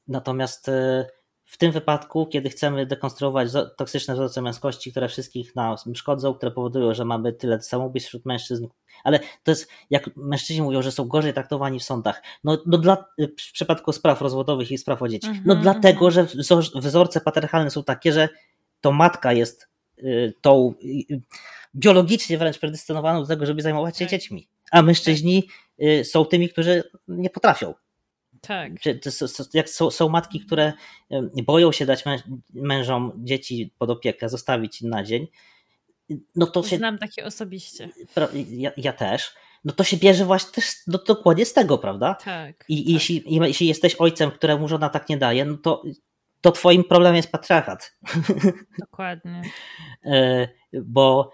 natomiast e, w tym wypadku, kiedy chcemy dekonstruować toksyczne wzorce męskości, które wszystkich nas szkodzą, które powodują, że mamy tyle samobójstw wśród mężczyzn, ale to jest, jak mężczyźni mówią, że są gorzej traktowani w sądach, no, no dla, w przypadku spraw rozwodowych i spraw o dzieci, mm -hmm. no dlatego, mhm. że wzorce patriarchalne są takie, że to matka jest y, tą y, biologicznie wręcz predestynowaną do tego, żeby zajmować się tak. dziećmi, a mężczyźni y, są tymi, którzy nie potrafią. Tak. Jak są, są matki, które boją się dać mężom dzieci pod opiekę, zostawić na dzień, no to się. Znam takie osobiście. Ja, ja też. No to się bierze właśnie też no, dokładnie z tego, prawda? Tak. I, tak. Jeśli, jeśli jesteś ojcem, któremu żona tak nie daje, no to, to twoim problemem jest patriarchat. Dokładnie. E, bo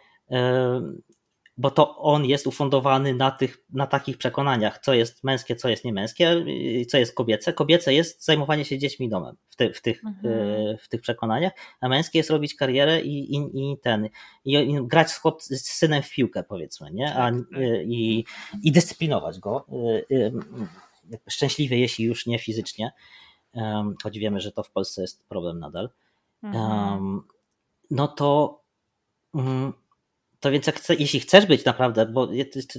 bo to on jest ufundowany na, tych, na takich przekonaniach, co jest męskie, co jest niemęskie, co jest kobiece. Kobiece jest zajmowanie się dziećmi domem w, te, w, tych, mhm. E, w tych przekonaniach, a męskie jest robić karierę i, i, i ten, i, i grać z, chłop, z synem w piłkę, powiedzmy, nie? A, tak, tak. E, i, i dyscyplinować go. E, szczęśliwie, jeśli już nie fizycznie, choć wiemy, że to w Polsce jest problem nadal. Mhm. No to mm, to więc jak jeśli chcesz być naprawdę, bo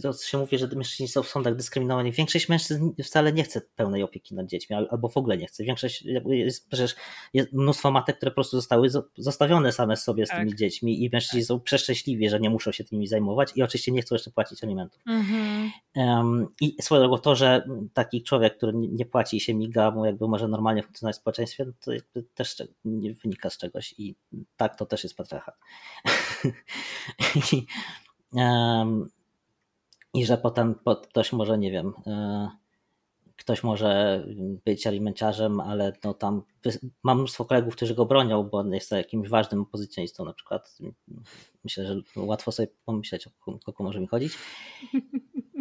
to się mówi, że mężczyźni są w sądach dyskryminowani, większość mężczyzn wcale nie chce pełnej opieki nad dziećmi, albo w ogóle nie chce. Większość, jest, przecież jest mnóstwo matek, które po prostu zostały zostawione same sobie z tymi tak. dziećmi i mężczyźni tak. są przeszczęśliwi, że nie muszą się tymi zajmować i oczywiście nie chcą jeszcze płacić alimentów. Mhm. Um, I swoją drogą to, że taki człowiek, który nie płaci i się miga, mu jakby może normalnie funkcjonować w społeczeństwie, to też wynika z czegoś i tak to też jest patriarchat. I, i że potem ktoś może, nie wiem, e, ktoś może być alimenciarzem, ale no tam mam mnóstwo kolegów, którzy go bronią, bo on jest jakimś ważnym opozycjonistą na przykład. Myślę, że łatwo sobie pomyśleć, o kogo może mi chodzić.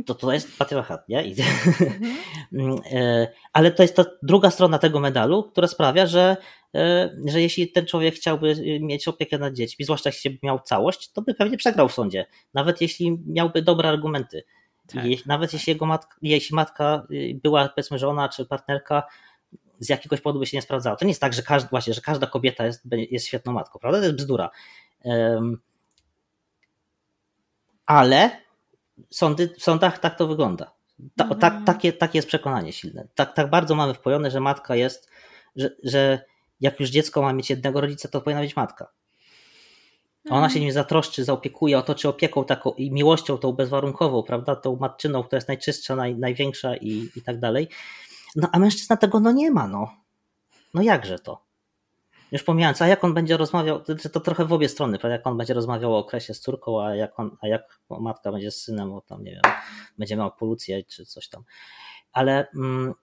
To to jest patriarchat, nie? Mhm. E, ale to jest ta druga strona tego medalu, która sprawia, że, e, że jeśli ten człowiek chciałby mieć opiekę nad dziećmi, zwłaszcza jeśli miał całość, to by pewnie przegrał w sądzie. Nawet jeśli miałby dobre argumenty. Tak. Nawet jeśli jego matka, jeśli matka y, była powiedzmy żona czy partnerka, z jakiegoś powodu by się nie sprawdzała. To nie jest tak, że każda, właśnie, że każda kobieta jest, jest świetną matką, prawda? To jest bzdura. Um, ale sądy, w sądach tak to wygląda. Ta, mhm. tak, takie, takie jest przekonanie silne. Tak, tak bardzo mamy wpojone, że matka jest, że, że jak już dziecko ma mieć jednego rodzica, to powinna być matka. Ona się nim zatroszczy, zaopiekuje, otoczy opieką taką i miłością tą bezwarunkową, prawda, tą matczyną, która jest najczystsza, naj, największa i, i tak dalej. No a mężczyzna tego no nie ma, no. No jakże to? Już pomijając, a jak on będzie rozmawiał, to, to trochę w obie strony, prawda? jak on będzie rozmawiał o okresie z córką, a jak, on, a jak matka będzie z synem, bo tam nie wiem, będzie miał polucję czy coś tam. Ale mm,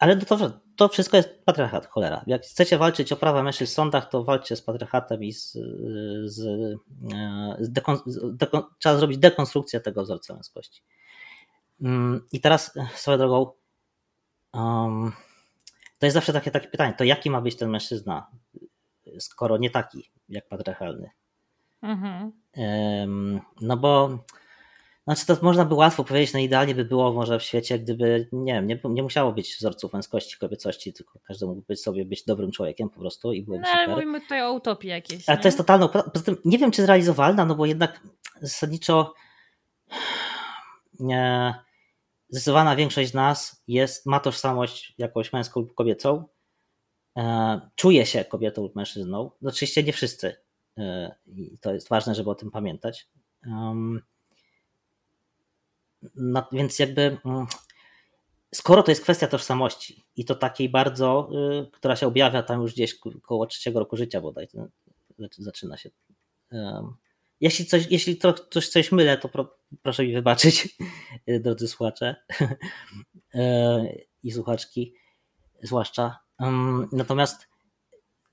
ale to, to wszystko jest patriarchat, cholera. Jak chcecie walczyć o prawa mężczyzn w sądach, to walczcie z patriarchatem i z, z, z, dekon, z dekon, trzeba zrobić dekonstrukcję tego wzorca męskości. Mm, I teraz swoją drogą, um, to jest zawsze takie, takie pytanie, to jaki ma być ten mężczyzna, skoro nie taki jak patriarchalny? Mhm. No bo znaczy to można by łatwo powiedzieć, no idealnie by było może w świecie, gdyby, nie wiem, nie, nie musiało być wzorców męskości, kobiecości, tylko każdy mógł być sobie być dobrym człowiekiem po prostu i byłoby no, ale mówimy tutaj o utopii jakiejś. Ale nie? to jest totalną, poza tym nie wiem czy zrealizowalna, no bo jednak zasadniczo nie, zdecydowana większość z nas jest, ma tożsamość jakąś męską lub kobiecą, e, czuje się kobietą lub mężczyzną, no oczywiście nie wszyscy e, i to jest ważne, żeby o tym pamiętać. No, więc jakby mm, skoro to jest kwestia tożsamości i to takiej bardzo, y, która się objawia tam już gdzieś koło trzeciego roku życia bodaj, zaczyna się. Jeśli coś, jeśli to, coś, coś mylę, to pro, proszę mi wybaczyć, drodzy słuchacze e, i słuchaczki, zwłaszcza. Natomiast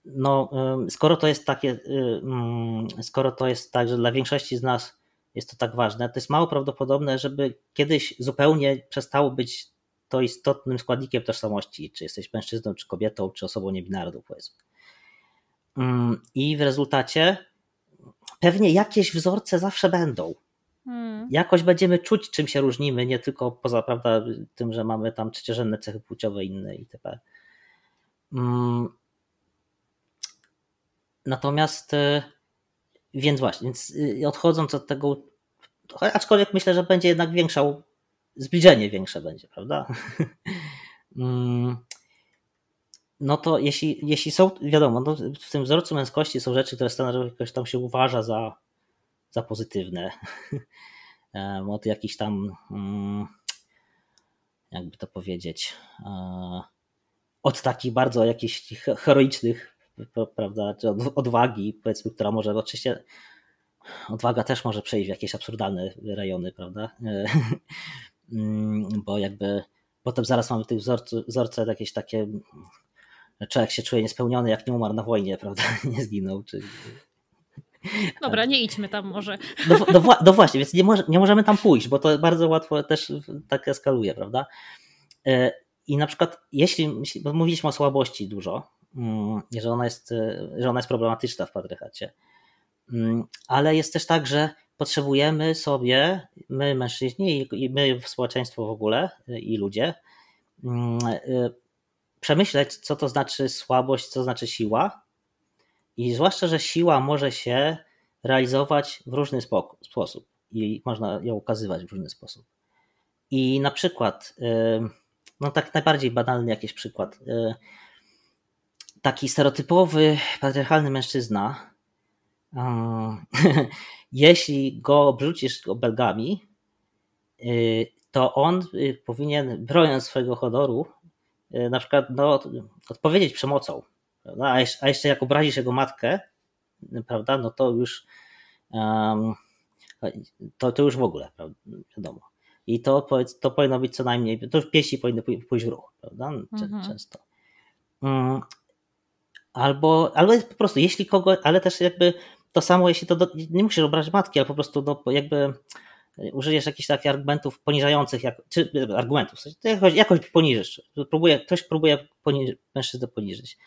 no, skoro to jest takie, y, mm, skoro to jest tak, że dla większości z nas jest to tak ważne, to jest mało prawdopodobne, żeby kiedyś zupełnie przestało być to istotnym składnikiem tożsamości, czy jesteś mężczyzną, czy kobietą, czy osobą niebinarną, powiedzmy. Mm, I w rezultacie pewnie jakieś wzorce zawsze będą. Hmm. Jakoś będziemy czuć, czym się różnimy, nie tylko poza prawda, tym, że mamy tam trzeciorzędne cechy płciowe inne itp. Mm. Natomiast e, więc właśnie, więc y, odchodząc od tego, aczkolwiek myślę, że będzie jednak większa, zbliżenie większe będzie, prawda? No to jeśli, jeśli są, wiadomo, no w tym wzorcu męskości są rzeczy, które standardowo jakoś tam się uważa za, za pozytywne. Od jakichś tam, mm, jakby to powiedzieć, e, od takich bardzo jakichś heroicznych prawda, czy odwagi, powiedzmy, która może oczywiście odwaga też może przejść w jakieś absurdalne rejony, prawda? Mm, bo jakby potem zaraz mamy w tych wzorcu, wzorce jakieś takie człowiek się czuje niespełniony, jak nie umarł na wojnie, prawda? Nie zginął, czy... Dobra, nie idźmy tam może. No, no, no właśnie, więc nie, może, nie możemy tam pójść, bo to bardzo łatwo też tak eskaluje, prawda? E, I na przykład, jeśli, bo mówiliśmy o słabości dużo, Mm, że ona jest, e, że ona jest problematyczna w patriarchacie. Mm, ale jest też tak, że potrzebujemy sobie, my mężczyźni i my społeczeństwo w ogóle e, i ludzie, mm, przemyśleć, co to znaczy słabość, co znaczy siła. I zwłaszcza, że siła może się realizować w różny sposób i można ją ukazywać w różny sposób. I na przykład, no tak najbardziej banalny jakiś przykład, taki stereotypowy, patriarchalny mężczyzna, jeśli go obrzucisz obelgami, to on powinien, broniąc swojego honoru, na przykład no, odpowiedzieć przemocą. A jeszcze, a jeszcze jak obrazisz jego matkę, prawda, no to już um, to, to już w ogóle, prawda, wiadomo. I to, to powinno być co najmniej, to już pieści powinny pójść w ruch, prawda, mhm. często. Um, albo, albo po prostu, jeśli kogo, ale też jakby to samo, jeśli to, do, nie musisz obrazić matki, ale po prostu no, jakby użyjesz jakichś takich argumentów poniżających, jak, czy argumentów, jakoś, jakoś poniżysz. Próbuje, ktoś próbuje poniż, mężczyznę poniżyć,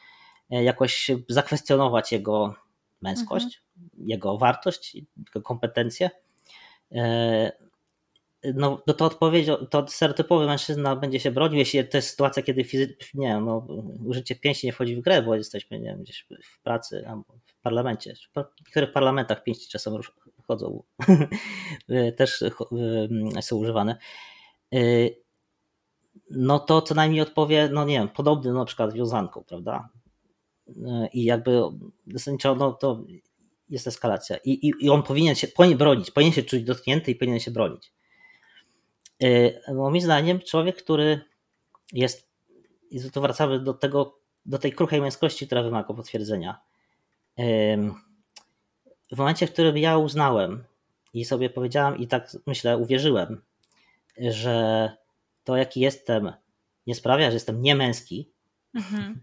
e, jakoś zakwestionować jego męskość, mhm. jego wartość, jego kompetencje. E, no, no to odpowiedź, to stereotypowy mężczyzna będzie się bronił, jeśli to jest sytuacja, kiedy fizy, nie no, użycie pięści nie wchodzi w grę, bo jesteśmy nie wiem, gdzieś w pracy albo w parlamencie. W niektórych parlamentach pięści czasem chodzą, też są używane. No to co najmniej odpowie, no nie wiem, podobny na przykład wiązanką, prawda? I jakby zasadniczo, no to jest eskalacja. I, i, i on powinien się powinien bronić, powinien się czuć dotknięty i powinien się bronić. Moim zdaniem człowiek, który jest, i tu wracamy do tego, do tej kruchej męskości, która wymaga potwierdzenia. W momencie, w którym ja uznałem i sobie powiedziałem i tak myślę, uwierzyłem, że to jaki jestem nie sprawia, że jestem niemęski, mhm.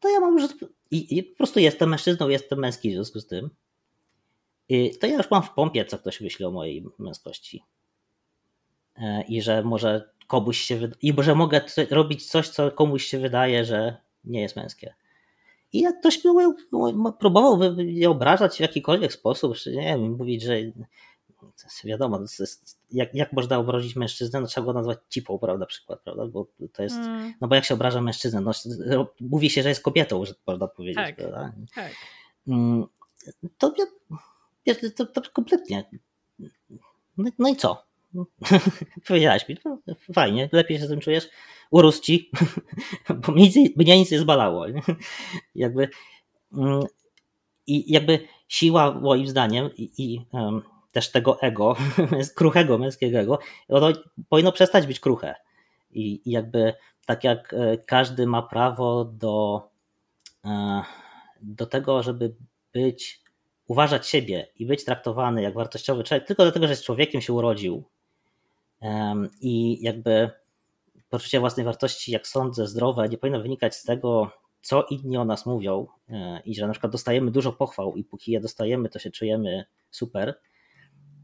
to ja mam już i, i, po prostu jestem mężczyzną, jestem męski w związku z tym. I to ja już mam w pompie, co ktoś myśli o mojej męskości. E, I że może komuś się i że mogę robić coś, co komuś się wydaje, że nie jest męskie. I jak ktoś był, próbował je obrażać w jakikolwiek sposób, czy nie wiem, mówić, że wiadomo, jest, jak, jak można obrazić mężczyznę, no trzeba go nazwać cipą, prawda, przykład, prawda, bo to jest, mm. no bo jak się obraża mężczyznę, no, mówi się, że jest kobietą, że można powiedzieć, tak, prawda? Tak. Mm, to, to, to, to kompletnie, no, no i co? Powiedziałaś mi, no, fajnie, lepiej się z tym czujesz, urósł ci, bo mnie nic, mnie nic nie zbalało. Jakby, mm, I jakby siła moim zdaniem i, i um, też tego ego, kruchego męskiego ego, ono powinno przestać być kruche. I, I, jakby tak jak e, każdy ma prawo do, e, do tego, żeby być, uważać siebie i być traktowany jak wartościowy człowiek, tylko dlatego, że z człowiekiem się urodził. I jakby poczucie własnej wartości, jak sądzę, zdrowe, nie powinno wynikać z tego, co inni o nas mówią e, i że na przykład dostajemy dużo pochwał i póki je dostajemy, to się czujemy super,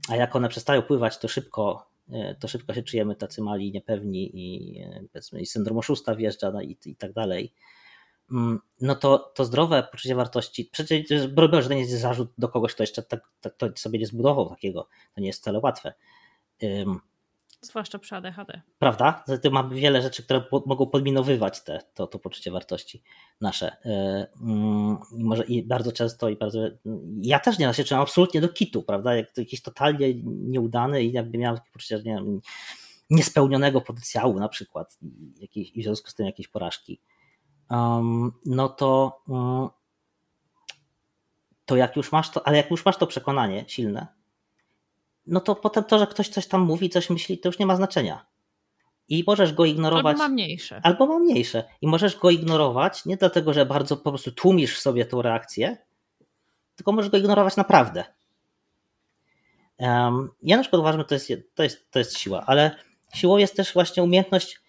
a jak one przestają pływać, to szybko, e, to szybko się czujemy tacy mali, niepewni i, e, powiedzmy, i syndrom oszusta wjeżdża no i, i tak dalej. Mm, no to, to zdrowe poczucie wartości, przecież broń że to nie jest zarzut do kogoś, kto jeszcze tak, tak, to sobie nie zbudował takiego, to nie jest wcale łatwe. Zwłaszcza przy ADHD. Prawda? Zatem mamy wiele rzeczy, które po, mogą podminowywać te, to, to poczucie wartości nasze. Yy, może i bardzo często i bardzo. Ja też nieraz się czułem absolutnie do kitu, prawda? Jak to jakiś totalnie nieudany i jakby miałem takie poczucie, nie wiem, niespełnionego potencjału na przykład i, i w związku z tym jakieś porażki. Um, no to. Um, to jak już masz to, ale jak już masz to przekonanie silne, no to potem to, że ktoś coś tam mówi, coś myśli, to już nie ma znaczenia. I możesz go ignorować. Albo ma mniejsze. Albo ma mniejsze. I możesz go ignorować nie dlatego, że bardzo po prostu tłumisz sobie tą reakcję, tylko możesz go ignorować naprawdę. Um, ja na przykład uważam, że to jest, to, jest, to jest siła, ale siłą jest też właśnie umiejętność.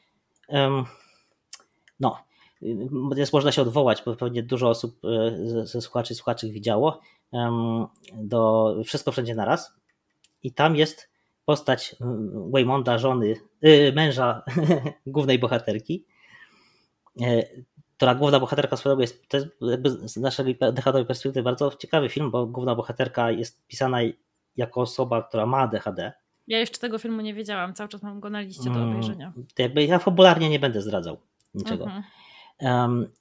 Um, no, jest można się odwołać, bo pewnie dużo osób e, ze słuchaczy słuchaczy widziało. Um, do Wszystko wszędzie naraz i tam jest postać mm, Waymonda, żony, yy, męża głównej bohaterki, która główna bohaterka swojego jest, to jest z naszej DHD perspektywy bardzo ciekawy film, bo główna bohaterka jest pisana jako osoba, która ma ADHD. Ja jeszcze tego filmu nie wiedziałam, cały czas mam go na liście do mm, obejrzenia. To jakby ja fabularnie nie będę zdradzał niczego. Mhm.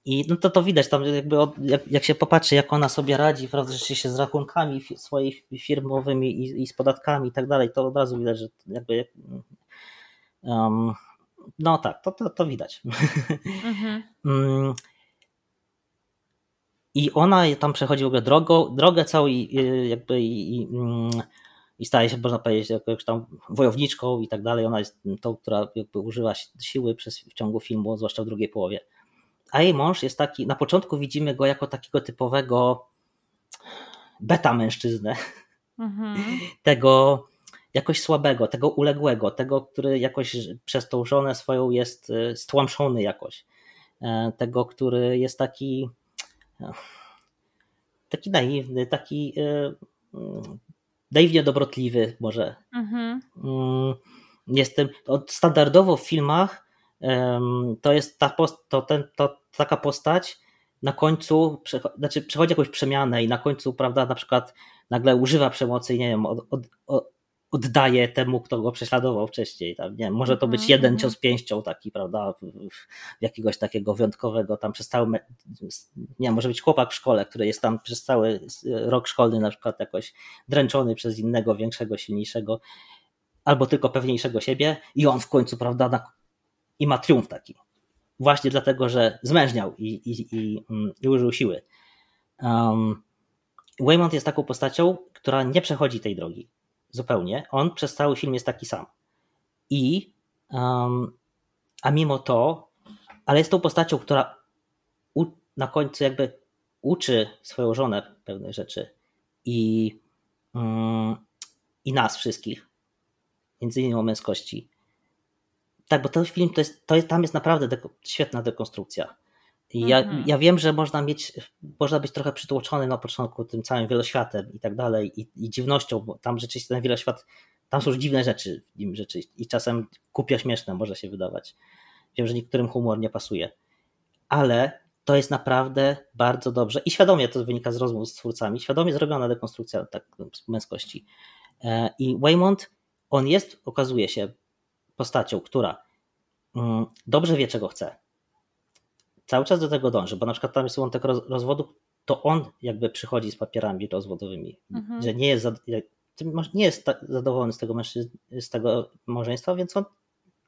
I no to to widać tam jakby od, jak, jak, się popatrzy, jak ona sobie radzi, prawda, się z rachunkami swoimi firmowymi i, i, z podatkami i tak dalej, to od razu widać, że jakby um, no tak, to, to, to widać. Mhm. um, I ona tam przechodzi w ogóle drogą, drogę całą i jakby i, i, mm, i staje się, można powiedzieć, jakąś tam wojowniczką i tak dalej. Ona jest tą, która jakby używa siły przez, w ciągu filmu, zwłaszcza w drugiej połowie. A jej mąż jest taki, na początku widzimy go jako takiego typowego beta mężczyznę. Mhm. Tego jakoś słabego, tego uległego, tego, który jakoś przez tą żonę swoją jest e, stłamszony jakoś. E, tego, który jest taki e, taki naiwny, taki naiwnie dobrotliwy może. Mhm. Mm, jestem, standardowo w filmach to jest ta post, to ten, to taka postać na końcu, znaczy przechodzi jakąś przemianę i na końcu, prawda, na przykład nagle używa przemocy i nie wiem, od, od, oddaje temu, kto go prześladował wcześniej. Tam, nie wiem, może to być mhm, jeden mhm. cios pięścią taki, prawda, jakiegoś takiego wyjątkowego tam przez cały, nie wiem, może być chłopak w szkole, który jest tam przez cały rok szkolny na przykład jakoś dręczony przez innego, większego, silniejszego albo tylko pewniejszego siebie i on w końcu, prawda, na, i ma triumf taki. Właśnie dlatego, że zmężniał i, i, i, mm, i użył siły. Um, Waymont jest taką postacią, która nie przechodzi tej drogi zupełnie. On przez cały film jest taki sam. I um, a mimo to, ale jest tą postacią, która u, na końcu jakby uczy swoją żonę pewnych rzeczy i, um, i nas wszystkich, między innymi o męskości. Tak, bo ten film to jest, to jest tam jest naprawdę deko, świetna dekonstrukcja. Ja, mhm. ja wiem, że można mieć, można być trochę przytłoczony na początku tym całym wieloświatem i tak dalej i, i dziwnością, bo tam rzeczywiście ten wieloświat, tam są już dziwne rzeczy w nim rzeczy i czasem kupia śmieszne może się wydawać. Wiem, że niektórym humor nie pasuje, ale to jest naprawdę bardzo dobrze i świadomie to wynika z rozmów z twórcami, świadomie zrobiona dekonstrukcja tak, męskości. E, I Waymont, on jest, okazuje się, postacią, która mm, dobrze wie, czego chce cały czas do tego dąży, bo na przykład tam jest wątek rozwodu, to on jakby przychodzi z papierami rozwodowymi, mhm. że nie jest, nie jest zadowolony z tego, z tego małżeństwa, więc on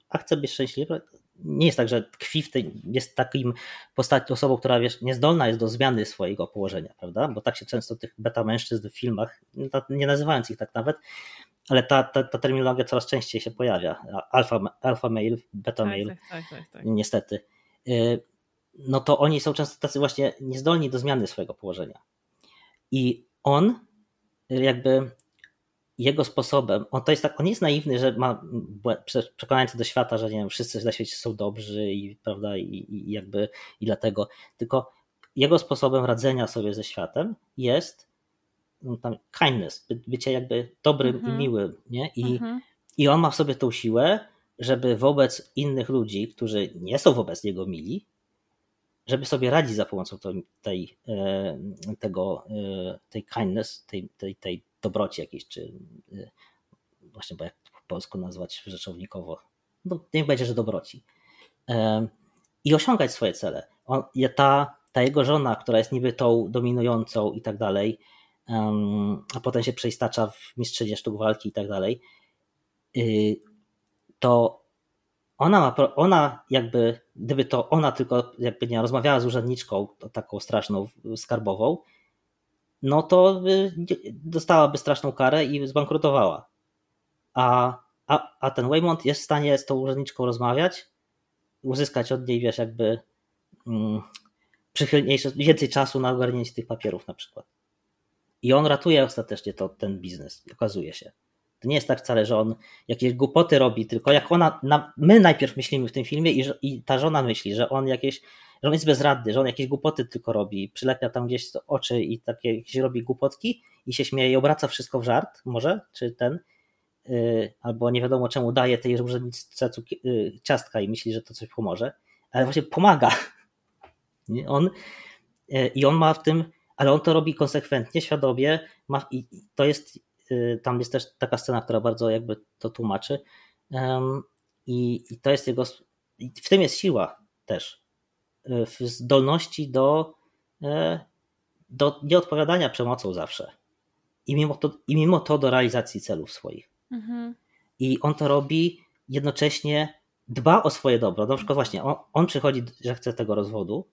a chce być szczęśliwy. Nie jest tak, że tkwi w tej, jest takim postacią, osobą, która wiesz, niezdolna jest do zmiany swojego położenia, prawda? Bo tak się często tych beta mężczyzn w filmach, nie nazywając ich tak nawet, ale ta, ta, ta terminologia coraz częściej się pojawia. Alfa, alfa male, beta tak, male, tak, tak, tak, tak. niestety. Y, no to oni są często tacy właśnie niezdolni do zmiany swojego położenia. I on jakby jego sposobem, on to jest tak, on jest naiwny, że ma przekonanie do świata, że nie wiem, wszyscy na świecie są dobrzy i prawda, i, i jakby i dlatego, tylko jego sposobem radzenia sobie ze światem jest tam kindness, by, bycie jakby dobrym i mhm. miłym, nie? I, mhm. I on ma w sobie tą siłę, żeby wobec innych ludzi, którzy nie są wobec niego mili, żeby sobie radzić za pomocą tej, tej, e, tego, e, tej kindness, tej, tej, tej dobroci jakiejś, czy e, właśnie, bo jak po polsku nazwać rzeczownikowo, no niech będzie, że dobroci. I osiągać swoje cele. On, ta, ta jego żona, która jest niby tą dominującą i tak dalej, a potem się przeistacza w mistrzynię sztuk walki i tak dalej, y, to ona ma, ona jakby, gdyby to ona tylko jakby nie rozmawiała z urzędniczką taką straszną skarbową, no to dostałaby straszną karę i zbankrutowała. A, a, a ten Waymont jest w stanie z tą urzędniczką rozmawiać, uzyskać od niej, wiesz, jakby mm, przychylniejsze, więcej czasu na ogarnięcie tych papierów na przykład. I on ratuje ostatecznie to, ten biznes, okazuje się. To nie jest tak wcale, że on jakieś głupoty robi, tylko jak ona, na, my najpierw myślimy w tym filmie i, i ta żona myśli, że on jakieś, że on jest bezradny, że on jakieś głupoty tylko robi, przylepia tam gdzieś oczy i takie jakieś robi głupotki i się śmieje i obraca wszystko w żart, może, czy ten, yy, albo nie wiadomo czemu daje tej urzędniczce yy, ciastka i myśli, że to coś pomoże, ale właśnie pomaga. On, yy, I on ma w tym, ale on to robi konsekwentnie, świadomie, ma, i to jest Y, tam jest też taka scena, która bardzo jakby to tłumaczy. I, i to jest jego. w tym jest siła też. w zdolności do, do nieodpowiadania przemocą zawsze. I mimo to, i mimo to do realizacji celów swoich. Mhm. I on to robi jednocześnie dba o swoje dobro. Na przykład właśnie on, on przychodzi, że chce tego rozwodu,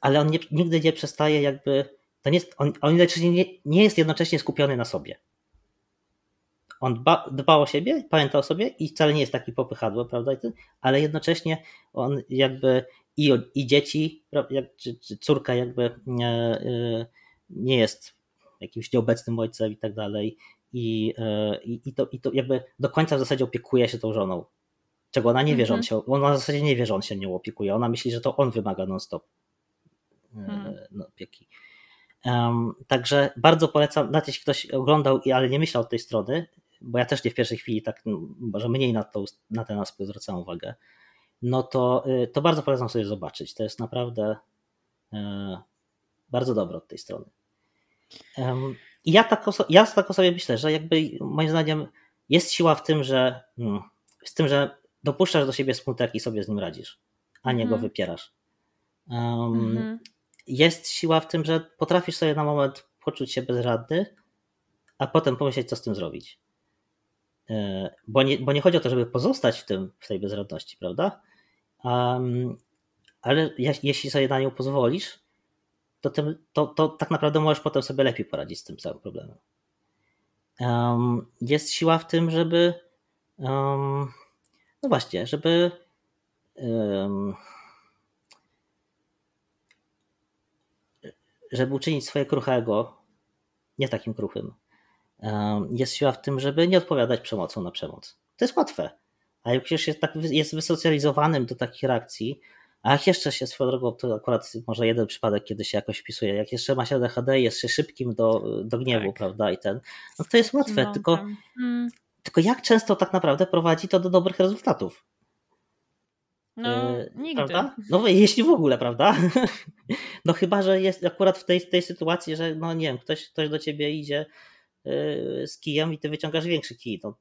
ale on nie, nigdy nie przestaje jakby, to nie jest, on, on nie, nie jest jednocześnie skupiony na sobie. On dba, dba o siebie, pamięta o sobie i wcale nie jest taki popychadły, prawda? Ale jednocześnie on jakby i, i dzieci, czy, czy córka jakby nie, e, nie jest jakimś nieobecnym ojcem i tak dalej. I, e, i, i, to, I to jakby do końca w zasadzie opiekuje się tą żoną. Czego ona nie wie, że on mhm. się, ona w zasadzie nie wie, że on się nią opiekuje. Ona myśli, że to on wymaga non-stop. No, opieki. Um, także bardzo polecam, nawet jeśli ktoś oglądał, ale nie myślał od tej strony, bo ja też nie w pierwszej chwili tak, może mniej na, to, na ten aspekt zwracałem uwagę, no to, y, to bardzo polecam sobie zobaczyć. To jest naprawdę e, bardzo dobre od tej strony. I ja tak, ja tak o sobie myślę, że jakby moim zdaniem jest siła w tym, że hmm, z tym, że dopuszczasz do siebie smutek i sobie z nim radzisz, a nie mm. go mhm. wypierasz. Um, mm -hmm. Jest siła w tym, że potrafisz sobie na moment poczuć się bezradny, a potem pomyśleć, co z tym zrobić. E, bo nie, bo nie chodzi o to, żeby pozostać w, tym, w tej bezradności, prawda? Um, ale jeśli sobie na nią pozwolisz, to, tym, to, to tak naprawdę możesz potem sobie lepiej poradzić z tym całym problemem. Um, jest siła w tym, żeby um, no właśnie, żeby żeby uczynić swoje kruchego nie takim kruchym jest siła w tym, żeby nie odpowiadać przemocą na przemoc. To jest łatwe. A jak już jest, tak, jest wysocjalizowanym do takich reakcji, a jak jeszcze się swoją drogą, to akurat może jeden przypadek, kiedy się jakoś wpisuje, jak jeszcze ma się ADHD, jest się szybkim do, do gniewu, tak. prawda, i ten, no to jest łatwe, no, tylko, hmm. tylko jak często tak naprawdę prowadzi to do dobrych rezultatów? No, yy, nigdy. Prawda? No, jeśli w ogóle, prawda? No chyba, że jest akurat w tej, tej sytuacji, że no nie wiem, ktoś, ktoś do ciebie idzie Y, z kijem i ty wyciągasz większy kij. No,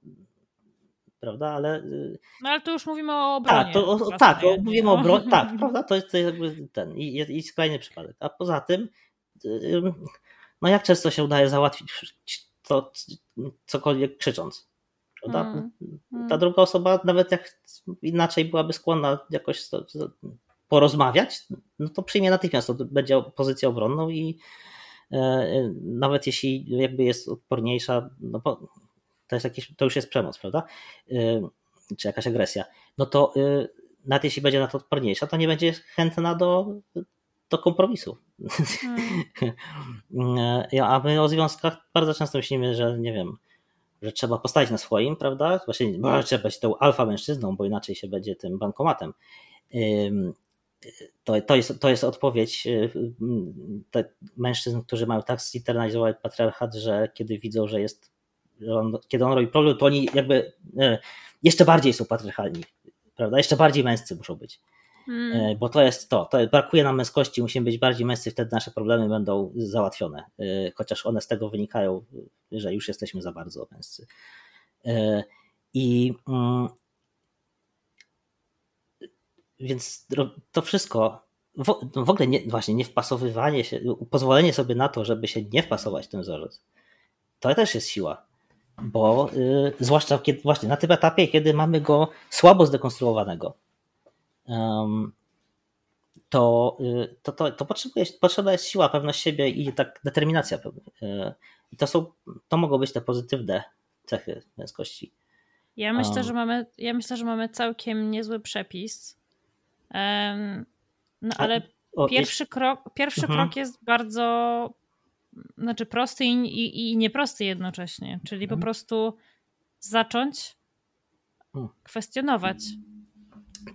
prawda, ale... Y, no ale to już mówimy o obronie. Tak, to, o, tak o, mówimy o obronie, tak, prawda, to jest, to jest jakby ten i, i skrajny przypadek. A poza tym, no jak często się udaje załatwić to cokolwiek krzycząc, prawda? Mm, mm. Ta druga osoba, nawet jak inaczej byłaby skłonna jakoś porozmawiać, no to przyjmie natychmiast, to będzie pozycję obronną i E, e, nawet jeśli jakby jest odporniejsza, no bo to, jest jakieś, to już jest przemoc, prawda? E, czy jakaś agresja. No to nawet jeśli będzie na to odporniejsza, to nie będzie chętna do, do kompromisu. Hmm. A my o związkach bardzo często myślimy, że nie wiem, że trzeba postawić na swoim, prawda? Właśnie bo trzeba być tą alfa mężczyzną, bo inaczej się będzie tym bankomatem to, to, jest, to jest odpowiedź y, mężczyzn, którzy mają tak zinternalizowany patriarchat, że kiedy widzą, że jest, że on, kiedy on robi problem, to oni jakby y, jeszcze bardziej są patriarchalni, prawda? Jeszcze bardziej męscy muszą być. Hmm. Bo to jest to, to brakuje nam męskości, musimy być bardziej męscy, wtedy nasze problemy będą załatwione. Chociaż one z tego wynikają, że już jesteśmy za bardzo męscy. I mm, więc to wszystko, w, ogóle nie, właśnie nie wpasowywanie się, pozwolenie sobie na to, żeby się nie wpasować w ten wzorzec, to też jest siła. Bo y, zwłaszcza kiedy, właśnie na tym etapie, kiedy mamy go słabo zdekonstruowanego, to, y, to, to, to potrzebuje, potrzebna jest siła, pewność siebie i tak determinacja. Y, I to są, to mogą być te pozytywne cechy męskości. Ja myślę, że mamy, ja myślę, że mamy całkiem niezły przepis no ale o, pierwszy, jest... krok, pierwszy mhm. krok jest bardzo znaczy prosty i, i, i nieprosty jednocześnie, czyli mhm. po prostu zacząć hmm. kwestionować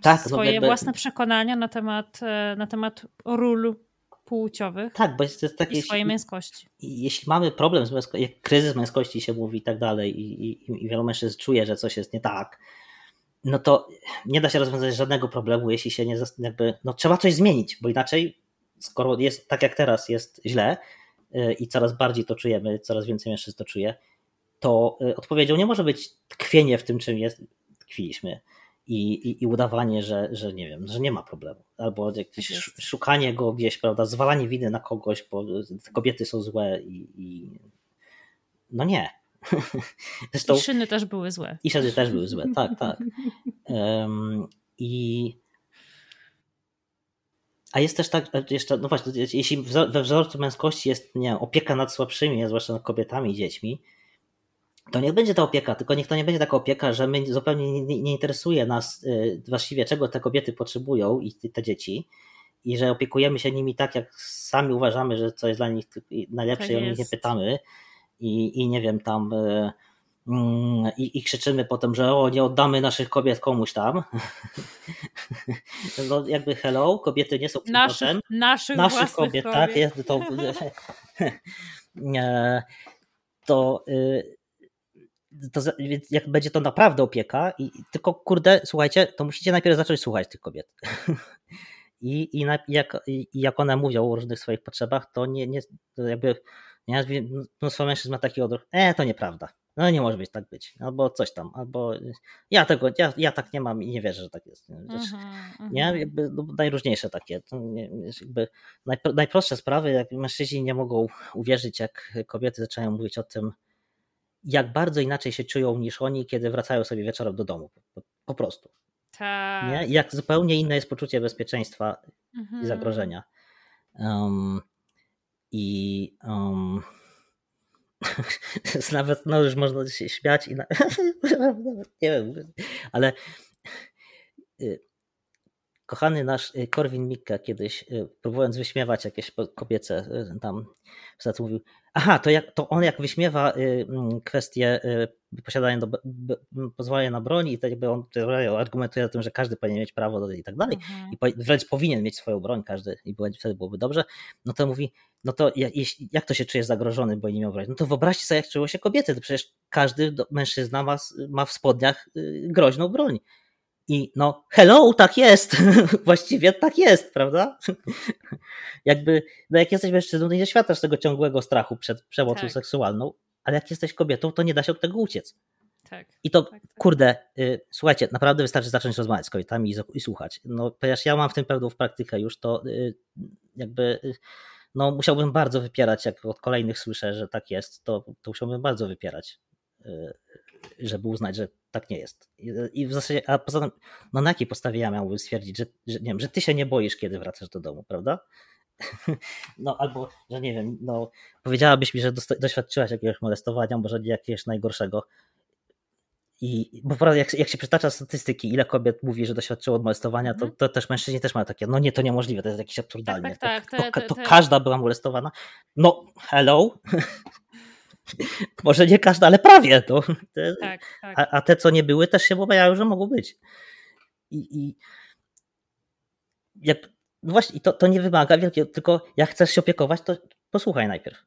tak, no swoje jakby... własne przekonania na temat, e, na temat ról płciowych tak, bo jest, jest tak, i jeśli, swojej męskości. Jeśli mamy problem z męskością, jak kryzys męskości się mówi i tak dalej i, i, i wielu mężczyzn czuje, że coś jest nie tak, no to nie da się rozwiązać żadnego problemu, jeśli się nie jakby, no trzeba coś zmienić, bo inaczej, skoro jest tak jak teraz, jest źle y, i coraz bardziej to czujemy, coraz więcej mężczyzn to czuje, to y, odpowiedzią nie może być tkwienie w tym, czym jest, tkwiliśmy. I, i, i, udawanie, że, że nie wiem, że nie ma problemu. Albo jakieś tak szukanie go gdzieś, prawda, zwalanie winy na kogoś, bo kobiety są złe i, i... no nie. Zresztą, I szyny też były złe. I szyny też były złe, tak, tak. Um, I a jest też tak, jeszcze, no właśnie, jeśli we wzorcu męskości jest nie, opieka nad słabszymi, zwłaszcza nad kobietami i dziećmi, to niech będzie ta opieka, tylko niech to nie będzie taka opieka, że my zupełnie nie, nie, interesuje nas y, właściwie, czego te kobiety potrzebują i te dzieci, i że opiekujemy się nimi tak, jak sami uważamy, że co jest dla nich najlepsze tak i o nich nie pytamy. I, I nie wiem, tam. Y, mm, i, i, krzyczymy potem, że o, nie oddamy naszych kobiet komuś tam. No jakby hello, kobiety nie są naszych, naszych, naszych kobiet, kobiet, tak? Jest, to, to to, jak będzie to naprawdę opieka, i tylko kurde, słuchajcie, to musicie najpierw zacząć słuchać tych kobiet. I, i, jak, i jak one mówią o różnych swoich potrzebach, to nie, nie to jakby nie, mnóstwo mężczyzn ma taki odruch, e, to nieprawda. No nie może być tak być, albo coś tam, albo ja tego, ja, ja tak nie mam i nie wierzę, że tak jest. Mm-hmm, nie, jakby no, najróżniejsze takie. Jakby najprostsze sprawy, jak mężczyźni nie mogą uwierzyć, jak kobiety zaczynają mówić o tym, jak bardzo inaczej się czują niż oni, kiedy wracają sobie wieczorem do domu. Po, po prostu. Tak. Nie? Jak zupełnie inne jest poczucie bezpieczeństwa mhm. i zagrożenia. Um, I um, nawet no już można się śmiać i na... nie wiem, ale y, kochany nasz y, Korwin Mikke kiedyś, y, próbując wyśmiewać jakieś kobiece tam, wtedy mówił, Aha, to, jak, to on jak wyśmiewa y, mm, kwestię y, posiadania do, pozwolenia na broń i to jakby on argumentuje o tym, że każdy powinien mieć prawo do i tak dalej mhm. i wręcz powinien mieć swoją broń każdy i wtedy byłoby dobrze, no to mówi, no to jak, jak to się czuje zagrożony, bo nie miał broni? No to wyobraźcie sobie, jak czują się kobiety, to przecież każdy mężczyzna ma, ma w spodniach y, groźną broń. I no, hello, tak jest. Właściwie tak jest, prawda? Jakby, no jak jesteś mężczyzną, to nie doświadczasz tego ciągłego strachu przed przemocą tak. seksualną, ale jak jesteś kobietą, to nie da się od tego uciec. Tak. I to, tak, tak. kurde, y, słuchajcie, naprawdę wystarczy zacząć rozmawiać z kobietami i, i, słuchać. No, ponieważ ja mam w tym pewną praktykę już, to y, jakby, y, no, musiałbym bardzo wypierać, jak od kolejnych słyszę, że tak jest, to, to musiałbym bardzo wypierać y, żeby uznać, że tak nie jest. I w zasadzie, a poza tym, no na jakiej podstawie ja miałbym stwierdzić, że, że, nie wiem, że ty się nie boisz, kiedy wracasz do domu, prawda? No albo, że nie wiem, no powiedziałabyś mi, że doświadczyłaś jakiegoś molestowania, może nie jakiegoś najgorszego. I bo jak, jak się przytacza statystyki, ile kobiet mówi, że doświadczyło molestowania, to, mhm. to też mężczyźni też mają takie, no nie, to niemożliwe, to jest jakieś absurdalne. Tak, tak, tak, to, to, to każda była molestowana. No, hello. Może nie każda, ale prawie. To, te, tak, tak. A, a, te, co nie były, też się obawiają, że mogą być. I, i jak, no właśnie, to, to nie wymaga wielkiego, tylko jak chcesz się opiekować, to posłuchaj najpierw.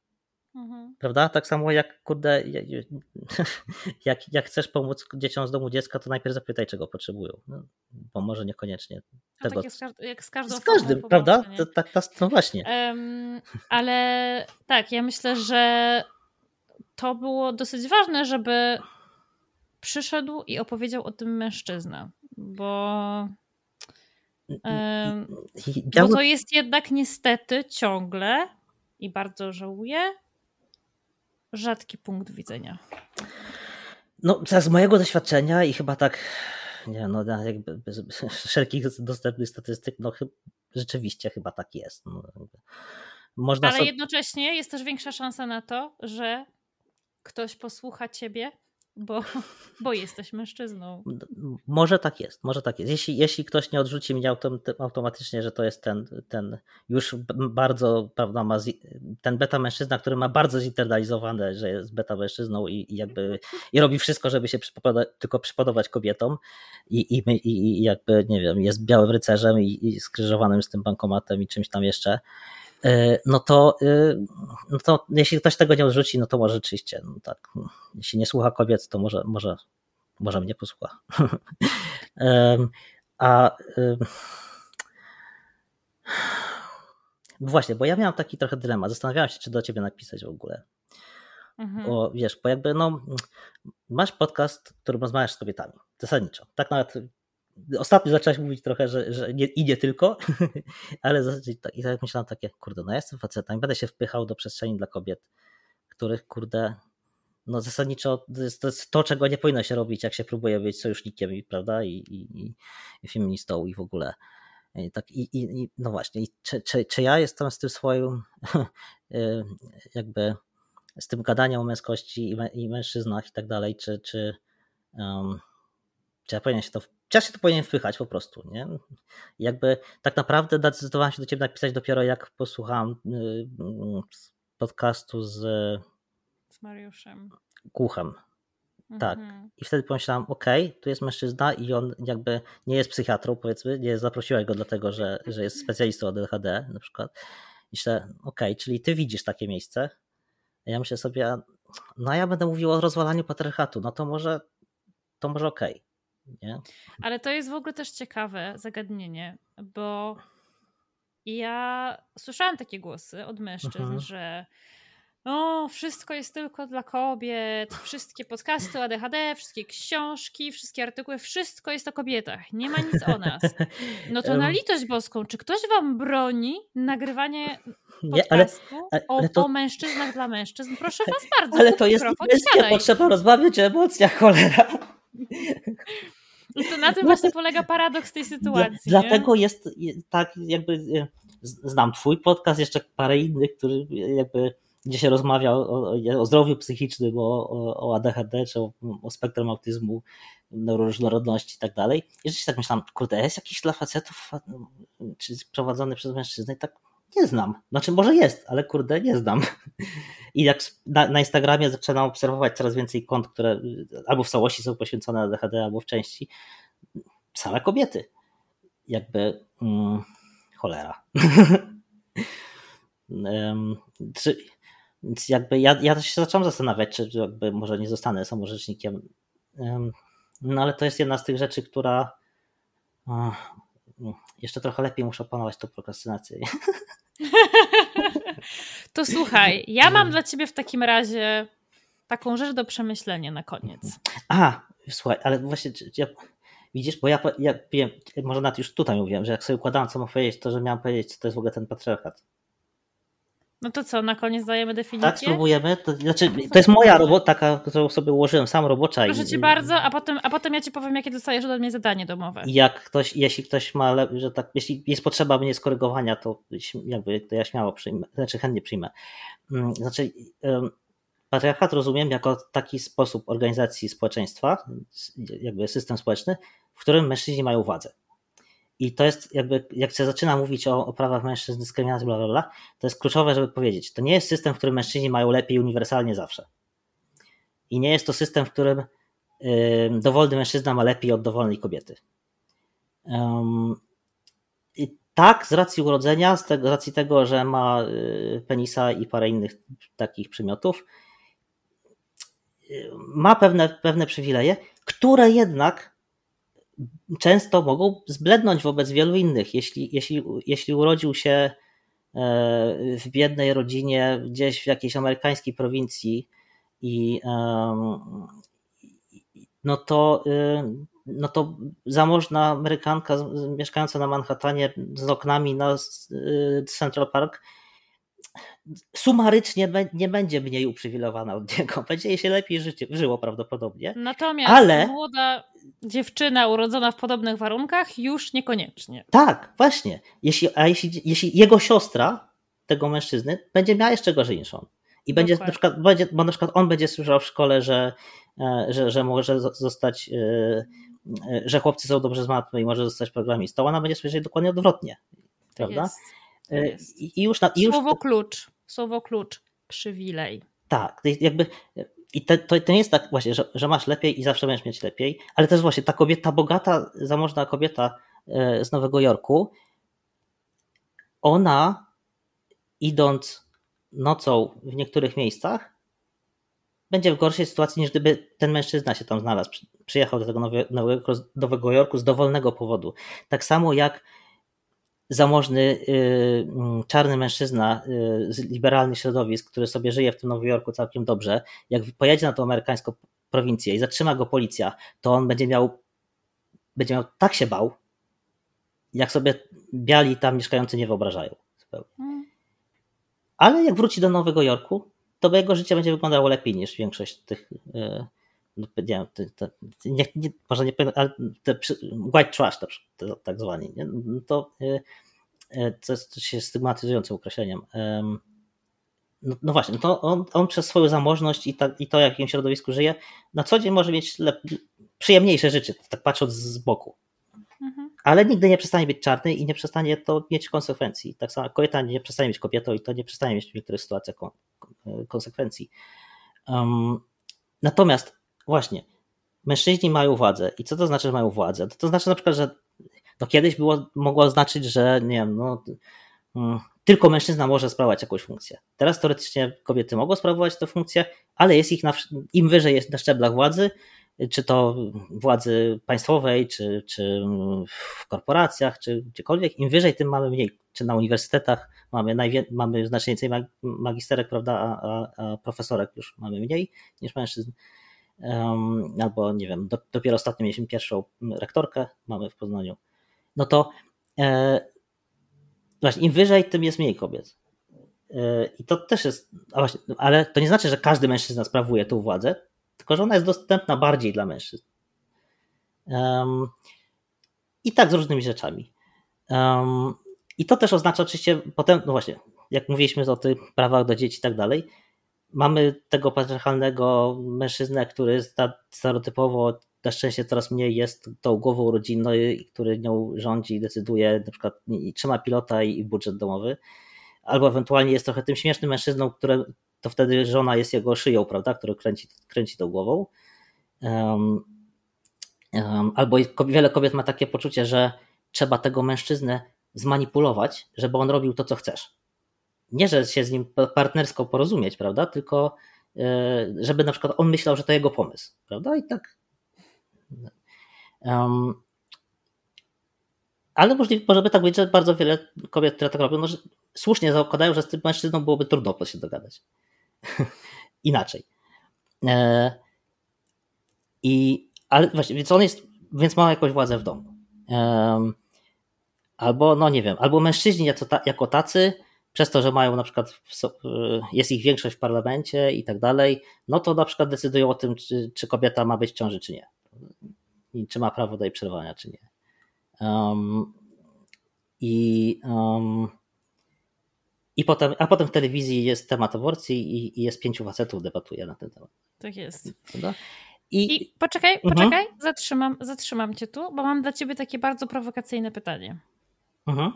Mhm. Prawda? Tak samo jak, kurde, jak, jak chcesz pomóc dzieciom z domu dziecka, to najpierw zapytaj, czego potrzebują. No, bo może niekoniecznie. No tego. Tak jak z, jak z każdą Z każdym, prawda? Tak, tak, no właśnie. Um, ale tak, ja myślę, że to było dosyć ważne, żeby przyszedł i opowiedział o tym mężczyzna, bo, bo to jest jednak niestety ciągle i bardzo żałuję rzadki punkt widzenia. No, z mojego doświadczenia i chyba tak, nie no, jakby bez, wszelkich dostępnych statystyk, no rzeczywiście chyba tak jest. No, można Ale jednocześnie jest też większa szansa na to, że ktoś posłucha ciebie, bo, bo jesteś mężczyzną. Może tak jest, może tak jest. Jeśli, jeśli ktoś nie odrzuci mnie automatycznie, że to jest ten, ten już bardzo, prawda, ma ten beta mężczyzna, który ma bardzo zinternalizowane, że jest beta mężczyzną i, i jakby i robi wszystko, żeby się przypoda tylko przypodobać kobietom i, i, i, jakby, nie wiem, jest białym rycerzem i, i skrzyżowanym z tym bankomatem i czymś tam jeszcze no to, e, no to jeśli ktoś tego nie odrzuci, no to może rzeczywiście, no tak, jeśli nie słucha kobiet, to może, może, może mnie posłucha. A właśnie, bo ja miałem taki trochę dylemat. Zastanawiałem się, czy do ciebie napisać w ogóle. Mhm. Bo wiesz, bo jakby no, masz podcast, w którym rozmawiasz z kobietami, zasadniczo. Tak nawet ostatnio zaczęłaś mówić trochę, że, że nie idzie tylko, ale i tak myślałem takie, kurde, no ja jestem facetem, będę się wpychał do przestrzeni dla kobiet, których, kurde, no zasadniczo to jest, to jest, to czego nie powinno się robić, jak się próbuje być sojusznikiem, prawda, i, i, i feministą i w ogóle. I tak, i, i, no właśnie, i czy, czy, czy ja jestem z tym swoim y, jakby z tym gadaniem o męskości i, i mężczyznach i tak dalej, czy, czy, um, czy ja powinien się to czy ja się to powinien wpychać po prostu, nie? Jakby tak naprawdę zdecydowałem się do ciebie napisać dopiero jak posłuchałem y, podcastu z, z Mariuszem Kuchem. Tak. Mhm. I wtedy pomyślałam, ok, tu jest mężczyzna i on jakby nie jest psychiatrą, powiedzmy, nie zaprosiłaś go dlatego, że, że jest specjalistą od ADHD na przykład. I myślę, ok, czyli ty widzisz takie miejsce. Ja myślę sobie, no ja będę mówił o rozwalaniu patriarchatu, no to może, to może okej. Okay, nie? Ale to jest w ogóle też ciekawe zagadnienie, bo ja słyszałam takie głosy od mężczyzn, mhm. że o, wszystko jest tylko dla kobiet, wszystkie podcasty o ADHD, wszystkie książki, wszystkie artykuły, wszystko jest o kobietach, nie ma nic o nas. No to na litość boską, czy ktoś wam broni nagrywanie podcastu nie, ale, ale, ale to... o, mężczyznach dla mężczyzn? Proszę was bardzo. Ale to jest kwestia, potrzeba rozmawiać o emocjach, cholera. I to na tym właśnie polega paradoks tej sytuacji. Dla, dlatego jest tak, jakby e, znam twój podcast, jeszcze parę innych, który jakby gdzie się rozmawia o, o zdrowiu psychicznym, o, o, ADHD, czy o, o spektrum autyzmu, neuroróżnorodności i tak dalej. I rzeczywiście tak myślałam, kurde, jest jakiś dla facetów czy prowadzony przez mężczyznę i tak nie znam. Znaczy może jest, ale kurde, nie znam. I jak na, na Instagramie zaczynam obserwować coraz więcej kont, które albo w całości są poświęcone ADHD, albo w części same kobiety. Jakby mm, cholera. czy, więc jakby ja, ja też się zacząłem zastanawiać, czy jakby może nie zostanę samorzecznikiem. No ale to jest jedna z tych rzeczy, która jeszcze trochę lepiej muszę opanować tą prokrastynację. To słuchaj, ja mam dla ciebie w takim razie taką rzecz do przemyślenia na koniec. A, słuchaj, ale właśnie ja, widzisz, bo ja, ja wiem, może nawet już tutaj mówiłem, że jak sobie układałem, co mam powiedzieć, to że miałem powiedzieć, co to jest w ogóle ten patriarchat. No to co, na koniec dajemy definicję? Tak, spróbujemy. To, znaczy, to jest moja robota, taka, którą sobie ułożyłem sam robocza. Proszę cię bardzo, a potem, a potem ja ci powiem, jakie dostajesz ode mnie zadanie domowe. Jak ktoś, jeśli ktoś ma, że tak, jeśli jest potrzeba mnie skorygowania, to jakby to ja śmiało przyjmę, znaczy chętnie przyjmę. Mm, znaczy, patriarchat rozumiem jako taki sposób organizacji społeczeństwa, jakby system społeczny, w którym mężczyźni mają władzę. I to jest jakby, jak się zaczyna mówić o, o prawach mężczyzn, dyskryminacji, bla, bla, bla, to jest kluczowe, żeby powiedzieć, to nie jest system, w którym mężczyźni mają lepiej uniwersalnie zawsze. I nie jest to system, w którym y, dowolny mężczyzna ma lepiej od dowolnej kobiety. Um, i tak, z racji urodzenia, z, tego, z racji tego, że ma y, penisa i parę innych takich przymiotów, y, ma pewne, pewne przywileje, które jednak często mogą zblednąć wobec wielu innych. Jeśli, jeśli, jeśli urodził się e, w biednej rodzinie gdzieś w jakiejś amerykańskiej prowincji i no to, y, no to zamożna Amerykanka mieszkająca na Manhattanie z oknami na y, Central Park sumarycznie nie będzie mniej uprzywilejowana od niego. Będzie jej się lepiej życie, żyło prawdopodobnie. Natomiast ale... młoda dziewczyna urodzona w podobnych warunkach już niekoniecznie. Tak, właśnie. Jeśli, a jeśli, jeśli jego siostra tego mężczyzny będzie miała jeszcze gorzej niż on. I będzie na przykład, będzie, bo na przykład on będzie słyszał w szkole, że, e, że, że może zostać, e, e, że chłopcy są dobrze z matmy i może zostać programistą. Ona będzie słyszeć dokładnie odwrotnie. Prawda? Jest. Jest. I już na, i już Słowo klucz słowo klucz, przywilej. Tak, jakby i to, to, to, nie jest tak właśnie, że, że, masz lepiej i zawsze będziesz mieć lepiej, ale to jest właśnie ta kobieta, bogata, zamożna kobieta e, z Nowego Jorku, ona idąc nocą w niektórych miejscach, będzie w gorszej sytuacji niż gdyby ten mężczyzna się tam znalazł, przyjechał do tego Nowego, Nowego Jorku z dowolnego powodu. Tak samo jak zamożny y, mm, czarny mężczyzna y, z liberalnych środowisk, który sobie żyje w tym Nowym Jorku całkiem dobrze, jak pojedzie na tą amerykańską prowincję i zatrzyma go policja, to on będzie miał będzie miał, tak się bał, jak sobie biali tam mieszkający nie wyobrażają. Hmm. Ale jak wróci do Nowego Jorku, to jego życie będzie wyglądało lepiej niż większość tych. E, no, nie, nie, nie, może nie ale te white trash to, to, tak zwani, nie? to, to jest się stygmatyzującym określeniem. No, no, właśnie, no to on, on, przez swoją zamożność i, ta, i to, w jakim środowisku żyje, na co dzień może mieć lep, przyjemniejsze życie, tak patrząc z boku. Mhm. Ale nigdy nie przestanie być czarny i nie przestanie to mieć konsekwencji. Tak samo kobieta nie przestanie być kobietą i to nie przestanie mieć w niektórych sytuacjach konsekwencji. Um, natomiast właśnie, mężczyźni mają władzę. I co to znaczy, że mają władzę? To, to znaczy na przykład, że no kiedyś było, mogło oznaczyć, że nie wiem, no, mm, tylko mężczyzna może sprawować jakąś funkcję. Teraz teoretycznie kobiety mogą sprawować tę funkcję, ale jest ich na, im wyżej jest na szczeblach władzy, czy to władzy państwowej, czy, czy w korporacjach, czy gdziekolwiek, im wyżej, tym mamy mniej. Czy na uniwersytetach mamy, najwie, mamy znacznie więcej magisterek, prawda, a, a, a profesorek już mamy mniej niż mężczyzn. Albo nie wiem, do, dopiero ostatnio mieliśmy pierwszą rektorkę, mamy w Poznaniu. No to e, właśnie, im wyżej, tym jest mniej kobiet. E, I to też jest, właśnie, ale to nie znaczy, że każdy mężczyzna sprawuje tą władzę, tylko że ona jest dostępna bardziej dla mężczyzn. Um, I tak z różnymi rzeczami. Um, I to też oznacza oczywiście potem, no właśnie, jak mówiliśmy o tych prawach do dzieci i tak dalej, mamy tego patriarchalnego mężczyznę, który stereotypowo na szczęście coraz mniej jest tą głową rodziny, który nią rządzi, decyduje, na przykład trzyma pilota i budżet domowy, albo ewentualnie jest trochę tym śmiesznym mężczyzną, który, to wtedy żona jest jego szyją, prawda, który kręci, kręci tą głową. Um, um, albo wiele kobiet ma takie poczucie, że trzeba tego mężczyznę zmanipulować, żeby on robił to, co chcesz. Nie, że się z nim partnersko porozumieć, prawda, tylko e, żeby na przykład on myślał, że to jego pomysł, prawda, i tak. Um, ale możliwe, może by tak być, że bardzo wiele kobiet, które tak robią, no, słusznie zakładają, że z tym mężczyzną byłoby trudno się dogadać. inaczej. E, I, ale właśnie, więc on jest, więc ma jakąś władzę w domu. Albo, no nie wiem, albo mężczyźni jako tacy, przez to, że mają na przykład, jest ich większość w parlamencie i tak dalej, no to na przykład decydują o tym, czy, czy kobieta ma być w ciąży, czy nie. I czy ma prawo do jej przerwania, czy nie. Um, I um, i potem, a potem w telewizji jest temat aborcji i, i jest pięciu facetów debatuje na ten temat. Tak jest. I, I poczekaj, mhm. poczekaj, zatrzymam, zatrzymam cię tu, bo mam dla ciebie takie bardzo prowokacyjne pytanie. Mhm.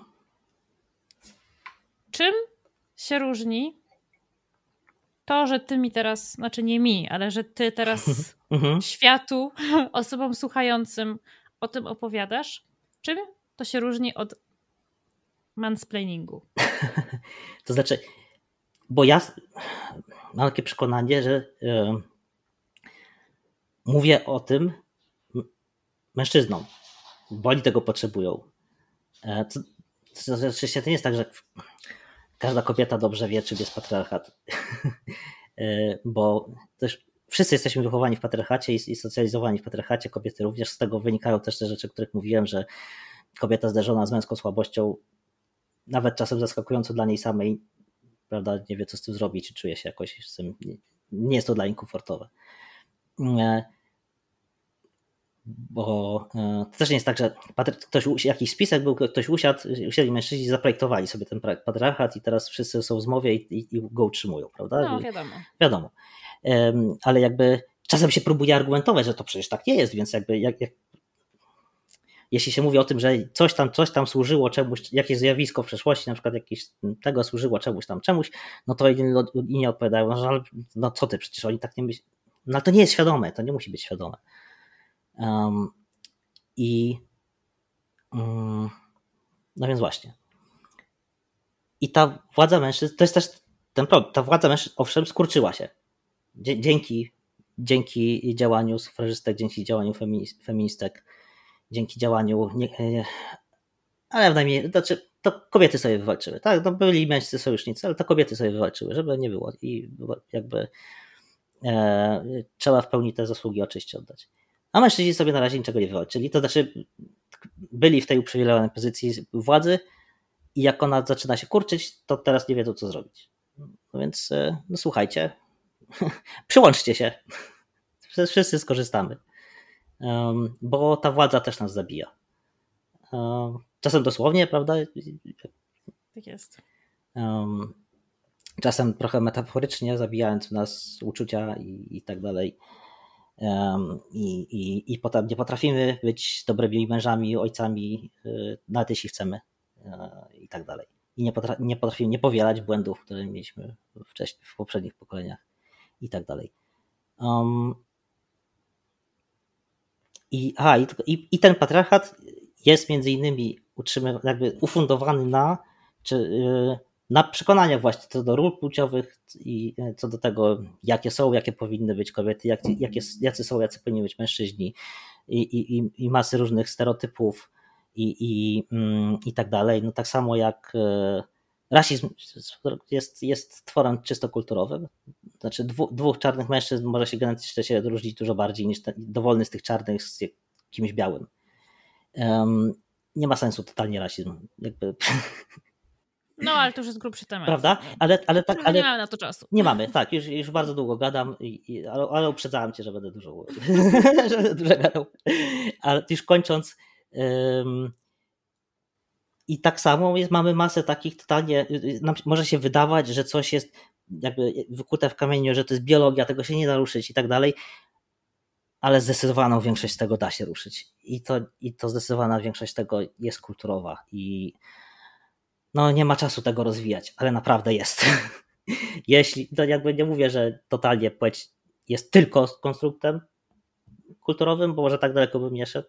Czym się różni to, że ty mi teraz, znaczy nie mi, ale że ty teraz mhm. światu, osobom słuchającym o tym opowiadasz, czym to się różni od mansplainingu? to znaczy, bo ja mam takie przekonanie, że mówię o tym mężczyznom, bo oni tego potrzebują. E, to, to, oczywiście to nie jest tak, że każda kobieta dobrze wie, czym jest patriarchat, e, bo też wszyscy jesteśmy wychowani w patriarchacie i, i socjalizowani w patriarchacie, kobiety również, z tego wynikają też te rzeczy, o których mówiłem, że kobieta zderzona z męską słabością nawet czasem zaskakująco dla niej samej, prawda, nie wie co z tym zrobić, czy czuje się jakoś z tym, nie, nie jest to dla niej komfortowe. Bo e, to też nie jest tak, że ktoś, jakiś spisek był, ktoś usiadł, usiedli mężczyźni, zaprojektowali sobie ten patriarchat i teraz wszyscy są w zmowie i, i, i go utrzymują, prawda? No, wiadomo. Wiadomo. Ale jakby czasem się próbuje argumentować, że to przecież tak nie jest, więc jakby jak, jak jeśli się mówi o tym, że coś tam, coś tam służyło czemuś, jakieś zjawisko w przeszłości, na przykład jakieś tego służyło czemuś tam, czemuś, no to inni odpowiadają, no, że no co ty, przecież oni tak nie myślą. No to nie jest świadome, to nie musi być świadome. Um, I um, no więc właśnie. I ta władza mężczyzn, to jest też ten problem, ta władza mężczyzn, owszem, skurczyła się. Dzięki, dzięki działaniu sufrażystek, dzięki działaniu feministek, dzięki działaniu, nie, ale najmniej, znaczy to kobiety sobie wywalczyły, tak, no byli mężczyźni sojusznicy, ale to kobiety sobie wywalczyły, żeby nie było i jakby e, trzeba w pełni te zasługi oczywiście oddać. A mężczyźni sobie na razie niczego nie wywalczyli. To znaczy, byli w tej uprzywilejowanej pozycji władzy i jak ona zaczyna się kurczyć, to teraz nie wiedzą, co zrobić. No więc, e, no słuchajcie, przyłączcie się. Wszyscy skorzystamy. Um, bo ta władza też nas zabija. Um, czasem dosłownie, prawda? Tak jest. Um, czasem trochę metaforycznie, zabijając w nas uczucia i, i tak dalej. I, i, i potem nie potrafimy być dobrymi mężami, ojcami, y, nawet jeśli chcemy e, i tak dalej. I nie, potra nie potrafimy nie powielać błędów, które mieliśmy wcześniej, w poprzednich pokoleniach i tak dalej. Um, i, i, i, i, ten patriarchat jest między innymi utrzymywany, jakby ufundowany na, czy, y, na przekonania właśnie co do ról płciowych i e, co do tego, jakie są, jakie powinny być kobiety, jak, jakie, jacy są, jacy powinni być mężczyźni i, i, i masy różnych stereotypów i, i, mm, i tak dalej. No tak samo jak e, rasizm jest, jest tworem czysto kulturowym. Znaczy dwu, dwóch czarnych mężczyzn może się genetycznie się różnić dużo bardziej niż ten, dowolny z tych czarnych z kimś białym. Um, nie ma sensu totalnie rasizm. Jakby No, ale to już jest grubszy temat. Prawda? Ale, ale tak. Ale nie mamy na to czasu. Nie mamy, tak. Już, już bardzo długo gadam, i, i, ale, ale uprzedzałem cię, że będę dużo, że będę dużo gadał. Ale już kończąc. Um, i tak samo jest, mamy masę takich totalnie, może się wydawać, że coś jest jakby wykute w kamieniu, że to jest biologia, tego się nie da ruszyć i tak dalej, ale zdecydowaną większość z tego da się ruszyć. I to, i to zdecydowana większość tego jest kulturowa. I no nie ma czasu tego rozwijać, ale naprawdę jest. Jeśli, to jakby nie mówię, że totalnie płeć jest tylko konstruktem kulturowym, bo może tak daleko bym nie szedł.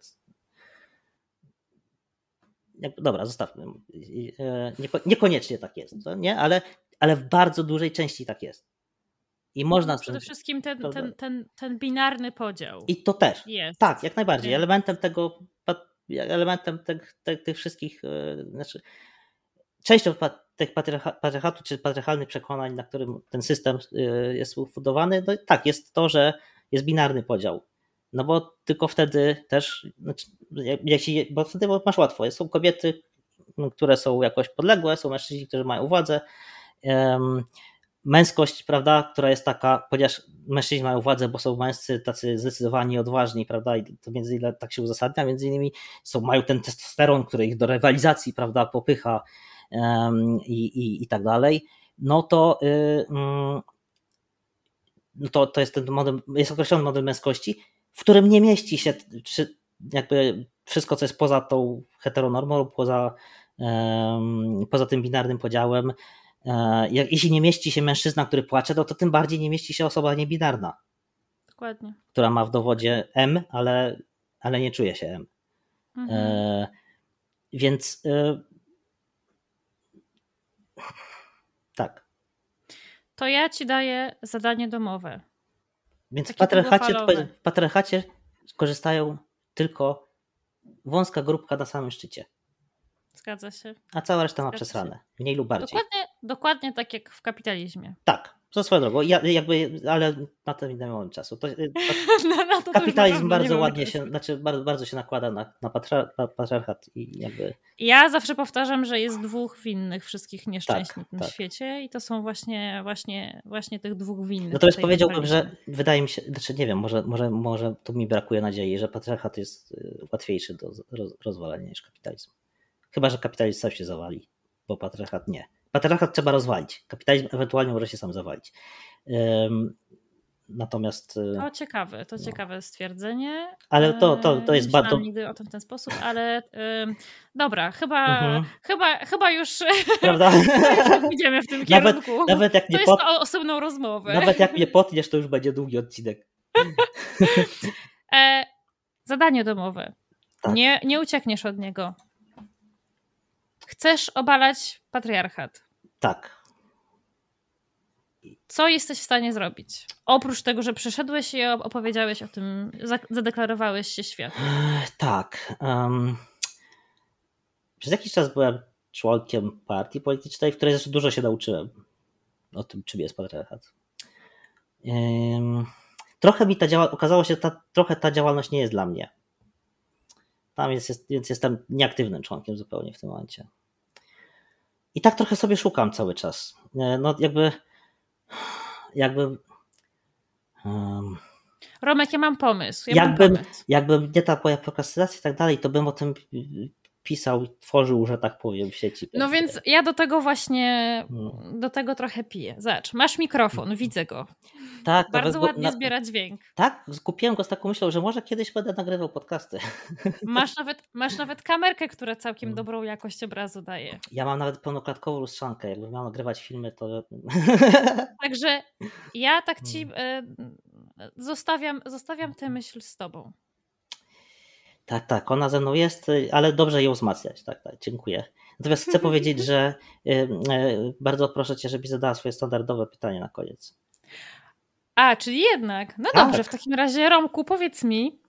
Dobra, zostawmy. E, niekoniecznie tak jest, nie? Ale, ale w bardzo dużej części tak jest. I można. No, przede wszystkim ten, ten, ten, ten binarny podział. I to też. Jest. Tak, jak najbardziej. Elementem tego, elementem tych, tych, tych wszystkich, e, znaczy częścią tych patriarchatu czy patriarchalnych przekonań, na którym ten system y, jest ufundowany, no tak, jest to, że jest binarny podział. No bo tylko wtedy też, znaczy, bo wtedy masz łatwo. Są kobiety, które są jakoś podległe, są mężczyźni, którzy mają władzę. Męskość, prawda, która jest taka, ponieważ mężczyźni mają władzę, bo są męscy tacy zdecydowani, odważni, prawda, i to między innymi tak się uzasadnia, między innymi są, mają ten testosteron, który ich do rywalizacji, prawda, popycha, i, i, i tak dalej, no to, y, mm, no to, to jest ten model, jest określony model męskości, w którym nie mieści się jakby wszystko, co jest poza tą heteronormą, poza, poza tym binarnym podziałem. E, jeśli nie mieści się mężczyzna, który płacze, no to tym bardziej nie mieści się osoba niebinarna. Dokładnie. Która ma w dowodzie M, ale, ale nie czuje się M. Mhm. E, więc e, tak. To ja ci daję zadanie domowe. Więc w patriarchacie, w patriarchacie korzystają tylko wąska grupka na samym szczycie. Zgadza się. A cała reszta Zgadza ma przesrane, mniej lub bardziej. Dokładnie, dokładnie tak jak w kapitalizmie. Tak, za swoją drogą, ja, jakby, ale na to nie mamy czasu. To, y, to, no, to kapitalizm bardzo ładnie się, znaczy bardzo, bardzo się nakłada na, na, patriarchat i jakby... Ja zawsze powtarzam, że jest dwóch winnych wszystkich nieszczęść tak, na tak. świecie i to są właśnie, właśnie, właśnie tych dwóch winnych. Natomiast powiedziałbym, że wydaje mi się, znaczy nie wiem, może, może, może tu mi brakuje nadziei, że patriarchat jest y, łatwiejszy do rozwalenia niż kapitalizm. Chyba, że kapitalizm sam się zawali, bo patriarchat nie. Patriarchat trzeba rozwalić. Kapitalizm ewentualnie może się sam zawalić. Natomiast. E, to ciekawe, to no. ciekawe stwierdzenie. Ale to, to, to jest bardzo. nigdy o tym w ten sposób, ale dobra, chyba, mhm. chyba, chyba już. Prawda? idziemy w tym nawet, kierunku. Nawet jak nie to pot... jest osobną rozmowę. Nawet jak mnie potniesz, to już będzie długi odcinek. e, zadanie domowe. Tak. Nie, nie uciekniesz od niego. Chcesz obalać patriarchat. Tak. Co jesteś w stanie zrobić? Oprócz tego, że przyszedłeś i opowiedziałeś o tym, zadeklarowałeś się światu. Tak. Um, przez jakiś czas byłem członkiem partii politycznej, w której zresztą dużo się nauczyłem o tym, czym jest patriarchat. Um, trochę mi ta działalność, okazało się, że ta, trochę ta działalność nie jest dla mnie. Tam jest, jest, więc jestem nieaktywnym członkiem zupełnie w tym momencie. I tak trochę sobie szukam cały czas. E, no jakby, jakby. Um, Romek, ja mam pomysł. Ja jakbym, mam pomysł. jakbym nie ta moja prokrastynacja i tak dalej, to bym o tym pisał, tworzył, że tak powiem, w sieci. No więc ja do tego właśnie, no. do tego trochę piję. Zobacz, masz mikrofon, widzę go. Tak. Bardzo ładnie na... zbiera dźwięk. Tak, skupiłem go z taką myślą, że może kiedyś będę nagrywał podcasty. Masz nawet, masz nawet kamerkę, która całkiem mm. dobrą jakość obrazu daje. Ja mam nawet pełnoklatkową lustrzankę. Jakbym miał nagrywać filmy, to... Także ja tak ci mm. e, zostawiam, zostawiam tę myśl z tobą. Tak, tak, ona ze mną jest, y, ale dobrze ją wzmacniać. Tak, tak, dziękuję. Natomiast chcę powiedzieć, że y, y, bardzo proszę cię, żebyś zadała swoje standardowe pytanie na koniec. A, czyli jednak. No tak. dobrze, w takim razie Romku, powiedz mi,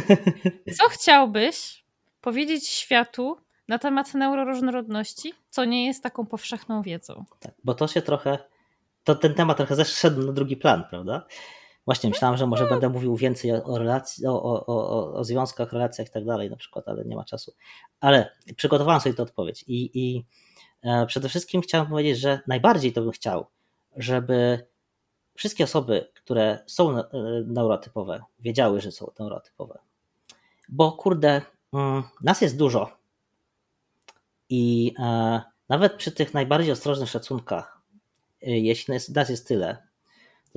co chciałbyś powiedzieć światu na temat neuroróżnorodności, co nie jest taką powszechną wiedzą? Tak, bo to się trochę, to ten temat trochę zeszedł na drugi plan, prawda? Właśnie myślałam, że może będę mówił więcej o, relacji, o, o, o, o związkach, relacjach i tak dalej na przykład, ale nie ma czasu. Ale przygotowałam sobie tę odpowiedź i, i e, przede wszystkim chciałem powiedzieć, że najbardziej to bym chciał, żeby wszystkie osoby, które są e, neurotypowe, wiedziały, że są neurotypowe. Bo kurde, mm, nas jest dużo. I e, nawet przy tych najbardziej ostrożnych szacunkach, jeśli nas jest tyle,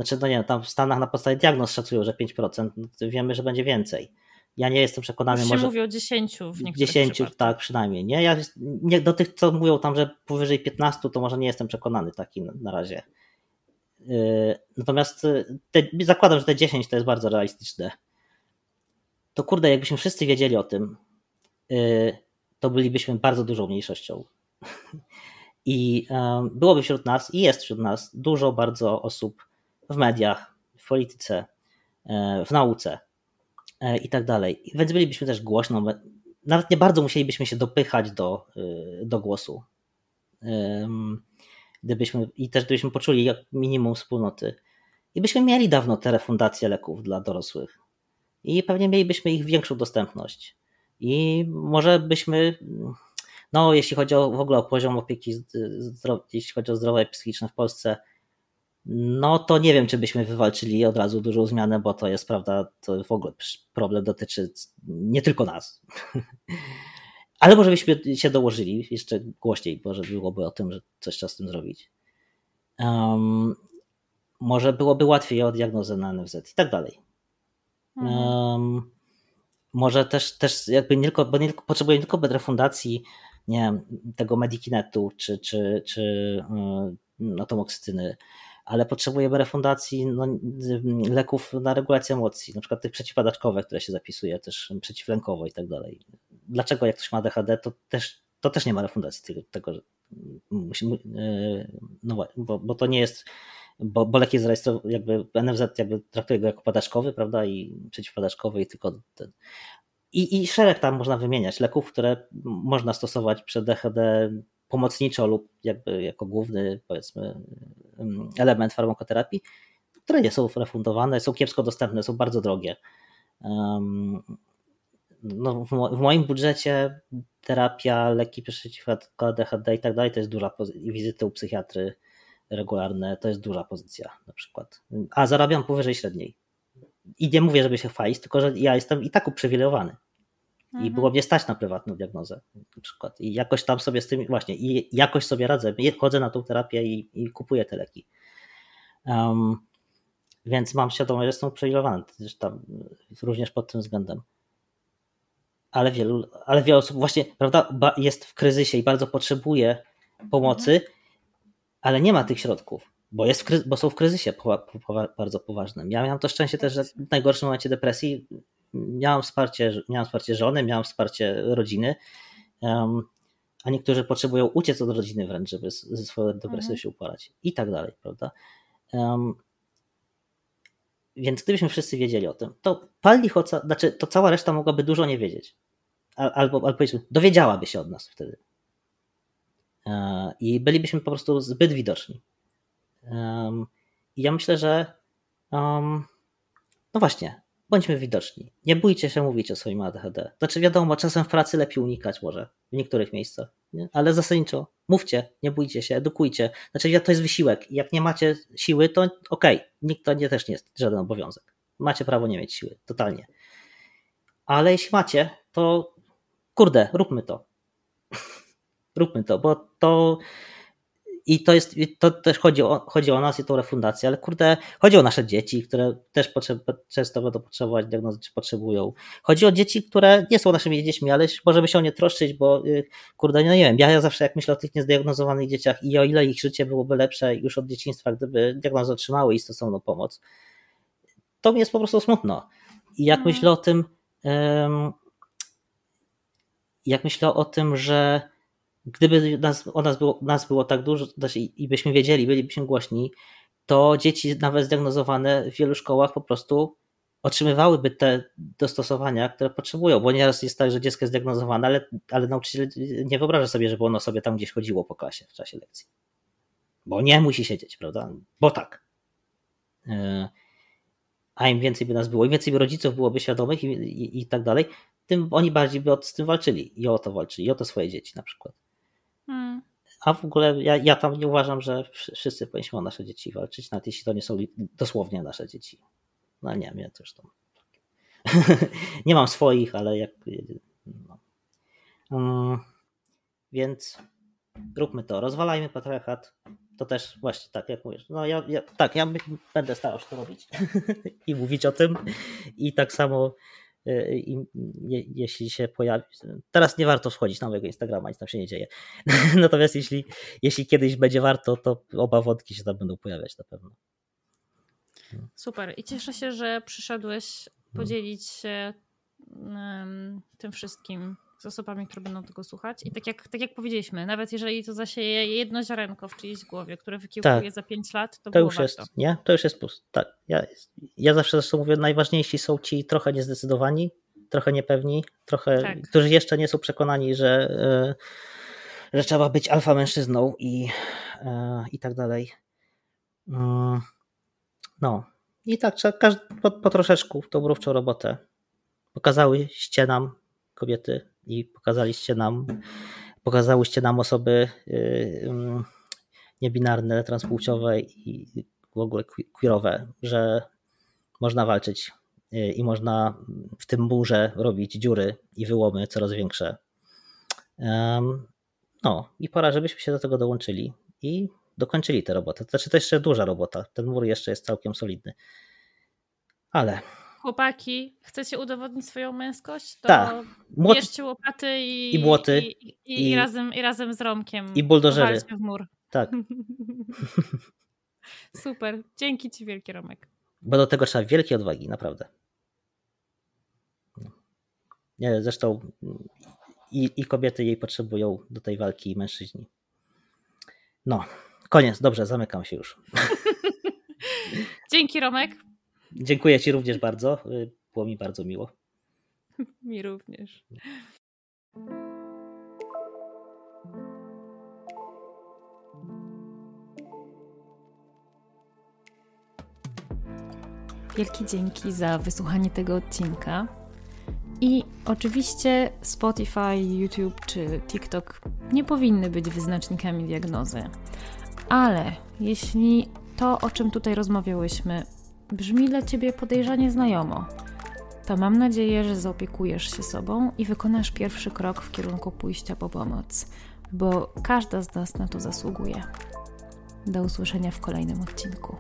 znaczy, no nie, tam w Stanach na podstawie diagnoz szacują, że 5%, no wiemy, że będzie więcej. Ja nie jestem przekonany, Już może. mówi o 10 w niektórych 10, przypadkach. tak, przynajmniej. Nie? Ja nie, do tych, co mówią tam, że powyżej 15, to może nie jestem przekonany taki na, na razie. Yy, natomiast y, te, zakładam, że te 10 to jest bardzo realistyczne. To kurde, jakbyśmy wszyscy wiedzieli o tym, yy, to bylibyśmy bardzo dużą mniejszością. I yy, byłoby wśród nas, i jest wśród nas dużo bardzo osób, w mediach, w polityce, e, w nauce e, i tak dalej. Więc bylibyśmy też głośno, nawet nie bardzo musielibyśmy się dopychać do, e, do głosu. Gdybyśmy, I też gdybyśmy poczuli jak minimum wspólnoty. I byśmy mieli dawno te refundacje leków dla dorosłych. I pewnie mielibyśmy ich większą dostępność. I może byśmy, no jeśli chodzi o, w ogóle o poziom opieki, jeśli chodzi o zdrowie psychiczne w Polsce, no to nie wiem, czy byśmy wywalczyli od razu dużą zmianę, bo to jest prawda, to w ogóle problem dotyczy nie tylko nas. Ale może byśmy się dołożyli jeszcze głośniej, może byłoby o tym, że coś trzeba z tym zrobić. Um, może byłoby łatwiej o diagnozę na NFZ i tak dalej. Um, może też, też jakby nie tylko, bo nie tylko, potrzebujemy nie tylko refundacji nie wiem, tego Medikinetu czy, czy, czy yy, atomoksytyny, ale potrzebujemy refundacji no, leków na regulację emocji, na przykład tych przeciwpadaczkowych, które się zapisuje, też przeciwlękowo i tak dalej. Dlaczego jak ktoś ma ADHD, to też, to też nie ma refundacji tego, tego musimy, no bo, bo to nie jest, bo, bo lek jest zarejestrowany, jakby NFZ jakby traktuje go jako padaczkowy, prawda, i przeciwpadaczkowy i tylko ten. I, I szereg tam można wymieniać leków, które można stosować przy DHD pomocniczo lub jakby jako główny powiedzmy element farmakoterapii, które nie są refundowane, są kiepsko dostępne, są bardzo drogie. No, w moim budżecie terapia, leki przeciwko ADHD i tak dalej to jest duża pozycja, wizyty u psychiatry regularne to jest duża pozycja na przykład. A zarabiam powyżej średniej. I nie mówię, żeby się chwalić, tylko że ja jestem i tak uprzywilejowany. Mhm. I było mnie stać na prywatną diagnozę na przykład. I jakoś tam sobie z tym, właśnie, i jakoś sobie radzę. Chodzę na tą terapię i, i kupuję te leki. Um, więc mam świadomość, że jestem uprzywilejowany tam, również pod tym względem. Ale wielu, ale wiele osób właśnie, prawda, jest w kryzysie i bardzo potrzebuje pomocy, mhm. ale nie ma tych środków, bo, jest w, bo są w kryzysie po, po, bardzo poważnym. Ja miałem to szczęście też, że w najgorszym momencie depresji miałam wsparcie, miałam wsparcie żony, miałam wsparcie rodziny, um, a niektórzy potrzebują uciec od rodziny wręcz, żeby ze swoją depresją mhm. się uporać i tak dalej, prawda? Um, więc gdybyśmy wszyscy wiedzieli o tym, to pal lichoca, znaczy to cała reszta mogłaby dużo nie wiedzieć. Albo, albo powiedzmy, dowiedziałaby się od nas wtedy. E, I bylibyśmy po prostu zbyt widoczni. I ja myślę, że um, No właśnie, bądźmy widoczni. Nie bójcie się mówić o swoim ADHD. Znaczy wiadomo, czasem w pracy lepiej unikać może, w niektórych miejscach, nie? ale zasadniczo mówcie, nie bójcie się, edukujcie. Znaczy to jest wysiłek. Jak nie macie siły, to okej, okay. nikt to nie, też nie jest żaden obowiązek. Macie prawo nie mieć siły, totalnie. Ale jeśli macie, to kurde, róbmy to. róbmy to, bo to i to jest, to też chodzi o, chodzi o nas i tą refundację, ale kurde, chodzi o nasze dzieci, które też potrzeb, często będą potrzebować diagnozy, czy potrzebują. Chodzi o dzieci, które nie są naszymi dziećmi, ale możemy się o nie troszczyć, bo y, kurde, no nie wiem, ja, ja zawsze jak myślę o tych niezdiagnozowanych dzieciach i o ile ich życie byłoby lepsze już od dzieciństwa, gdyby diagnozę otrzymały i stosowną pomoc, to mi jest po prostu smutno. I jak mhm. myślę o tym, jak myślę o tym, że gdyby nas, o nas było, nas było tak dużo znaczy i byśmy wiedzieli, bylibyśmy głośni, to dzieci nawet zdiagnozowane w wielu szkołach po prostu otrzymywałyby te dostosowania, które potrzebują, bo nieraz jest tak, że dziecko jest zdiagnozowane, ale, ale nauczyciel nie wyobraża sobie, żeby ono sobie tam gdzieś chodziło po klasie w czasie lekcji. Bo nie musi siedzieć, prawda? Bo tak. E, a im więcej by nas było, im więcej by rodziców byłoby świadomych i, i, i tak dalej, tym oni bardziej by z tym walczyli i o to walczyli, i o to swoje dzieci na przykład. Hmm. A w ogóle ja, ja tam nie uważam, że wszyscy powinniśmy o nasze dzieci walczyć, nawet jeśli to nie są dosłownie nasze dzieci. No nie, ja też tam. nie mam swoich, ale jak. No. Um, więc róbmy to, rozwalajmy patriarchat. To też właśnie tak, jak mówisz. No ja, ja tak, ja będę starał się to robić i mówić o tym. I tak samo i jeśli się pojawi. Teraz nie warto wchodzić na mojego Instagrama, nic tam się nie dzieje. Natomiast jeśli, jeśli kiedyś będzie warto, to oba wątki się tam będą pojawiać na pewno. Super. I cieszę się, że przyszedłeś podzielić się tym wszystkim z osobami, które będą tego słuchać. I tak jak, tak jak powiedzieliśmy, nawet jeżeli to zasieje jedno ziarenko w czyjejś głowie, które wykiełkuje tak. za 5 lat, to, to już warto. jest, nie? To już jest plus. Tak. Ja, ja zawsze zresztą mówię, najważniejsi są ci trochę niezdecydowani, trochę niepewni, trochę, tak. którzy jeszcze nie są przekonani, że, e, że trzeba być alfa mężczyzną i, e, i tak dalej. Mm, no. I tak trzeba każdy, po, po troszeczku tą mrówczą robotę. Pokazałyście nam kobiety i pokazaliście nam, pokazałyście nam osoby y, niebinarne, transpłciowe i w ogóle queerowe, że można walczyć y, i można w tym murze robić dziury i wyłomy coraz większe. No i pora, żebyśmy się do tego dołączyli i dokończyli tę robotę. To znaczy to jeszcze duża robota. Ten mur jeszcze jest całkiem solidny. Ale chłopaki, chcecie udowodnić swoją męskość, to Ta. Młot... bierzcie łopaty i, i młoty i, i, i, razem, i razem z Romkiem i buldożery w mur. Tak. Super. Dzięki Ci wielkie, Romek. Bo do tego trzeba wielkiej odwagi, naprawdę. Nie, zresztą i, i kobiety jej potrzebują do tej walki i mężczyźni. No, koniec. Dobrze, zamykam się już. Dzięki, Romek. Dziękuję Ci również bardzo. Było mi bardzo miło. Mi również. Wielkie dzięki za wysłuchanie tego odcinka. I oczywiście Spotify, YouTube czy TikTok nie powinny być wyznacznikami diagnozy. Ale jeśli to, o czym tutaj rozmawiałyśmy, brzmi dla ciebie podejrzanie znajomo, to mam nadzieję, że zaopiekujesz się sobą i wykonasz pierwszy krok w kierunku pójścia po pomoc, bo każda z nas na to zasługuje. Do usłyszenia w kolejnym odcinku.